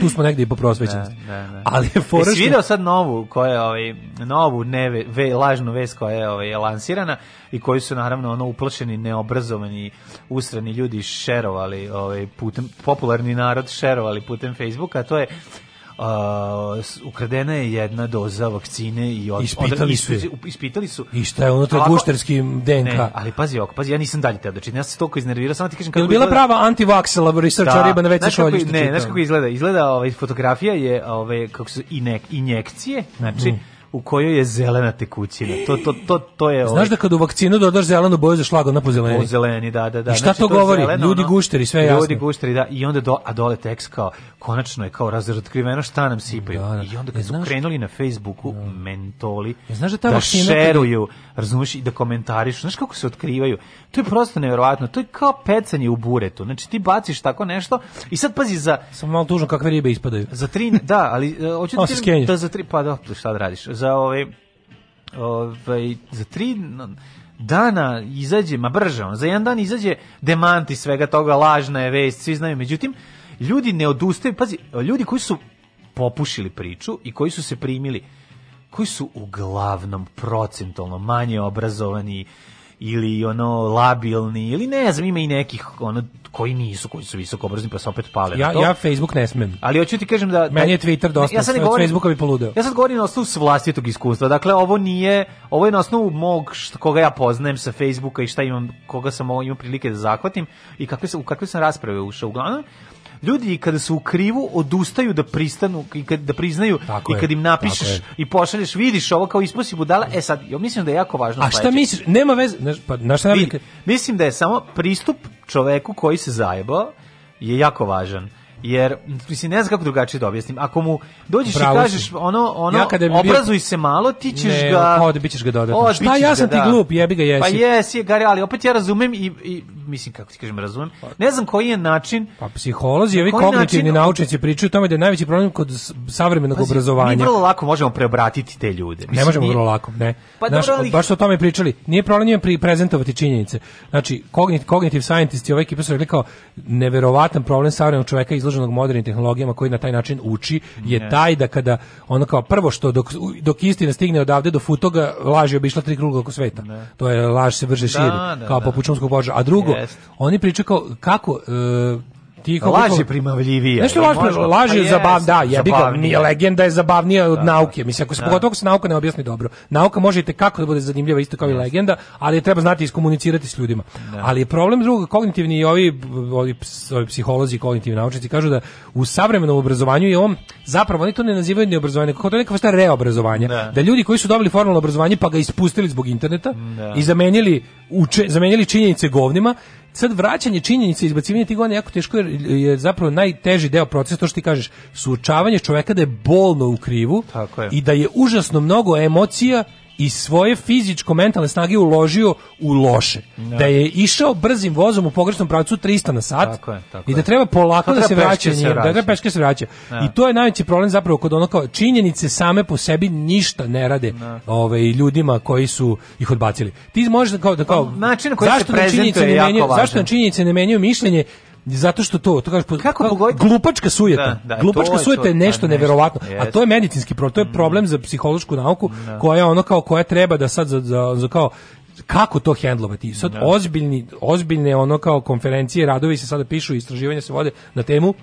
tu smo negdje i po prosvećenosti. Da, da, da. Ali je e, fora Jesi video sad novu koja je ovaj novu neve ve, lažnu vest koja je ovaj lansirana i koji su naravno ono uplašeni, neobrazovani, usrani ljudi šerovali, ovaj putem popularni narod šerovali putem Facebooka, to je uh, ukradena je jedna doza vakcine i od, ispitali, od, su, ispitali su. I šta je unutra Ako, gušterski DNK? Ne, ali pazi, ok, pazi, ja nisam dalje te dočin, znači, ja se toliko iznervirao, samo ti kažem kako je bila izgleda... prava anti-vaxela, researcha da. riba na veće šolje. Ne, znaš kako izgleda? Izgleda, ovaj, fotografija je, ovaj, kako su inek, injekcije, znači, mm u kojoj je zelena tekućina. To, to, to, to je Znaš ovaj- da kad u vakcinu dodaš zelenu boju za šlag, ona pozeleni. Pozeleni, da, da, da. I šta znači, to, to govori? Zeleno, ljudi gušteri, sve je jasno. Ljudi gušteri, da, i onda do, a dole tekst kao, konačno je kao razotkriveno šta nam sipaju. Da, da. I onda e, kad znaš, su krenuli na Facebooku, da. mentoli, ja, e, znaš da, ta da šeruju, razumiješ, i da komentarišu. Znaš kako se otkrivaju? To je prosto neverovatno. To je kao pecanje u buretu. Znači ti baciš tako nešto i sad pazi za... Sam malo tužno kakve ribe ispadaju. Za tri, da, ali e, hoću da, da za tri, pa da, šta da radiš? Za za ovaj ovaj za tri dana izađe, ma brže on, za jedan dan izađe demanti svega toga, lažna je vest, svi znaju, međutim, ljudi ne odustaju, pazi, ljudi koji su popušili priču i koji su se primili, koji su uglavnom procentualno manje obrazovani ili ono labilni ili ne znam ima i nekih ono koji nisu, koji su visoko obrazni, pa se opet pale ja, na to. Ja Facebook ne smem. Ali hoću ti kažem da... Meni je Twitter dosta, ja sam govorim, Facebooka bi poludeo. Ja sad govorim na osnovu s vlastitog iskustva. Dakle, ovo nije, ovo je na osnovu mog, što, koga ja poznajem sa Facebooka i šta imam, koga sam imam prilike da zahvatim i kakve, u kakve sam rasprave ušao. Uglavnom, ljudi kada su u krivu odustaju da pristanu i kad da priznaju tako i kad im napišeš i pošalješ vidiš ovo kao ispusi budala e sad ja mislim da je jako važno A šta misliš nema veze pa na šta mislim da je samo pristup čoveku koji se zajebao je jako važan jer mislim ne znam kako drugačije da objasnim. Ako mu dođeš Bravo i kažeš si. ono ono ja obrazuj bio... se malo, ti ćeš ne, ga Ne, da bićeš ga dodatno. O, Šta pa ja sam ga, ti da. glup, jebi ga pa jesi. Pa jesi, gari, ali opet ja razumem i, i mislim kako ti kažem razumem. Ne znam koji je način. Pa psiholozi i ovi kognitivni naučnici pričaju o tome da je najveći problem kod savremenog Pazi, obrazovanja. Mi vrlo lako možemo preobratiti te ljude. Mislim, ne možemo nije... vrlo lako, ne. Pa Naš, dobro, ali... baš o tome pričali. Nije problem njima pri prezentovati činjenice. Znači, kognitiv, kognitiv scientisti, ovaj ekipa su rekli kao neverovatan problem savremenog čoveka izlaže izloženog modernim tehnologijama koji na taj način uči je taj da kada ono kao prvo što dok, dok istina stigne odavde do futoga laž je obišla tri kruga oko sveta. Ne. To je laž se brže širi da, da, kao da. poput šumskog požara. A drugo, Jest. oni pričaju kako e, tiho. Laž je primavljivija. Nešto laž, laž je zabav, da, jebi ga, nije legenda je zabavnija od da, da, nauke. Mislim, ako se da. pogotovo se nauka ne objasni dobro. Nauka može i kako da bude zanimljiva, isto kao i legenda, ali je treba znati iskomunicirati s ljudima. Da. Ali je problem drugog, kognitivni i ovi, ovi, ovi psiholozi, kognitivni naučnici kažu da u savremenom obrazovanju je on, zapravo oni to ne nazivaju ni obrazovanje, kako to je neka vrsta reobrazovanja. Da. da ljudi koji su dobili formalno obrazovanje pa ga ispustili zbog interneta da. i zamenili uče, zamenjali činjenice govnima, sad vraćanje činjenice i izbacivanje tih govna jako teško jer je zapravo najteži deo procesa, to što ti kažeš, suočavanje čoveka da je bolno u krivu Tako je. i da je užasno mnogo emocija i svoje fizičko mentalne snage uložio u loše. Da, da je išao brzim vozom u pogrešnom pravcu 300 na sat. Tako je, tako I da treba polako da, da se vraća, se da treba peške se vraća. Ja. Da. I to je najveći problem zapravo kod ono kao činjenice same po sebi ništa ne rade ja. Da. ovaj ljudima koji su ih odbacili. Ti možeš da kao da kao pa, način koji zašto se prezentuje ne menjaju, važan. Zašto na činjenice ne menjaju mišljenje? zato što to, to kažeš, kako pogoditi? Glupačka sujeta. Da, da, glupačka sujeta je, je da, nešto neverovatno. A to je medicinski problem, to je problem za psihološku nauku da. koja ono kao koja treba da sad za, za, za kao kako to hendlovati. Sad da. ozbiljni, ozbiljne ono kao konferencije, radovi se sada pišu, istraživanja se vode na temu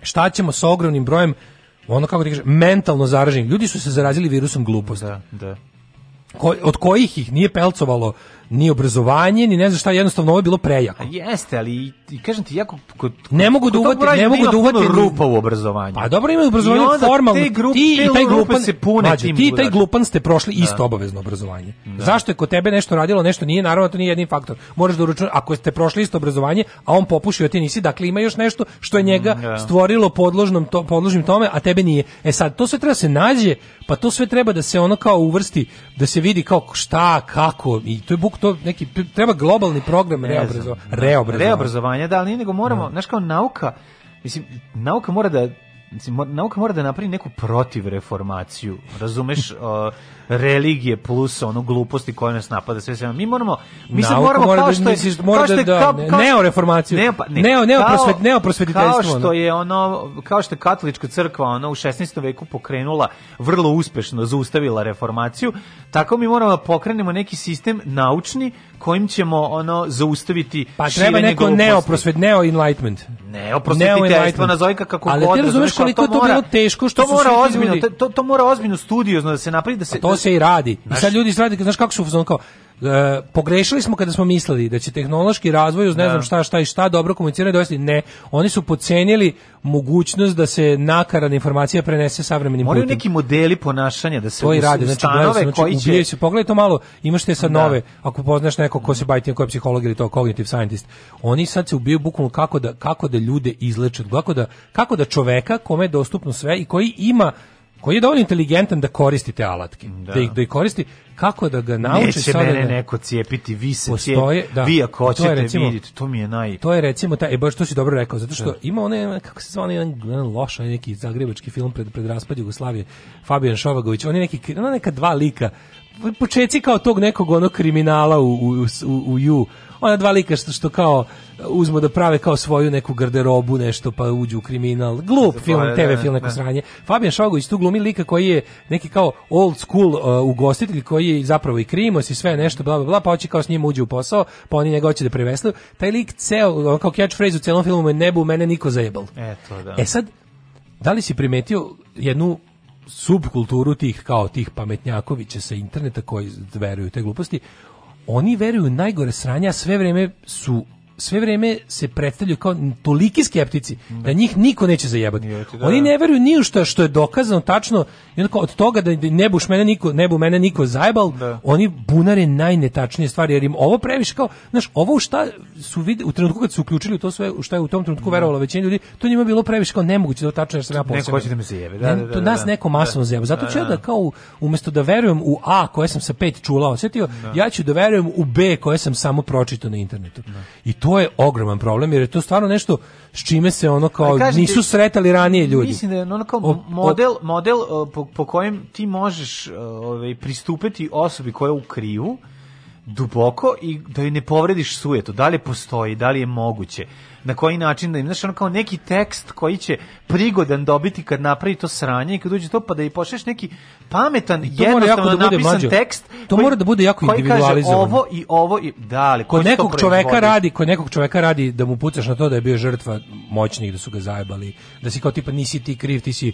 šta ćemo sa ogromnim brojem ono kako ti kažeš, mentalno zaraženih. Ljudi su se zarazili virusom gluposti. Da, da. Ko, od kojih ih nije pelcovalo ni obrazovanje, ni ne znam šta, jednostavno ovo je bilo prejako. A jeste, ali i kažem ti, jako... Kod, kod, ne mogu da uvati, ne mogu da uvati rupa u obrazovanju. Pa dobro ima obrazovanje formalno. Te grup, ti i taj glupan se pune mađe, tim. Ti i taj glupan ste prošli da. isto obavezno obrazovanje. Da. Zašto je kod tebe nešto radilo, nešto nije, naravno to nije jedini faktor. Možeš da uračunaš ako ste prošli isto obrazovanje, a on popušio, ti nisi, dakle ima još nešto što je njega mm, da. stvorilo podložnom to, podložnim tome, a tebe nije. E sad to sve treba da se nađe, pa to sve treba da se ono kao uvrsti, da se vidi kao šta, kako i to je buk to neki treba globalni program reobrazovanja. Da. Reobrazovanja, reobrazovanja da, ali nije nego moramo, da. znaš kao nauka, mislim, nauka mora da Nauka mora da napravi neku protiv reformaciju, razumeš? religije plus ono gluposti koje nas napada sve sve. Mi moramo mi se moramo mora kao da što je da mora da, da, neo reformaciju. Neo pa, ne, neo neo prosvet neo prosvetiteljstvo. Kao što je ono kao što je katolička crkva ona u 16. veku pokrenula vrlo uspešno zaustavila reformaciju, tako mi moramo da pokrenemo neki sistem naučni kojim ćemo ono zaustaviti pa treba neko neo prosvet neo enlightenment. Neo prosvetiteljstvo na nazovi kako god. Da ali ti razumeš koliko to bilo teško što to mora ozbiljno to, to mora ozbiljno studiozno da se napravi da pa se se i radi. Naš... I sad ljudi radi, znaš kako su kao uh, pogrešili smo kada smo mislili da će tehnološki razvoj uz ne da. znam šta šta i šta dobro komunicirati dovesti ne oni su podcenili mogućnost da se nakarana informacija prenese savremenim Moraju putem Moraju neki modeli ponašanja da se to i rade znači gledaj znači, koji će se pogledaj to malo imaš te sad da. nove ako poznaš nekog ko se bavi tim ko je psiholog ili to cognitive scientist oni sad se ubiju bukvalno kako da kako da ljude izleče kako da kako da čoveka kome je dostupno sve i koji ima koji je dovoljno inteligentan da koristi te alatke, da, da ih, da ih koristi, kako da ga nauči Neće sada da mene da... neko cijepiti, vi se postoje, cijep, da, vi ako hoćete recimo, vidjeti, to mi je naj... To je recimo, ta, e baš to si dobro rekao, zato što da. ima onaj, kako se zva, jedan, jedan loš, neki zagrebački film pred, pred raspad Jugoslavije, Fabijan Šovagović, on je neki, ona neka dva lika, počeci kao tog nekog onog kriminala u, u, u, u, u ona dva lika što, što kao uzmu da prave kao svoju neku garderobu, nešto pa uđu u kriminal. Glup Zato, film, TV da, film, neko da. sranje. Fabijan Šogović tu glumi lika koji je neki kao old school uh, ugostitelj koji je zapravo i krimos i sve nešto, bla, bla, bla, pa hoće kao s njim uđe u posao, pa oni njega hoće da prevesluju. Taj lik ceo, kao catchphrase u celom filmu je nebu, mene niko zajebal. Eto, da. E sad, da li si primetio jednu subkulturu tih kao tih pametnjakovića sa interneta koji veruju te gluposti oni veruju najgore sranja, sve vreme su sve vrijeme se predstavljaju kao toliki skeptici da njih niko neće zajebati. Da. Oni ne veruju ni u što što je dokazano tačno i onako od toga da ne buš mene niko ne bu mene niko zajebal, da. oni bunare najnetačnije stvari jer im ovo previše kao, znaš, ovo šta su vide u trenutku kad su uključili to sve, šta je u tom trenutku da. verovalo većina ljudi, to njima bilo previše kao nemoguće da tačno jer sam ja posebno. Neko hoće da me zajebe, da, da, da, da, To nas neko masovno zajeba. Zato ću ja da kao umesto da verujem u A koje sam sa pet čula osetio, ja ću da verujem u B koje sam samo pročitao na internetu. I to je ogroman problem jer je to stvarno nešto s čime se ono kao kažete, nisu sretali ranije ljudi. Mislim da je ono kao model, model po, po kojem ti možeš ovaj, pristupiti osobi koja je u krivu duboko i da joj ne povrediš sujetu. Da li postoji, da li je moguće na koji način da im, znaš, ono kao neki tekst koji će prigodan dobiti kad napravi to sranje i kad uđe to, pa da i počneš neki pametan jednostavno da napisan mlađo. tekst to mora da bude jako individualizovan ovo i ovo i da ali ko nekog čoveka radi ko nekog čoveka radi da mu pucaš na to da je bio žrtva moćnih da su ga zajebali da si kao tipa nisi ti kriv ti si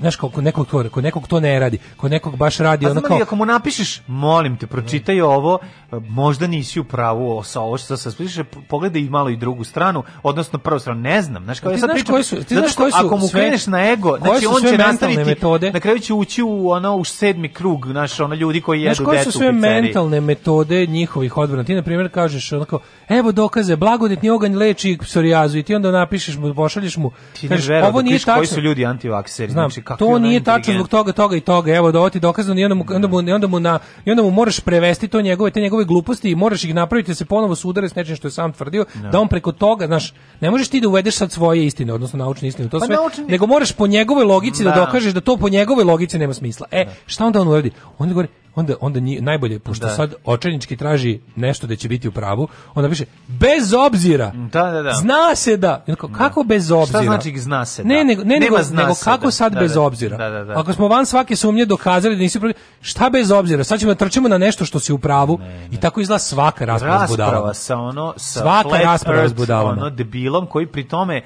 znaš kao kod nekog to kod nekog to ne radi ko nekog baš radi ono kao ako mu napišeš molim te pročitaj mm. ovo možda nisi u pravu sa ovo što se piše pogledaj malo i drugu stranu odnosno prvu stranu ne znam znaš kao ja sad pričam koji su ti znaš koji su ako mu kreneš na ego znači on će nastaviti metode na kraju će ući u ono u sedmi krug, znaš, ono ljudi koji jedu decu u koje su sve mentalne metode njihovih odbrana? Ti, na primjer, kažeš onako, evo dokaze, blagodetni oganj leči psorijazu i ti onda napišeš mu, pošalješ mu. Ti kažeš, ne ovo da nije tačno. koji su ljudi antivakseri. Znam, znači, to nije tačno zbog toga, toga i toga, evo da ti dokazano i onda mu, onda mu, onda mu, na, i onda mu moraš prevesti to njegove, te njegove gluposti i moraš ih napraviti da se ponovo sudare s nečim što je sam tvrdio, no. Da. da on preko toga, znaš, ne možeš ti da uvedeš sad svoje istine, odnosno naučne istine, to pa sve, naučni... nego moraš po njegovoj logici da. da dokažeš da to po njegovoj logici nema smisla. E, šta onda on uradi? Onda govori, onda onda nji, najbolje pošto da. sad očajnički traži nešto da će biti u pravu, onda piše bez obzira. Mm, da, da, da. Zna se da. Kako, kako bez obzira? Šta znači zna se da? Ne, ne, ne nego, nego kako da. sad da, bez da. obzira? Ako smo van svake sumnje dokazali da nisi protiv, šta bez obzira? Sad ćemo da trčimo na nešto što si u pravu ne, ne. i tako izla svaka rasprava, rasprava sa ono sa svaka rasprava s Ono debilom koji pri tome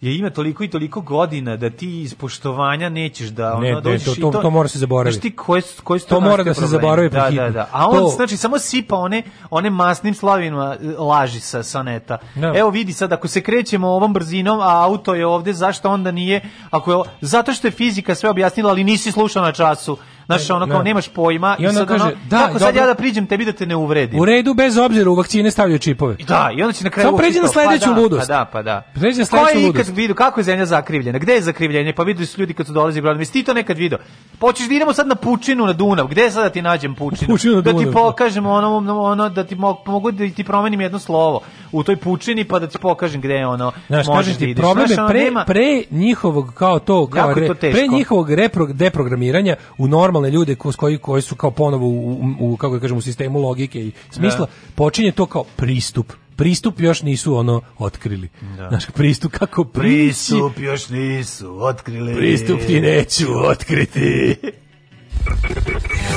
je ima toliko i toliko godina da ti iz poštovanja nećeš da ona ne, da, dođeš ne, to, to, to, to mora se zaboraviti. Ti koje, koje to mora da se zaboravi da, da, da, da. A on to... znači samo sipa one one masnim slavinima e, laži sa soneta. No. Da. Evo vidi sad ako se krećemo ovom brzinom, a auto je ovde, zašto onda nije? Ako je, zato što je fizika sve objasnila, ali nisi slušao na času Znaš, ono kao nemaš pojma i, onda i sad kaže, ono, da, kako sad ja da priđem tebi da te ne uvredim? U redu, bez obzira, u vakcine stavljaju čipove. Da, i onda će na kraju... Samo pređi na pa sledeću da, pa ludost. Pa da, pa da. Pređi na sledeću ludost. Kad vidu, kako je zemlja zakrivljena? Gde je zakrivljenje? Pa vidu su ljudi kad su dolazi brodom. Jesi ti to nekad video? Počeš da idemo sad na pučinu, na Dunav. Gde je sad da ti nađem pučinu? pučinu da ti da. pokažem ono, ono, da ti mogu da ti promenim jedno slovo u toj pučini pa da ti pokažem gde je ono znaš, možeš da ti ideš. Problem znaš, je pre, nema... pre njihovog kao to, kao re, to pre njihovog repro, deprogramiranja u normalne ljude ko, koji, koji su kao ponovo u, u, kako ja da kažem, u sistemu logike i smisla, da. počinje to kao pristup pristup još nisu ono otkrili. Da. Znaš, pristup kako prići. Pristup još nisu otkrili. Pristup ti neću otkriti.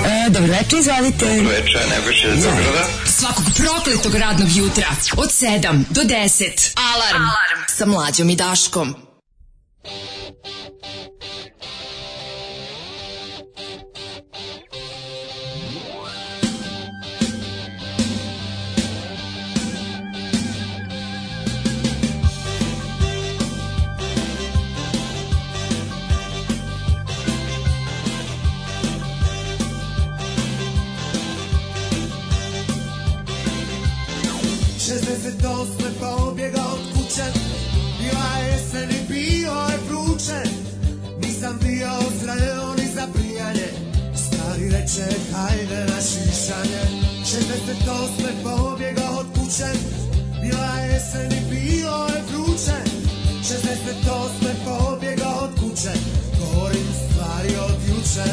E, dobro večer, izvadite. Dobro večer, Nebojša iz Zagrada. Svakog prokletog radnog jutra od 7 do 10. Alarm, Alarm. sa mlađom i Daškom. osme pa objega od kuće Bila je jesen i bio je vruće Nisam bio zreo ni za prijanje Stari reče hajde na šišanje Šestdeset osme pa od kuće Bila je jesen i bio je vruće Šestdeset osme pa objega od kuće Govorim stvari od juče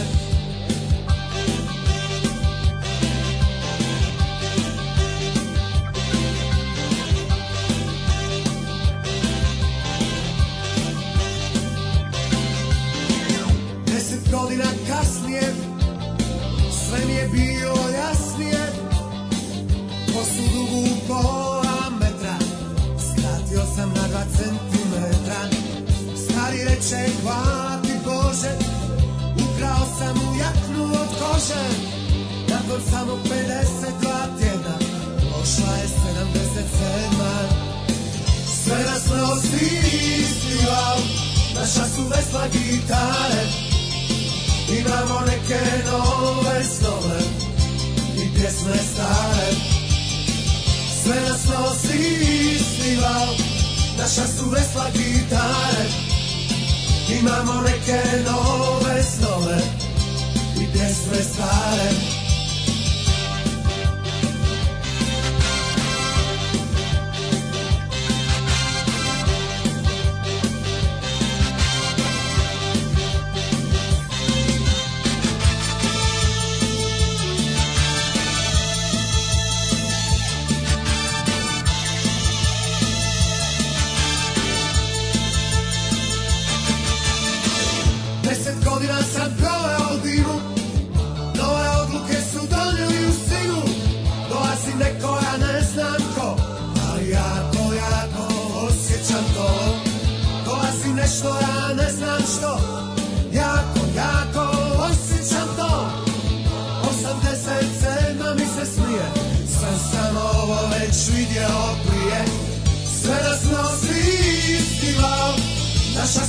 godina kasnije sve mi je bilo jasnije po u pola metra skratio sam na dva centimetra stari reče hvala ti Bože ukrao sam mu jaknu od kože nakon samo 52 tjedna pošla je 77 cema sve nas nosi istiva naša su vesla gitare Imamo neke nove snove i pjesme stare Sve nas nosi isti naša su vesla gitare Imamo neke nove snove i pjesme stare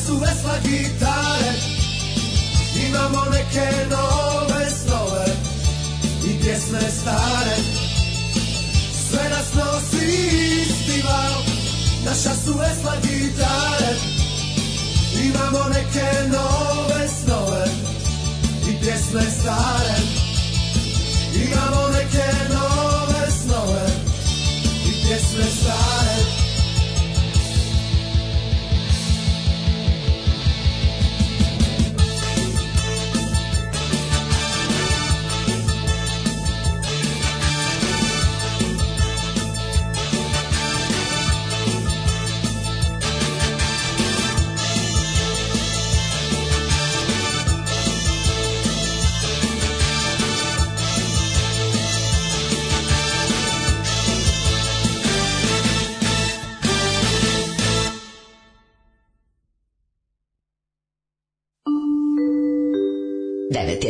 su vesla gitare Imamo neke nove snove I pjesme stare Sve nas nosi isti val Naša su vesla gitare Imamo neke nove snove I pjesme stare Imamo neke nove snove I pjesme stare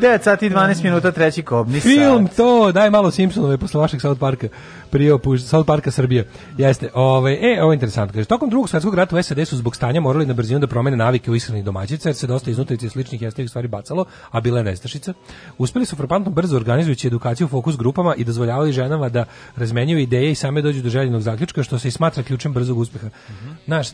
9 sati i 12 minuta, treći kobni Film sat. to, daj malo Simpsonove posle vašeg South Parka, prije opuš, South Parka Srbije. Jeste, ove, ovaj, e, ovo je interesantno. Kaže, tokom drugog svetskog rata u SAD su zbog stanja morali na brzinu da promene navike u ishrani domaćica, jer se dosta iznutrice sličnih jestivih stvari bacalo, a bila nestašica. Uspeli su frapantno brzo organizujući edukaciju u fokus grupama i dozvoljavali ženama da razmenjuju ideje i same dođu do željenog zaključka, što se i smatra ključem brzog uspeha. Mm -hmm.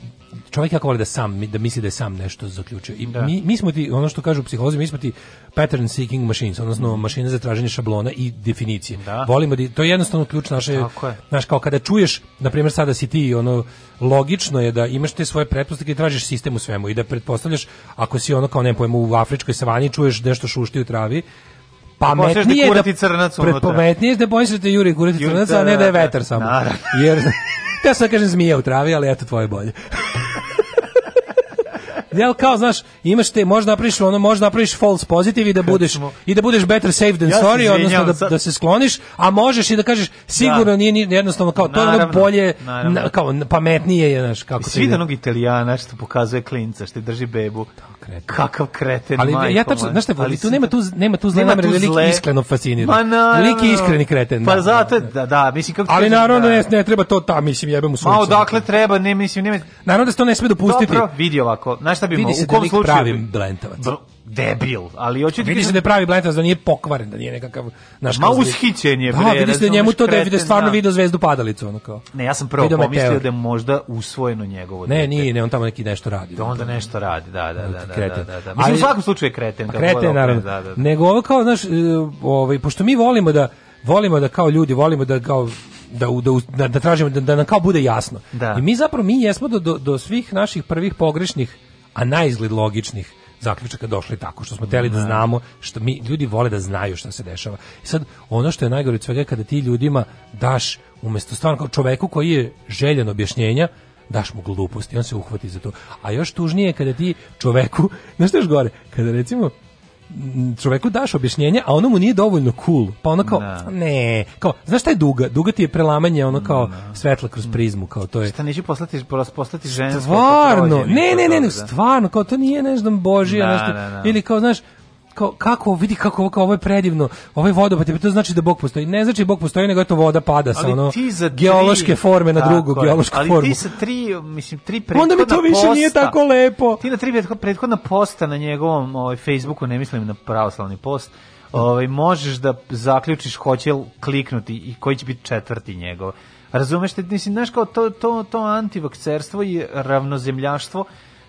čovjek kako voli da sam, da misli da je sam nešto zaključio. I da. mi, mi smo ti, ono što kažu psihozi, mi smo ti patterns seeking machines, odnosno mhm. mašine za traženje šablona i definicije. Da. Volimo da to je jednostavno ključ naše naš kao kada čuješ na primjer sada si ti ono logično je da imaš te svoje pretpostavke i tražiš sistem u svemu i da pretpostavljaš ako si ono kao ne pojmu u afričkoj savani čuješ nešto šušti u travi pa da pametnije da, da crnac pretpometnije da bojiš da te juri kurati crnac, a ne da je da. vetar samo. Naravno. Jer ja sad kažem zmija u travi, ali eto tvoje bolje. Jel kao znaš, imaš te možda napraviš ono, možda napraviš false positive i da budeš i da budeš better safe than ja sorry, odnosno da, da se skloniš, a možeš i da kažeš sigurno da. nije jednostavno kao to naravno, je bolje Na, kao pametnije je znaš kako. Svi da Italijana što pokazuje klinca, što drži bebu. Kreten. Kakav kreten, Ali majko, ja tačno, znaš šta, tu nema tu nema tu zle namere, lik iskreno fascinira. veliki iskreni kreten. Pa da, zato da da. da, da, mislim kako Ali naravno ne, ne treba to ta, mislim jebemo sunce. Ma odakle treba, ne mislim, ne. Naravno da se to ne sme dopustiti. Dobro, vidi ovako. Znaš šta rasabimo u da kom slučaju pravim blentavac debil, ali hoću ti vidi se da pravi blentavac da nije pokvaren, da nije nekakav naš Ma ushićen je da, bre. Da, vidi se da njemu to da je stvarno video zvezdu padalicu ono kao. Ne, ja sam prvo pomislio da je možda usvojeno njegovo. Ne, nije, ne, on tamo neki nešto radi. Da onda nešto radi, da, da, da, da, da, da, da. Ali u svakom slučaju je kreten, pa kreten, naravno. Da, da. Nego ovo kao, znaš, e, ovaj pošto mi volimo da volimo da kao ljudi volimo da kao da, da, da tražimo da, da nam kao bude jasno. Da. I mi zapravo mi jesmo do, do, do svih naših prvih pogrešnih a najizgled logičnih zaključaka došli tako što smo teli da, da znamo što mi ljudi vole da znaju šta se dešava. I e sad ono što je najgore od svega je kada ti ljudima daš umesto stvarno kao čoveku koji je željen objašnjenja daš mu gluposti, on se uhvati za to. A još tužnije je kada ti čoveku, znaš što još gore, kada recimo Mm, čoveku daš objašnjenje, a ono mu nije dovoljno cool. Pa ono kao, no. Da. ne, kao, znaš šta je duga? Duga ti je prelamanje ono kao no. Da. svetla kroz prizmu, kao to je. Šta neće poslati, poslati žensko? Stvarno, ne, ne, ne, ne, da. stvarno, kao to nije, ne znam, božija, no, nešto, ili kao, znaš, kao, kako, vidi kako, kao, ovo je predivno, ovo je vodopad, to znači da Bog postoji. Ne znači Bog postoji, nego eto voda pada sa ali ono, tri, geološke forme na drugu tako, geološku ali formu. Ali ti sa tri, mislim, tri prethodna Onda mi to više posta, nije tako lepo. Ti na tri prethodna posta na njegovom ovaj, Facebooku, ne mislim na pravoslavni post, ovaj, možeš da zaključiš hoće li kliknuti i koji će biti četvrti njegov. Razumeš te, mislim, znaš kao to, to, to antivakcerstvo i ravnozemljaštvo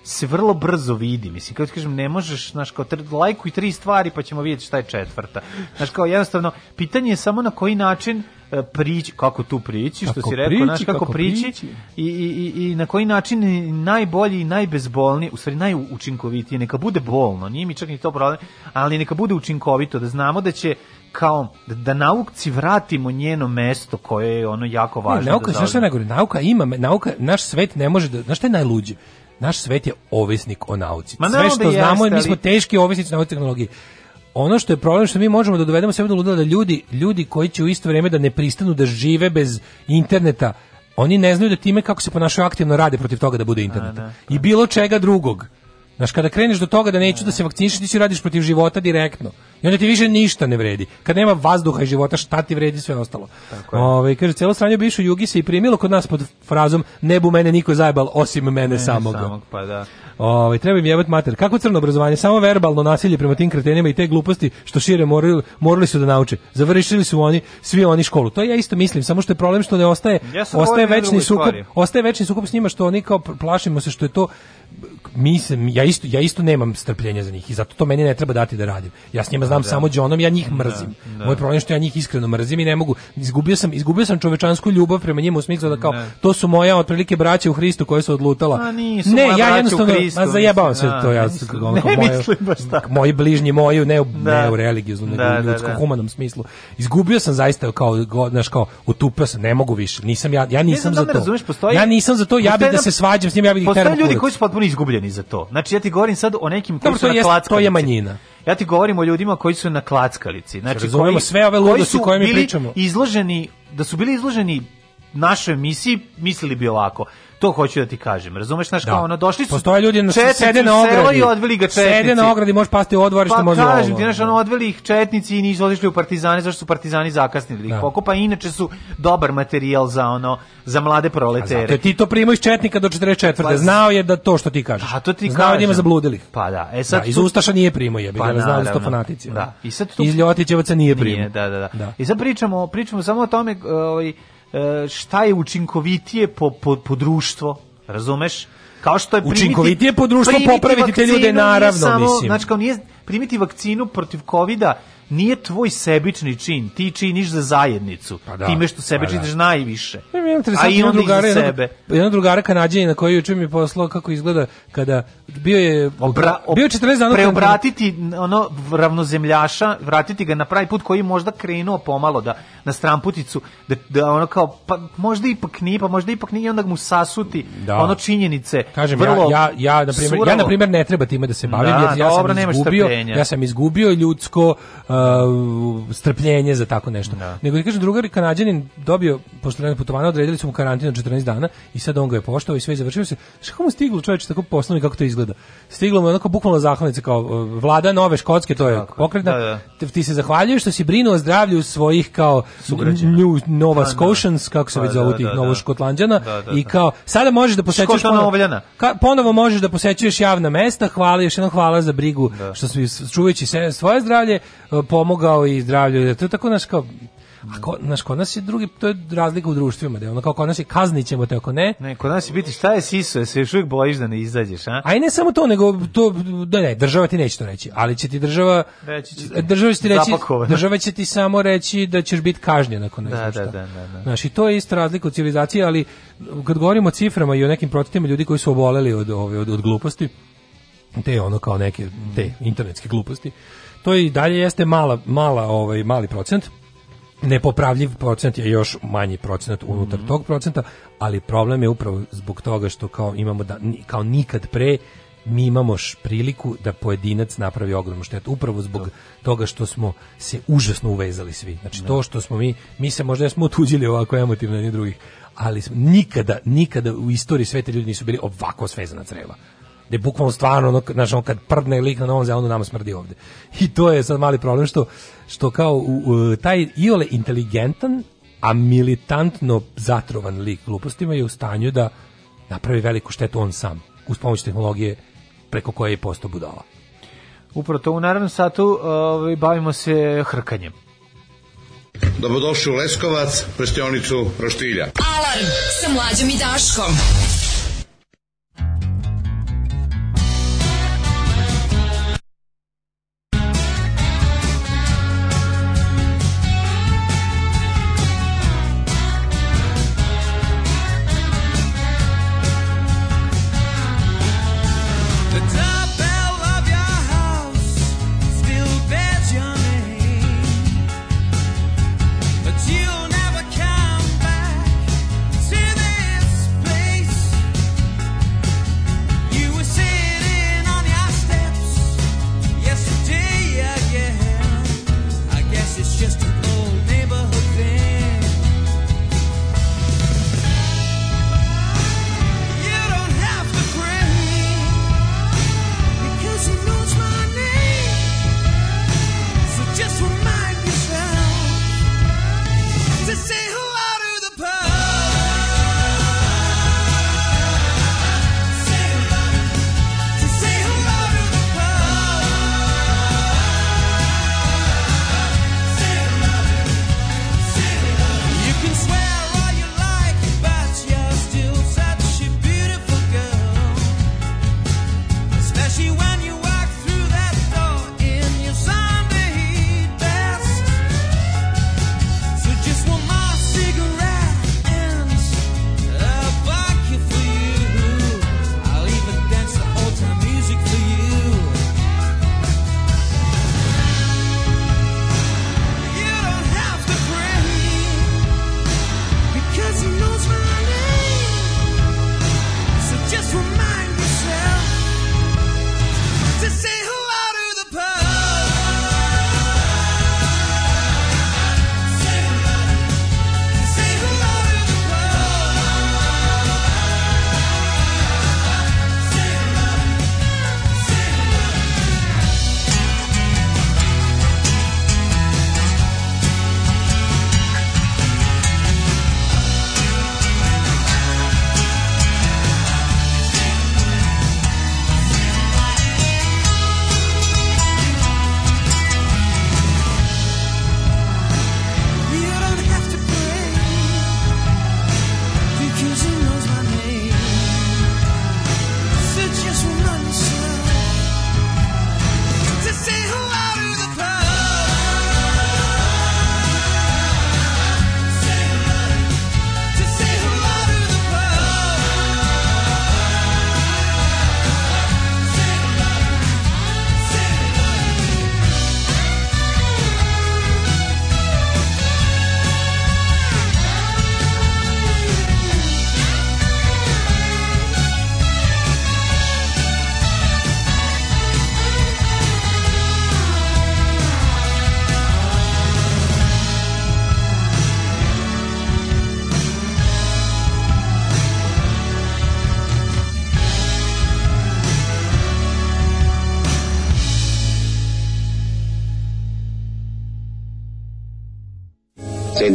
se vrlo brzo vidi. Mislim, kao kažem, ne možeš, znaš, kao lajkuj tri stvari pa ćemo vidjeti šta je četvrta. Znaš, kao jednostavno, pitanje je samo na koji način e, prići, kako tu prići, što kako si rekao, priči, kako, kako prići, priči. I, i, i na koji način najbolji i najbezbolniji, u stvari najučinkovitiji, neka bude bolno, nije mi čak ni to problem, ali neka bude učinkovito, da znamo da će kao da, da nauci vratimo njeno mesto koje je ono jako važno. Ne, nauka, da nauka, najgore, nauka ima, nauka, naš svet ne može da, znaš šta je najluđe? naš svet je ovisnik o nauci. Ma Sve što da znamo je, mi smo teški ovisnici nauci tehnologije. Ono što je problem što mi možemo da dovedemo sebe do ludila da ljudi, ljudi koji će u isto vrijeme da ne pristanu da žive bez interneta, oni ne znaju da time kako se ponašaju aktivno rade protiv toga da bude internet. Da, I da. bilo čega drugog. Znaš, kada kreneš do toga da neću da se vakciniš, ti si radiš protiv života direktno. I onda ti više ništa ne vredi. Kad nema vazduha i života, šta ti vredi sve ostalo? Tako je. Ove, ovaj, kaže, celo stranje bivšu jugi se i primilo kod nas pod frazom nebu mene niko zajebal osim mene, mene samog. samog pa da. Ove, ovaj, treba im jebat mater. Kako crno obrazovanje? Samo verbalno nasilje prema tim kretenima i te gluposti što šire morali, morali su da nauče. Završili su oni, svi oni školu. To ja isto mislim, samo što je problem što ne ostaje, ja ostaje, večni sukob, ostaje večni sukob s njima što oni kao plašimo se što je to mislim, ja isto, ja isto nemam strpljenja za njih i zato to meni ne treba dati da radim. Ja s njima znam da. samo Johnom, ja njih da, mrzim. Da, da. Moj problem je što ja njih iskreno mrzim i ne mogu. Izgubio sam, izgubio sam čovečansku ljubav prema njima u smislu da kao ne. to su moja otprilike braća u Hristu koje su odlutala. A, nisu ne, ja jednostavno Hristu, ma zajebavam se to ja nisu, da, ono, ne, moje, baš moji bližnji moji ne, da. ne u religioznom, nego u da, ljudskom humanom smislu. Izgubio sam zaista kao znaš kao utupio sam, ne mogu više. Nisam ja ja nisam za to. Ja nisam za to, ja bih da se svađam s njima, ja bih da ih teram potpuno izgubljeni za to. Znači ja ti govorim sad o nekim koji su na klackalici. To je manjina. Ja ti govorim o ljudima koji su na klackalici. Znači Razumemo koji, sve ove ludosti koje mi pričamo. Izloženi, da su bili izloženi našoj misiji, mislili bi ovako To hoću da ti kažem. Razumeš znaš da. kao ono došli su Postoje ljudi na sede na ogradi i odveli ga četnici. Sede na ogradi, možeš pasti u odvorište, pa, može. Pa kažem ti znaš ono odveli ih četnici i nisu otišli u partizane, zašto su partizani zakasnili. Da. pokopa inače su dobar materijal za ono za mlade proletere. Zato ti to primao iz četnika do 44. Pa, znao je da to što ti kažeš. A to ti znao kažem. da ima zabludilih. Pa da. E sad da, iz Ustaša nije primao je, pa, da znao da fanatici. Da. I sad tu... iz Ljotićevaca nije primao. Nije, da, da, da. da. I sad pričamo, pričamo samo o tome, ovaj E, šta je učinkovitije po, po, po društvo, razumeš? Kao što je primiti, učinkovitije po društvo popraviti te ljude naravno, samo, mislim. Znači kao nije primiti vakcinu protiv kovida nije tvoj sebični čin, ti činiš za zajednicu, pa da, time što sebe pa da. činiš da. najviše. A i onda drugara, za sebe. Jedan drugara kanadjanin na koji juče mi je poslao kako izgleda kada bio je Obra, ob, bio je 14 dana preobratiti ono ravnozemljaša, vratiti ga na pravi put koji možda krenuo pomalo da na stramputicu da, da ono kao pa možda ipak nije, pa možda ipak nije onda mu sasuti da. ono činjenice. Kažem vrlo ja ja ja na primjer ja na primjer ne treba time da se bavim da, jer ja, ja sam izgubio, ja sam izgubio ljudsko uh, uh, strpljenje za tako nešto. Da. Nego da kažem drugari kanadjanin dobio pošto je putovanje odredili su mu karantinu od 14 dana i sad on ga je poštovao i sve je završilo se. Šta mu stiglo čoveče tako poslovno kako to izgleda? Stiglo mu onako bukvalno zahvalnice kao e, vlada Nove Škotske to je pokretna. Da, da. da, da. Ti se zahvaljuješ što si brinuo o zdravlju svojih kao New Nova Scotians kako se već zovu tih Novoškotlanđana i kao sada možeš da posećuješ ponovo, ka, ponovo možeš da posećuješ javna mesta, hvala još jednom hvala za brigu što su čuvajući se svoje zdravlje pomogao i zdravlju. To je tako naš kao Ako, znaš, kod nas je drugi, to je razlika u društvima, da je ono kao kod nas je kaznit ćemo te ako ne. Ne, kod nas je biti šta je siso, se još uvijek bojiš da ne izađeš, a? A i ne samo to, nego to, da ne, država ti neće to reći, ali će ti država, reći će ti, država će ti reći, zapakovano. država će ti samo reći da ćeš biti kažnjen ako ne da, znaš da, šta. Da, da, da. Znaš, i to je isto razlika u civilizaciji, ali kad govorimo o ciframa i o nekim protitima ljudi koji su oboleli od, od, od, od gluposti, te ono kao neke, te internetske gluposti, to i dalje jeste mala, mala, ovaj, mali procent, nepopravljiv procent je još manji procent unutar mm -hmm. tog procenta, ali problem je upravo zbog toga što kao imamo da, kao nikad pre mi imamo priliku da pojedinac napravi ogromnu štetu upravo zbog no. Da. toga što smo se užasno uvezali svi. Znači no. Da. to što smo mi mi se možda smo otuđili ovako emotivno ni drugih, ali smo, nikada nikada u istoriji sveta ljudi nisu bili ovako svezana creva da bukvalno stvarno ono, znaš, on kad prdne lik na Novom Zelandu nama smrdi ovde. I to je sad mali problem što, što kao u, u, taj iole inteligentan, a militantno zatrovan lik glupostima je u stanju da napravi veliku štetu on sam uz pomoć tehnologije preko koje je postao budala. Upravo to u naravnom satu ovaj, bavimo se hrkanjem. Dobrodošli u Leskovac, prštionicu Roštilja. Alarm sa mlađom i Daškom.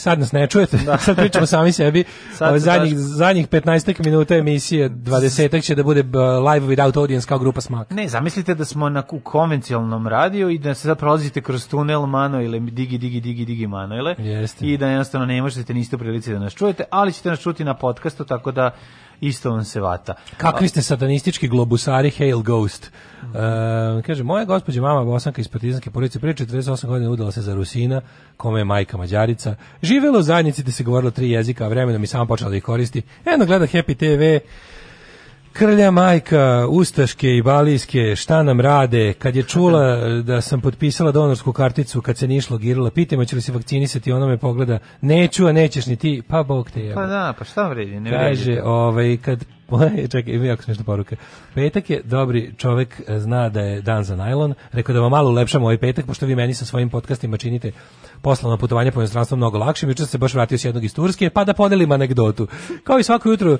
sad nas ne čujete, da. sad pričamo sami sebi. Sad zadnjih, zadnjih 15 minuta emisije, 20 će da bude live without audience kao grupa Smak. Ne, zamislite da smo na konvencionalnom radiju i da se sad prolazite kroz tunel Mano Digi, Digi, Digi, Digi Manoile Jeste. i da jednostavno ne možete, niste u prilici da nas čujete, ali ćete nas čuti na podcastu, tako da isto on se vata. Kakvi ste satanistički globusari Hail Ghost? Mm e, kaže, moja gospođa mama Bosanka iz partizanske porodice prije 48 godina udala se za Rusina, kome je majka Mađarica. Živelo u zajednici da se govorilo tri jezika, a vremenom mi sam počela da ih koristi. Eno gleda Happy TV, Krlja majka, ustaške i balijske, šta nam rade, kad je čula da sam potpisala donorsku karticu, kad se nišlo girila, pitajmo će li se vakcinisati, ona me pogleda, neću, a nećeš ni ti, pa bog te jeba. Pa da, pa šta vredi, ne vredi. Kaže, ovaj, kad čekaj, ima jako smiješna poruka. Petak je dobri čovek zna da je dan za najlon. Rekao da vam malo ulepšam ovaj petak, pošto vi meni sa svojim podcastima činite poslovno putovanje po inostranstvu mnogo lakše. Juče se baš vratio s jednog iz Turske, pa da podelim anegdotu. Kao i svako jutro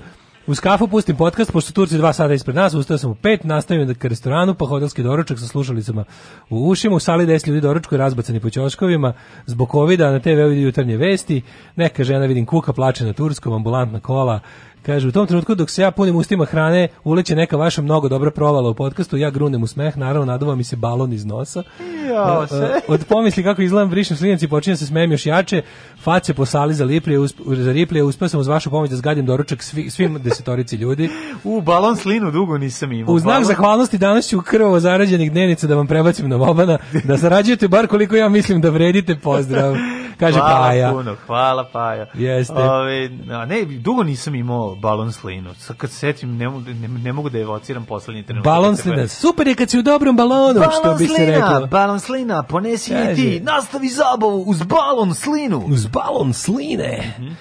Uz kafu pustim podcast, pošto Turci dva sata ispred nas, ustao sam u pet, nastavio da ka restoranu, pa hotelski doručak sa slušalicama u ušima, u sali 10 ljudi doručku razbacani po čoškovima, zbog covida na TV vidi jutarnje vesti, neka žena vidim kuka, plače na turskom, ambulantna kola, Kaže, u tom trenutku dok se ja punim ustima hrane, uleće neka vaša mnogo dobra provala u podcastu, ja grunem u smeh, naravno nadava mi se balon iz nosa. Jo, se. E, od pomisli kako izgledam brišem slinac počinjem se smejem još jače, face po sali za liplije, usp, za riplije, uspeo sam uz vašu pomoć da zgadim doručak svi, svim desetorici ljudi. u balon slinu dugo nisam imao. U znak balon. zahvalnosti danas ću krvo zarađenih dnevnica da vam prebacim na mobana, da zarađujete bar koliko ja mislim da vredite, pozdrav. Kaže hvala Paja. Puno, hvala Paja. Jeste. Ove, ne, dugo nisam imao balon slinu. Sad kad setim, ne, ne, ne mogu da evociram poslednji trenutak. Balon slina, super je kad si u dobrom balonu, balon što bi slina, se reklo. Balon slina, ponesi mi ti, nastavi zabavu uz balon slinu. Uz balon sline. Mm -hmm.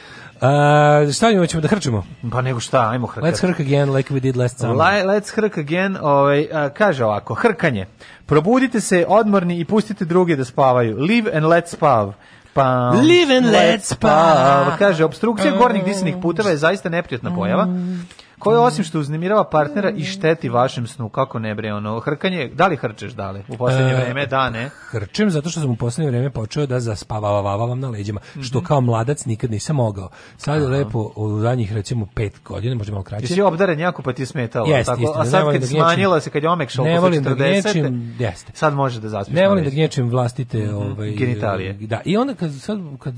Uh, šta ćemo da hrčimo? Pa nego šta, ajmo hrkati. Let's hrk again like we did last summer. let's hrk again, ovaj, uh, kaže ovako, hrkanje. Probudite se odmorni i pustite druge da spavaju. Live and let spav pa. Live and let's pa. pa. Kaže, obstrukcija gornjih disenih puteva je mm. zaista neprijatna pojava. Mm koje osim što mm. uznemirava partnera i šteti vašem snu, kako ne bre, ono, hrkanje, da li hrčeš da li, u poslednje e, vreme, da, ne? Hrčem zato što sam u poslednje vreme počeo da zaspavavam na leđima, mm -hmm. što mhm. kao mladac nikad nisam mogao. Sad je lepo, u zadnjih recimo pet godina, možda malo kraće. Ti si obdaren jako pa ti smetalo, jest, tako, istina, a da sad kad da smanjila se, kad je omekšao ne volim 40, da gnječim, jeste. sad može da zaspiš. Ne volim da gnječim vlastite mm -hmm. ovaj, genitalije. Da, i onda kad, sad, kad,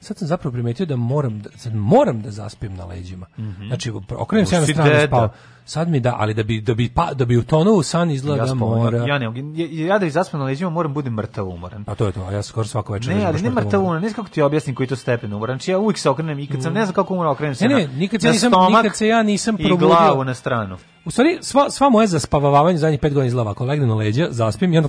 sad sam zapravo primetio da moram da, sad moram da zaspim na leđima. Mm -hmm. Znači, okrenem sam se na stranu spao. Sad mi da, ali da bi da bi pa da bi utonuo u san izgleda ja mora. Ja ne, ja, ja da izaspam na leđima moram budem mrtav umoran. A to je to, ja skoro svako večer. Ne, ali ne mrtav umoran, ne znam kako ti objasnim koji to stepen umoran. Či znači, ja uvijek se okrenem i kad sam ne znam kako umoran okrenem se. Ne, ne, nikad se nisam nikad se ja nisam probudio. I glavu na stranu. U stvari sva sva moje zaspavavanje zadnjih 5 godina izlava, legnem na leđa, zaspim i onda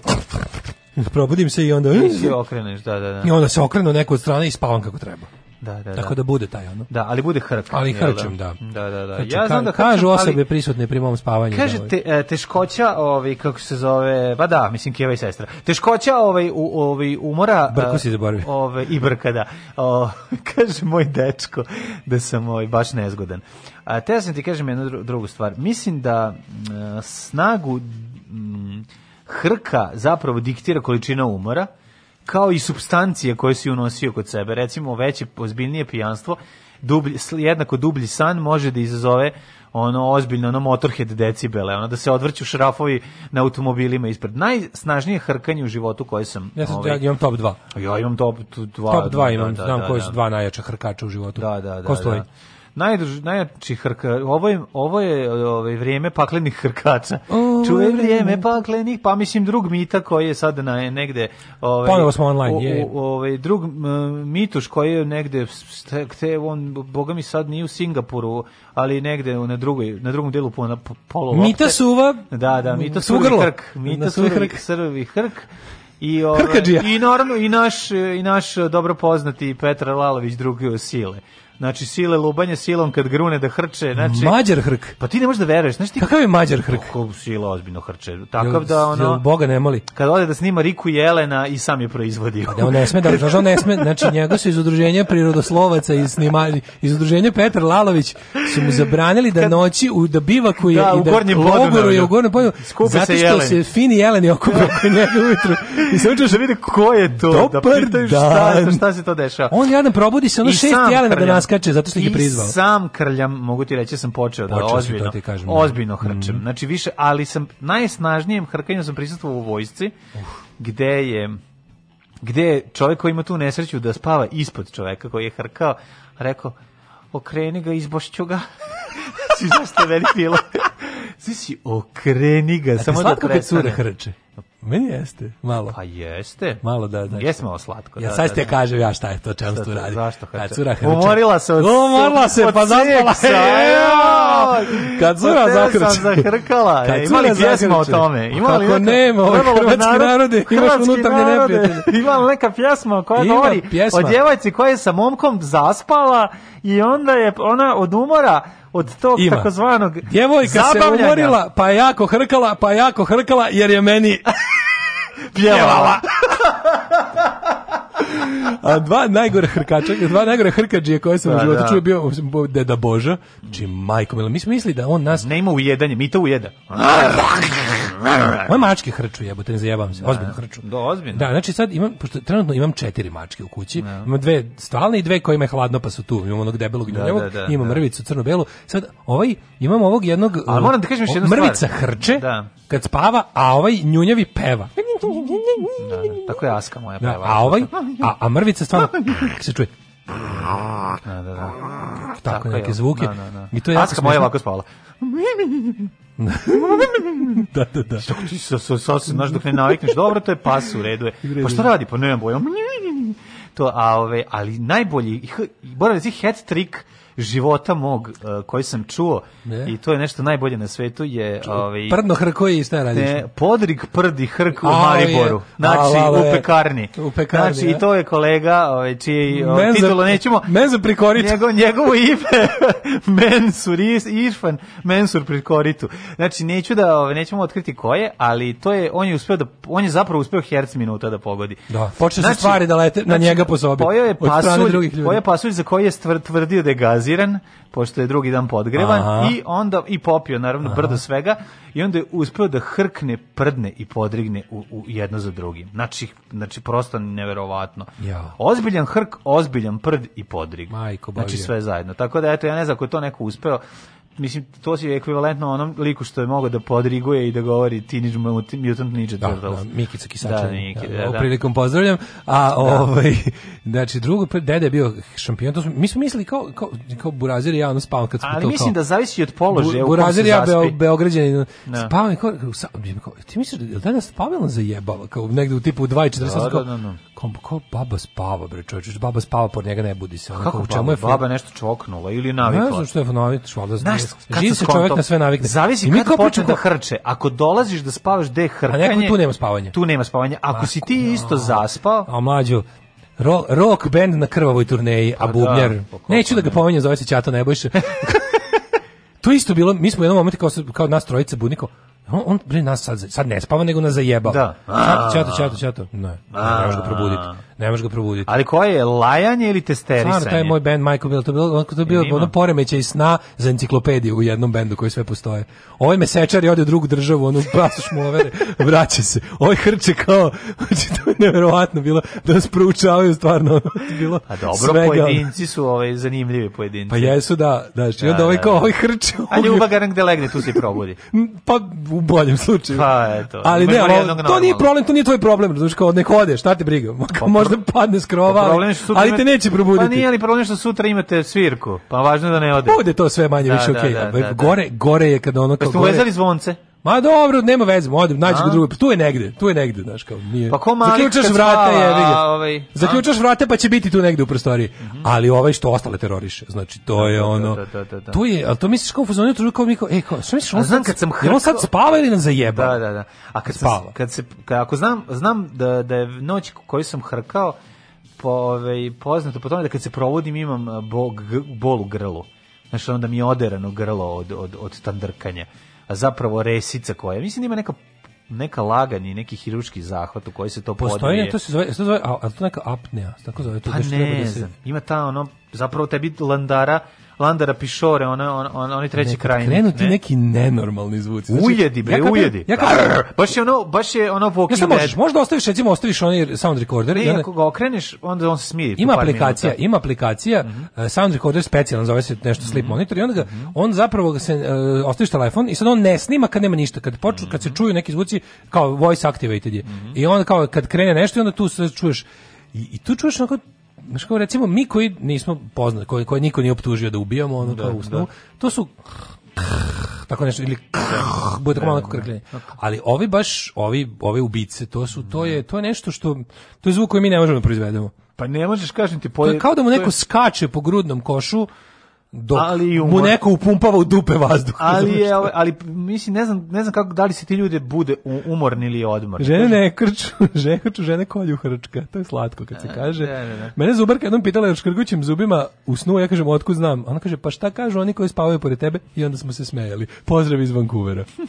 probudim se i onda I okreneš, da, da, da. I onda se okrenu neko od strane i spavam kako treba. Da, da, Tako da. da bude taj ono. Da, ali bude hrk. Ali da? hrčem, da. Da, da, da. Hrčom, ja znam da kažu hrčom, osobe ali, prisutne pri mom spavanju. Kaže te, e, teškoća, ovaj kako se zove, pa da, mislim Kijeva i sestra. Teškoća ovaj u ovaj umora e, brko se zaboravi. Ovaj i brka da. O, kaže moj dečko da sam ovaj baš nezgodan. A te ja sam ti kažem jednu dru, drugu stvar. Mislim da e, snagu m, hrka zapravo diktira količina umora kao i substancije koje si unosio kod sebe. Recimo, veće, ozbiljnije pijanstvo, dublji, jednako dublji san može da izazove ono ozbiljno ono motorhead decibele, ono da se odvrću šrafovi na automobilima ispred. Najsnažnije hrkanje u životu koje sam... Ja, sam, ovaj, ja imam top 2. Ja imam top 2. Top 2 da, imam, da, znam da, koji da. su dva najjača hrkača u životu. Da, da, da. Ko stoji? Da. Najdrž, najjači hrka, ovo je, ovo je ovaj, vrijeme paklenih hrkača. Oh, Čuje vrijeme paklenih, pa mislim drug mita koji je sad na, negde... Ovaj, Ponovo smo online, je. Ovaj, drug m, mituš koji je negde, te, on, boga mi sad nije u Singapuru, ali negde na, drugoj, na drugom delu po, na polu... Mita suva... Da, da, mita suva hrk. Mita suva hrk. Srvi hrk. I, ove, ovaj, I naravno i naš, i naš dobro poznati Petar Lalović drug sile znači sile lubanje silom kad grune da hrče, znači Mađar hrk. Pa ti ne možeš da veruješ, znači ti kakav je Mađar hrk? Kako sila ozbiljno hrče. Takav da, jel, da ono jel Boga ne moli. Kad ode da snima Riku Jelena i sam je proizvodio. Pa da on ne sme da on ne sme, znači njega su iz udruženja prirodoslovaca i snima iz udruženja Petar Lalović su mu zabranili da noći u da bivakuje da, i da u logoruje u gornjem polju. Zato što se fini Jeleni oko oko da. njega ujutru. I sam da vidi ko je to, da Dobar da pitaš šta, šta se to dešava. On jadan probudi se ono šest Jelena da nas preskače zato što ih je prizvao. I sam krljam, mogu ti reći, sam počeo, počeo da ozbiljno, ti kažem, ozbiljno hrčem. Mm. Znači više, ali sam najsnažnijem hrkanjem sam prisustvovao u vojsci, uh. gde je gde je čovjek koji ima tu nesreću da spava ispod čovjeka koji je hrkao, rekao, okreni ga, izbošću ga. si je meni bilo? Svi si, okreni ga. A samo da prestane. kad cure hrče? Meni jeste, malo. Pa jeste. Malo da, da. Jeste malo slatko. Ja da, sad da, da. kažem ja šta je to čemu tu radi. Zašto kad cura hrča. Umorila se od Umorila se pa zaspala se. Kad cura zakrča. Sam zahrkala. Kad e, imali pjesma o tome. Pa imali Kako neka, nema, ovaj hrvatski narod, imaš unutarnje neprijatelje. Imala neka pjesma koja Ima govori pjesma. o djevojci koja je sa momkom zaspala i onda je ona od umora od tog Ima. takozvanog Djevojka zabavljanja. se umorila, pa jako hrkala, pa jako hrkala, jer je meni pjevala. A dva najgore hrkača, dva najgore hrkađije koje sam da, u pa životu da. čuo bio deda Boža, znači majko, mi smo mislili da on nas... Ne ima ujedanje, mi to ujeda. Moje mačke hrču, jebote, ne zajebam se, da. ozbiljno hrču. Do, da, ozbiljno. Da, znači sad imam, pošto trenutno imam četiri mačke u kući, da. imam dve stalne i dve koje me hladno pa su tu, imam onog debelog gnjojevog, da, da, da, imam mrvicu crno-belu, sad ovaj, imam ovog jednog, Ali um, moram da kažem još jednu mrvica stvar. hrče, da. kad spava, a ovaj njunjavi peva. Da, da, tako je Aska moja peva. Da, a ovaj, a, a mrvica stvarno, se čuje, da, da, da. Tako, tako neke je. zvuke. Da, da, da. I to je Aska moja ovako spavala. da, da, da. Što ti se sa sa sa, znaš dok ne navikneš, dobro, to je pas u redu je. Pa šta radi? Pa nemam boja. To, a ove, ali najbolji, mora da si head trick života mog uh, koji sam čuo ne. i to je nešto najbolje na svetu je ovaj Prdno hrko i šta radiš? Ne, podrig prdi hrk u Mariboru. Je. Znači a, u pekarni. U pekarni. Znači i da. to je kolega, ovaj čiji ovaj, titulo nećemo. Menzur prikoritu. Njegov njegovo ime Mensur Irfan Mensur prikoritu. Znači neću da ovaj, nećemo otkriti ko je, ali to je on je uspeo da on je zapravo uspeo herc minuta da pogodi. Da, počeo znači, stvari da lete znači, na njega po sobi. Pojeo je pasulj, pojeo je pasulj za koji je tvrdio da je gazi gaziran, pošto je drugi dan podgrevan Aha. i onda i popio naravno Aha. brdo svega i onda je uspeo da hrkne, prdne i podrigne u, u jedno za drugim. Znači, znači prosto neverovatno. Ja. Ozbiljan hrk, ozbiljan prd i podrig. Majko, znači sve zajedno. Tako da eto ja ne znam ko je to neko uspeo mislim, to je ekvivalentno onom liku što je mogao da podriguje i da govori Teenage Mutant Ninja da, Turtles. Da, da, da, Mikica Kisačan. Da, Miki, da, da. prilikom pozdravljam. A, da. ovaj, znači, drugo, pa, dede je bio šampion. To smo, mi smo mislili kao, kao, kao Burazir i ja, ono spavam kad smo Ali to mislim kao, da zavisi od položaja. Bu, Burazir i ja, Beo, Beograđan, da. spavam kao, kao, ti misliš, da je da spavilno zajebala, kao negde u tipu 2.40, da, da, da, da, da, da kom ko baba spava bre čoveče baba spava pored njega ne budi se kako u čemu je baba nešto čvoknula ili navikla ne znam što je navikla što da znaš živi se čovjek na sve navikne zavisi mi kako počne da hrče ako dolaziš da spavaš gde hrkanje a neko tu nema spavanja tu nema spavanja ako Masko, si ti no. isto zaspao a mlađu ro, rock band na krvavoj turneji a, pa da, bubnjar da, neću da ga pominjem zove se Ćato Nebojša to isto bilo mi smo u jednom momentu kao kao nas trojice budniko On, on bre nas sad, sad ne spava, nego nas zajebao. Da. Čato, čato, čato. Ne, ne možeš ga probuditi ne možeš ga probuditi. Ali koje je lajanje ili testerisanje? Stvarno, taj moj bend Michael Bill, to je bilo, to je bilo ono poremeće i sna za enciklopediju u jednom bendu koji sve postoje. Ovaj mesečar je ode u drugu državu, ono pasoš mu overe, vraća se. Ovaj hrče kao, znači to je nevjerovatno bilo da nas proučavaju stvarno. Ono, bilo A dobro, svega. pojedinci su ovaj, zanimljivi pojedinci. Pa jesu, da. da, znači, da I onda ovaj da, kao, da. ovaj hrče. A ljubav garan gde legne, tu se probudi. pa u boljem slučaju. Pa, eto. Ali ne, to nije problem, to nije tvoj problem, razumiješ, kao nek ode, šta te briga. Pa možeš možda padne s krova, pa ali, ali te neće probuditi. Pa nije, ali problem što sutra imate svirku, pa važno da ne ode. Bude to sve manje da, više okej. Okay. Da, dakle, da, da. Gore, gore je kada ono... Kao pa ste uvezali zvonce? Ma dobro, nema veze, odem, nađi ga drugo. Pa tu je negde, tu je negde, znaš kao, nije. Pa ko Malik Zaključaš vrata, je, ovaj, Zaključaš vrata pa će biti tu negde u prostoriji. Mm -hmm. Ali ovaj što ostale teroriše, znači to je da, da, da, ono. Da, da, da, da. Tu je, al to misliš kao fuzonio tu kao Miko, ej, kao, šta misliš, on znam kad sam hrko... on sad spava ili nam zajeba? Da, da, da. A kad spava. kad se kad, ako znam, znam da da je noć koju sam hrkao, po, ovaj, poznato po tome da kad se provodim imam eh, bol, bol u grlu. Znaš, onda mi je oderano grlo od, od, od tandrkanja a zapravo resica koja, mislim da ima neka neka laganje, neki hirurški zahvat u koji se to podvije. Postoji, to se zove, se zove, a, a to neka apnea, tako zove. To pa ne, da se... ima ta ono, zapravo tebi landara Landara Pišore, ona, on, on, oni treći ne, krajnik. Krenu ti ne? neki nenormalni zvuci. Znači, ujedi, bre, ja kad, ujedi. Ja kad, baš je ono, baš je ono Walking ja, Možeš, možda ostaviš, recimo, ostaviš onaj sound recorder. Ne, i onda, ako ga okreneš, onda on se smije. Ima aplikacija, minuta. ima aplikacija, mm -hmm. E, uh, sound recorder specijalno, zove se nešto sleep mm -hmm. monitor, i onda ga, mm -hmm. on zapravo ga se, uh, ostaviš telefon i sad on ne snima kad nema ništa, kad, poču, kad se mhm. čuju neki zvuci, kao voice activated je. Mhm. I onda kao kad krene nešto, i onda tu se čuješ i, i tu čuješ onako znaš kao recimo mi koji nismo poznati, koji, koji niko nije optužio da ubijamo, ono da, kao usnu, da. to su tako nešto ili bude tako da, malo da, krkljenje. Da, Ali ovi baš ovi ove ubice, to su to je to je nešto što to je zvuk koji mi ne možemo da proizvedemo. Pa ne možeš kažem ti poje... Kao da mu neko je... skače po grudnom košu dok ali mu neko upumpava u dupe vazduh. Ali je, ali mislim ne znam, ne znam kako da li se ti ljude bude umorni ili odmorni. Žene ne krču, žene krču, žene kolju hrčka. To je slatko kad se kaže. Mene zubarka jednom pitala škrgućim zubima u snu, ja kažem otkud znam. Ona kaže pa šta kažu oni koji spavaju pored tebe i onda smo se smejali. Pozdrav iz Vancouvera.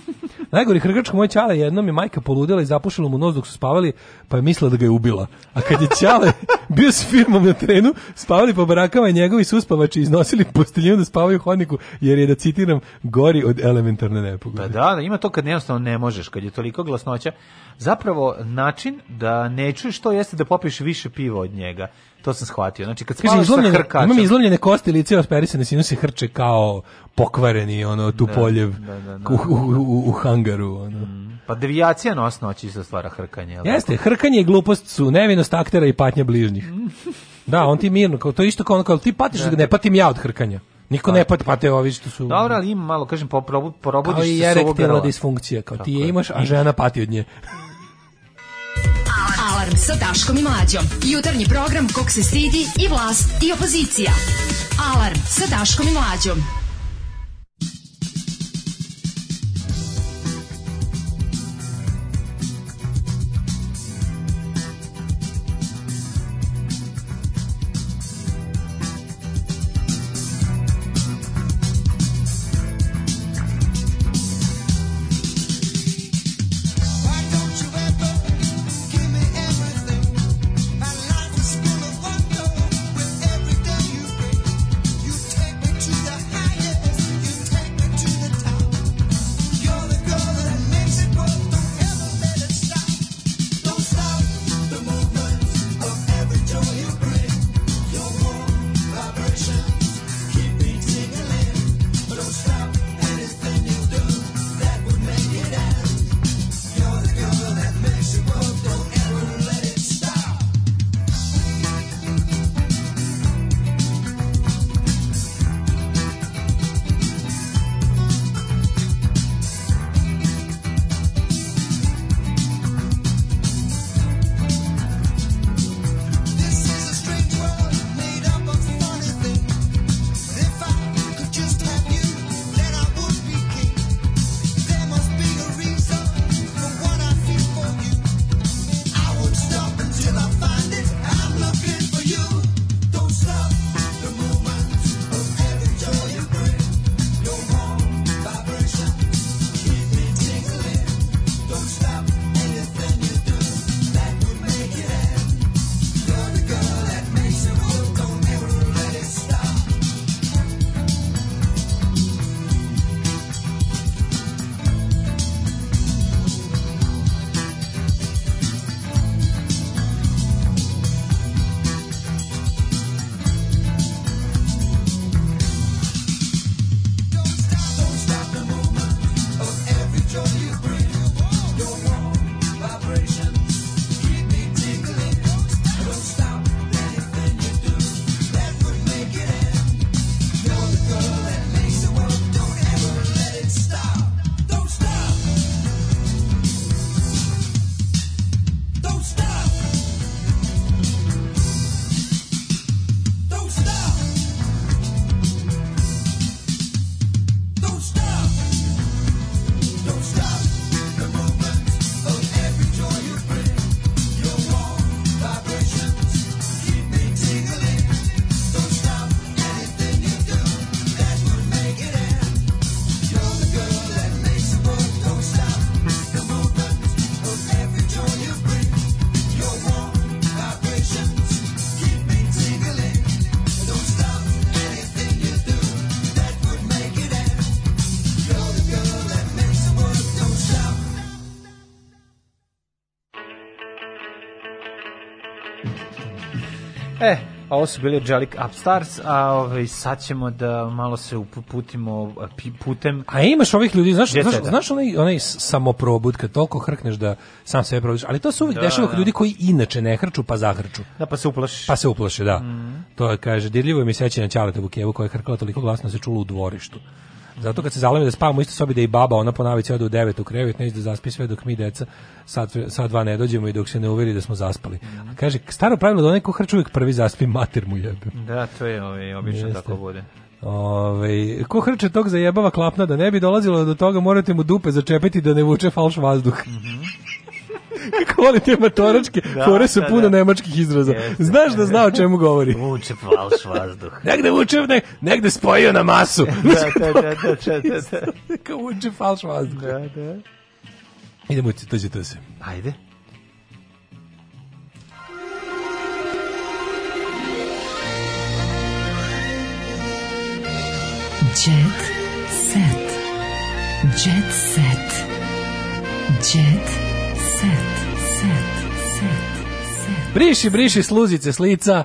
Najgori hrgačko moj čale jednom je majka poludela i zapušila mu nos dok su spavali, pa je mislila da ga je ubila. A kad je čale bio s firmom na trenu, spavali po barakama i njegovi suspavači iznosili post roditelji onda spavaju u hodniku, jer je, da citiram, gori od elementarne nepogode. Pa da, da, ima to kad jednostavno ne možeš, kad je toliko glasnoća. Zapravo, način da ne čuješ to jeste da popiješ više piva od njega. To sam shvatio. Znači, kad spavaš sa hrkačom... Imam izlomljene kosti, lice osperisane, sinuse hrče kao pokvareni, ono, tu da, da, da, da. u, u, u, hangaru, ono. Mm. Pa devijacija nosnoći se stvara hrkanje. Jeste, hrkanje i glupost su nevinost aktera i patnja bližnjih. Da, on ti mirno, kao, to isto kao ono, kao, ti patiš, da, ne patim ja od hrkanja. Niko ne pati, pate ovi što su... Dobro, ali ima malo, kažem, probu, probudiš se s ovog Kao i disfunkcija, kao ti je imaš, a žena pati od nje. Alarm sa Daškom i Mlađom. Jutarnji program kog se stidi i vlast i opozicija. Alarm sa Daškom i Mlađom. Ovo su bili Angelic Upstarts, a ovaj, sad ćemo da malo se uputimo putem... A imaš ovih ljudi, znaš, znaš, da? znaš onaj, onaj samoprobud kad toliko hrkneš da sam sebe probudiš, ali to se uvijek da, dešava da. ljudi koji inače ne hrču, pa zahrču. Da, pa se uplaši. Pa se uplaši, da. Mm. To kaže, dirljivo je mi sećanje Ćaleta Bukevu koja je hrkala toliko glasno da se čulo u dvorištu. Zato kad se zalemi da spavamo u sobi da i baba, ona po navici ode u 9 u krevet, neće da zaspi sve dok mi deca sad, sad dva ne dođemo i dok se ne uveri da smo zaspali. A kaže, staro pravilo da onaj ko hrči uvek prvi zaspi, mater mu jebe. Da, to je ovaj, obično Jeste. tako bude. Ove, ovaj, ko hrče tog zajebava klapna da ne bi dolazilo do toga morate mu dupe začepiti da ne vuče falš vazduh mm -hmm. Kako volim te matoračke, da, fore su da, puno da. nemačkih izraza. Jeste. Znaš da zna o čemu govori. Vuče falš vazduh. negde vuče, ne, negde spojio na masu. da, da, da, da, da, da. da. Kao vuče falš vazduh. Da, da. Idemo, tuđe to se. Ajde. Jet set. Jet set. Jet set set, set, set, set. Briši, briši sluzice s lica,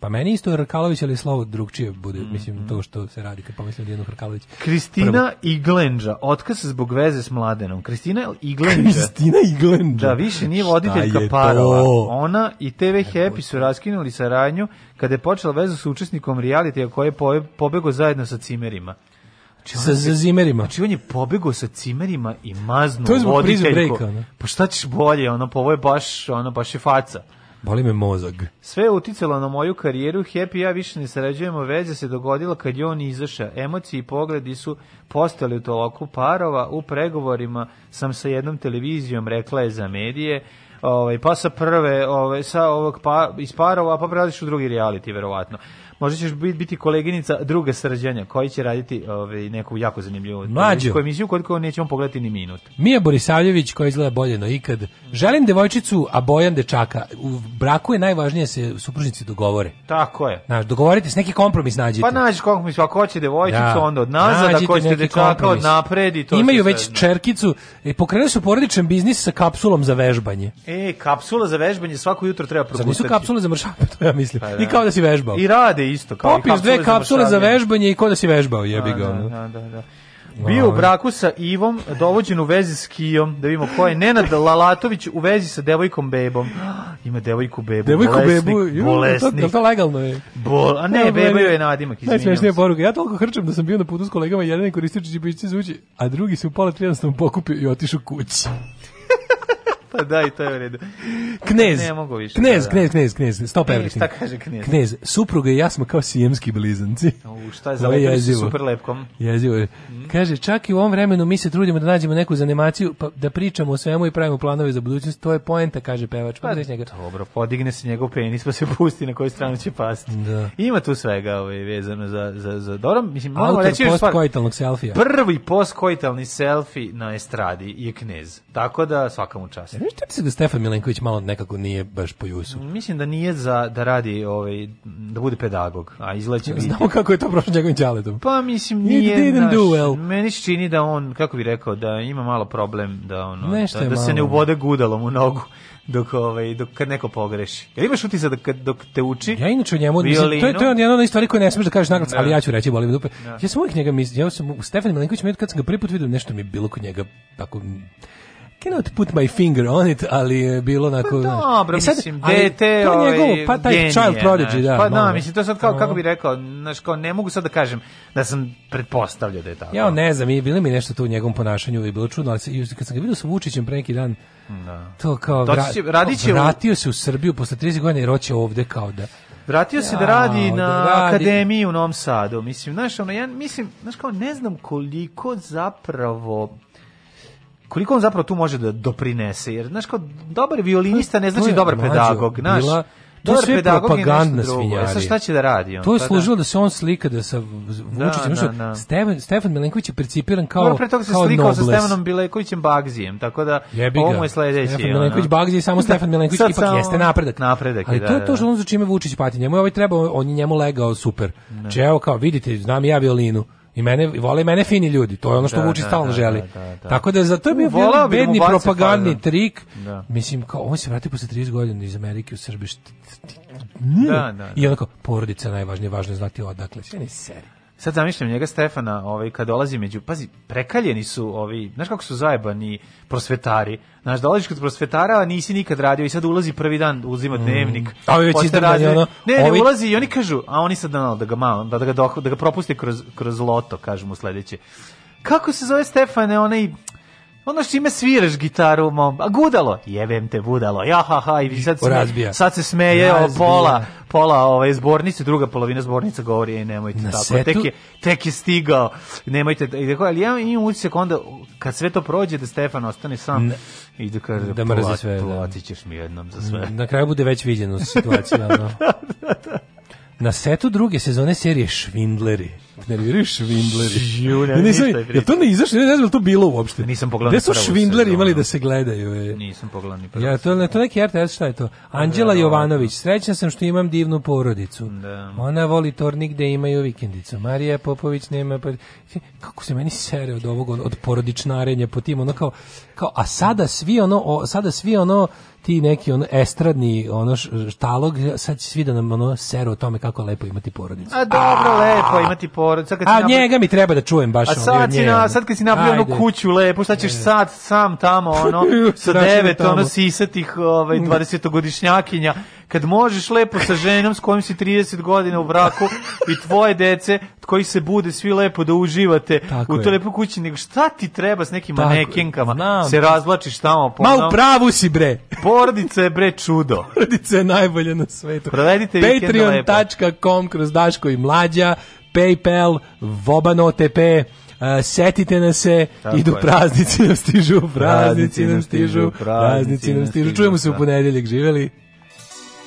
Pa meni isto Hrkalović, ali slovo drugčije bude, mm -hmm. mislim, to što se radi kad pomislim jedno Hrkalović. Kristina Prvo. Iglenđa, otkaz zbog veze s mladenom. Kristina Iglenđa. Kristina Iglenđa. Da, više nije voditeljka parova. Ona i TV ne, Happy su raskinuli saradnju kada je počela vezu sa učesnikom realitija koji je po, zajedno sa cimerima. Znači, sa, sa cimerima. Znači on je pobjegao sa cimerima i maznuo voditeljku. To je zbog breaka, ne? Pa šta ćeš bolje, ono, pa ovo je baš, ono, baš je faca. Boli me mozog. Sve je uticalo na moju karijeru, Happy ja više ne sarađujemo, veze se dogodila kad je on izaša. Emocije i pogledi su postali u toloku parova, u pregovorima sam sa jednom televizijom, rekla je za medije, ovaj, pa sa prve, ovaj, sa ovog pa, iz parova, pa prelaziš u drugi reality, verovatno možda ćeš biti biti koleginica druge srđanja koji će raditi ovaj, neku jako zanimljivu Mlađo. koju emisiju kod koju nećemo pogledati ni minut. Mija Borisavljević koja izgleda bolje no ikad. Želim devojčicu, a Bojan dečaka. U braku je najvažnije da se supružnici dogovore. Tako je. Znaš, dogovorite se, neki kompromis nađite. Pa nađi kompromis, ako pa hoće devojčicu, da. onda od nazad, da ako hoćete dečaka kompromis. od napred i to Imaju već sredno. čerkicu. E, pokrenuli su porodičan biznis sa kapsulom za vežbanje. E, kapsula za vežbanje svako jutro treba propustati. Znači su kapsule za mršape, to ja mislim. Pa, da. I kao da si vežbao. I radi isto kao Popiš dve kapsule za vežbanje i ko da si vežbao, jebi da, ga. Da, da, da, da. Ovaj. Bio u braku sa Ivom, dovođen u vezi s Kijom, da vidimo ko je. Nenad Lalatović u vezi sa devojkom bebom. Ima devojku bebu, devojku bolesnik, bebu, bolesnik. To, to legalno je. Bol, a ne, beba joj je nadimak, izvinjam Najsmešnija poruka. Ja toliko hrčem da sam bio na putu s kolegama, jedan je koristio čipići zvuči, a drugi se u pola trijednostavno pokupio i otišu kući. pa da, i to je u redu. Knez. Ne mogu više. Knez, da, knez, knez, knez. Stop everything. Šta kaže knez? Knez. Supruga i ja smo kao sijemski blizanci. U, šta je za je ovaj super lepkom. Jezivo je. Mm. Kaže, čak i u ovom vremenu mi se trudimo da nađemo neku zanimaciju, pa da pričamo o svemu i pravimo planove za budućnost. To je poenta, kaže pevač. Pa, njega. Dobro, podigne se njegov penis, pa se pusti na koju stranu će pasti. Da. Ima tu svega ovaj, vezano za, za, za Dobro, mislim, moramo reći još stvar. selfija. Prvi postkojtalni selfi na estradi je knez. Tako da svaka mu čast. Mislite se da Stefan Milenković malo nekako nije baš po Jusu? Mislim da nije za da radi ovaj da bude pedagog, a izleće biti. Znamo kako je to prošlo njegovim đaletom. Pa mislim nije didn't do well. Meni se čini da on kako bi rekao da ima malo problem da ono da, Nešto da, da se ne da. ubode gudalom u nogu dok ovaj dok kad neko pogreši. Jel imaš utisak da dok te uči? Ja inače njemu violinu, to je to je jedna od stvari koje ne smeš da kažeš naglas, ali da. ja ću reći bolim dupe. Ja sam uvijek njega mislio, ja sam Stefan Milenković, kad sam ga prvi put vidio, nešto mi je bilo kod njega tako cannot put my finger on it, ali je bilo pa onako... Pa dobro, e sad, mislim, dete... To ovaj, njegovo, pa taj genije, child prodigy, da. Pa da, mislim, to sad kao, kako bi rekao, znaš, kao ne mogu sad da kažem da sam pretpostavljao da je tako. Ja ne znam, je bilo mi nešto to u njegovom ponašanju i bilo čudno, ali kad sam ga vidio sa Vučićem pre neki dan, da. to kao... Vra, to će, radiće vratio se u Srbiju posle 30 godina i roće ovde kao da... Vratio ja, se da radi na da radi. akademiji u Novom Sadu. Mislim, znaš, ono, ja mislim, znaš, kao ne znam koliko zapravo koliko on zapravo tu može da doprinese jer znaš kao dobar violinista ne znači dobar pedagog znaš to je sve propagandna e, svinjarija. Sa šta će da radi on? To je pa da. služilo da se on slika da sa da, Vučićem. Da, da, da. Stefan, Stefan Milenković je principiran kao Dobro, pre toga se slikao sa Stefanom Bilekovićem Bagzijem, tako da Jebiga. ovo je sledeći. Da, Stefan Milenković Bagzij, samo Stefan Milenković ipak samo... jeste napredak. Napredak, Ali da, to je to što on za čime Vučić pati. Njemu je ovaj treba, on je njemu legao super. Ne. Znači, Čeo kao, vidite, znam ja violinu. I mene vole mene fini ljudi, to je ono što da, Vučić da, stalno da, želi. Da, da, da. Tako da za to bi bio bedni propagandni trik. Mislim kao on se vrati posle 30 godina iz Amerike u Srbiju. Da, da, I onako porodica najvažnije, važno je znati odakle. Sve ne seri. Sad zamišljam njega Stefana, ovaj kad dolazi među, pazi, prekaljeni su ovi, znaš kako su zajebani prosvetari. Znaš, dolaziš kod prosvetara, a nisi nikad radio i sad ulazi prvi dan, uzima mm. dnevnik. Mm. A ovi već izdrljeni, ono, Ne, ne, ovi... ulazi i oni kažu, a oni sad da, da ga malo, da, da ga, da ga propusti kroz, kroz loto, kažu mu sledeće. Kako se zove Stefane, onaj Ono što ime sviraš gitaru mom, a gudalo, jebem te budalo, jahaha, i sad, se, Razbija. sad se smeje o pola, pola ovaj, zbornice, druga polovina zbornica govori, ej, nemojte Na tako, tek je, tek je stigao, nemojte, da- tako, ali ja imam utisak onda, kad sve to prođe, da Stefan ostane sam, Na, i da kaže, da mrzi sve, da. platit ćeš mi jednom za sve. Na kraju bude već viđeno situacija, no. da, da, da. da na setu druge sezone serije Švindleri. Nerviraju Švindleri. Žiju, ne, nisam, jel to ne izašlo, ne znam jel to bilo uopšte. Nisam pogledao Gde su Švindleri imali da se gledaju? Je. Nisam pogledao ni prvo. Ja, to, ne, to neki RTS, šta je to? Da, Anđela da, Jovanović, srećna sam što imam divnu porodicu. Da. Ona voli tornik gde imaju vikendicu. Marija Popović nema... Pa... Kako se meni sere od ovog, od porodičnarenja po tim, ono kao, kao a sada svi ono, o, sada svi ono, ti neki ono estradni ono štalog, sad će svi da nam ono seru o tome kako lepo imati porodicu. A dobro, a, lepo imati porodicu. Sad kad a njega mi treba da čujem baš. A sad, si na, sad kad si napravio onu kuću lepo, šta ćeš e. sad sam tamo, ono, sa devet, ono, sisatih ovaj, 20-godišnjakinja kad možeš lepo sa ženom s kojom si 30 godina u braku i tvoje dece koji se bude svi lepo da uživate Tako u toj lepoj kući, nego šta ti treba s nekim Tako manekinkama? Znam. Se razvlačiš tamo po Ma u pravu si bre. Porodica je bre čudo. Porodica je najbolje na svetu. Provedite patreon.com kroz Daško i mlađa, PayPal, Vobano TP. Uh, eh, setite nas se, Tako idu je. praznici nam stižu, praznici nam stižu, praznici nam stižu. Čujemo se u da. ponedeljak, živeli.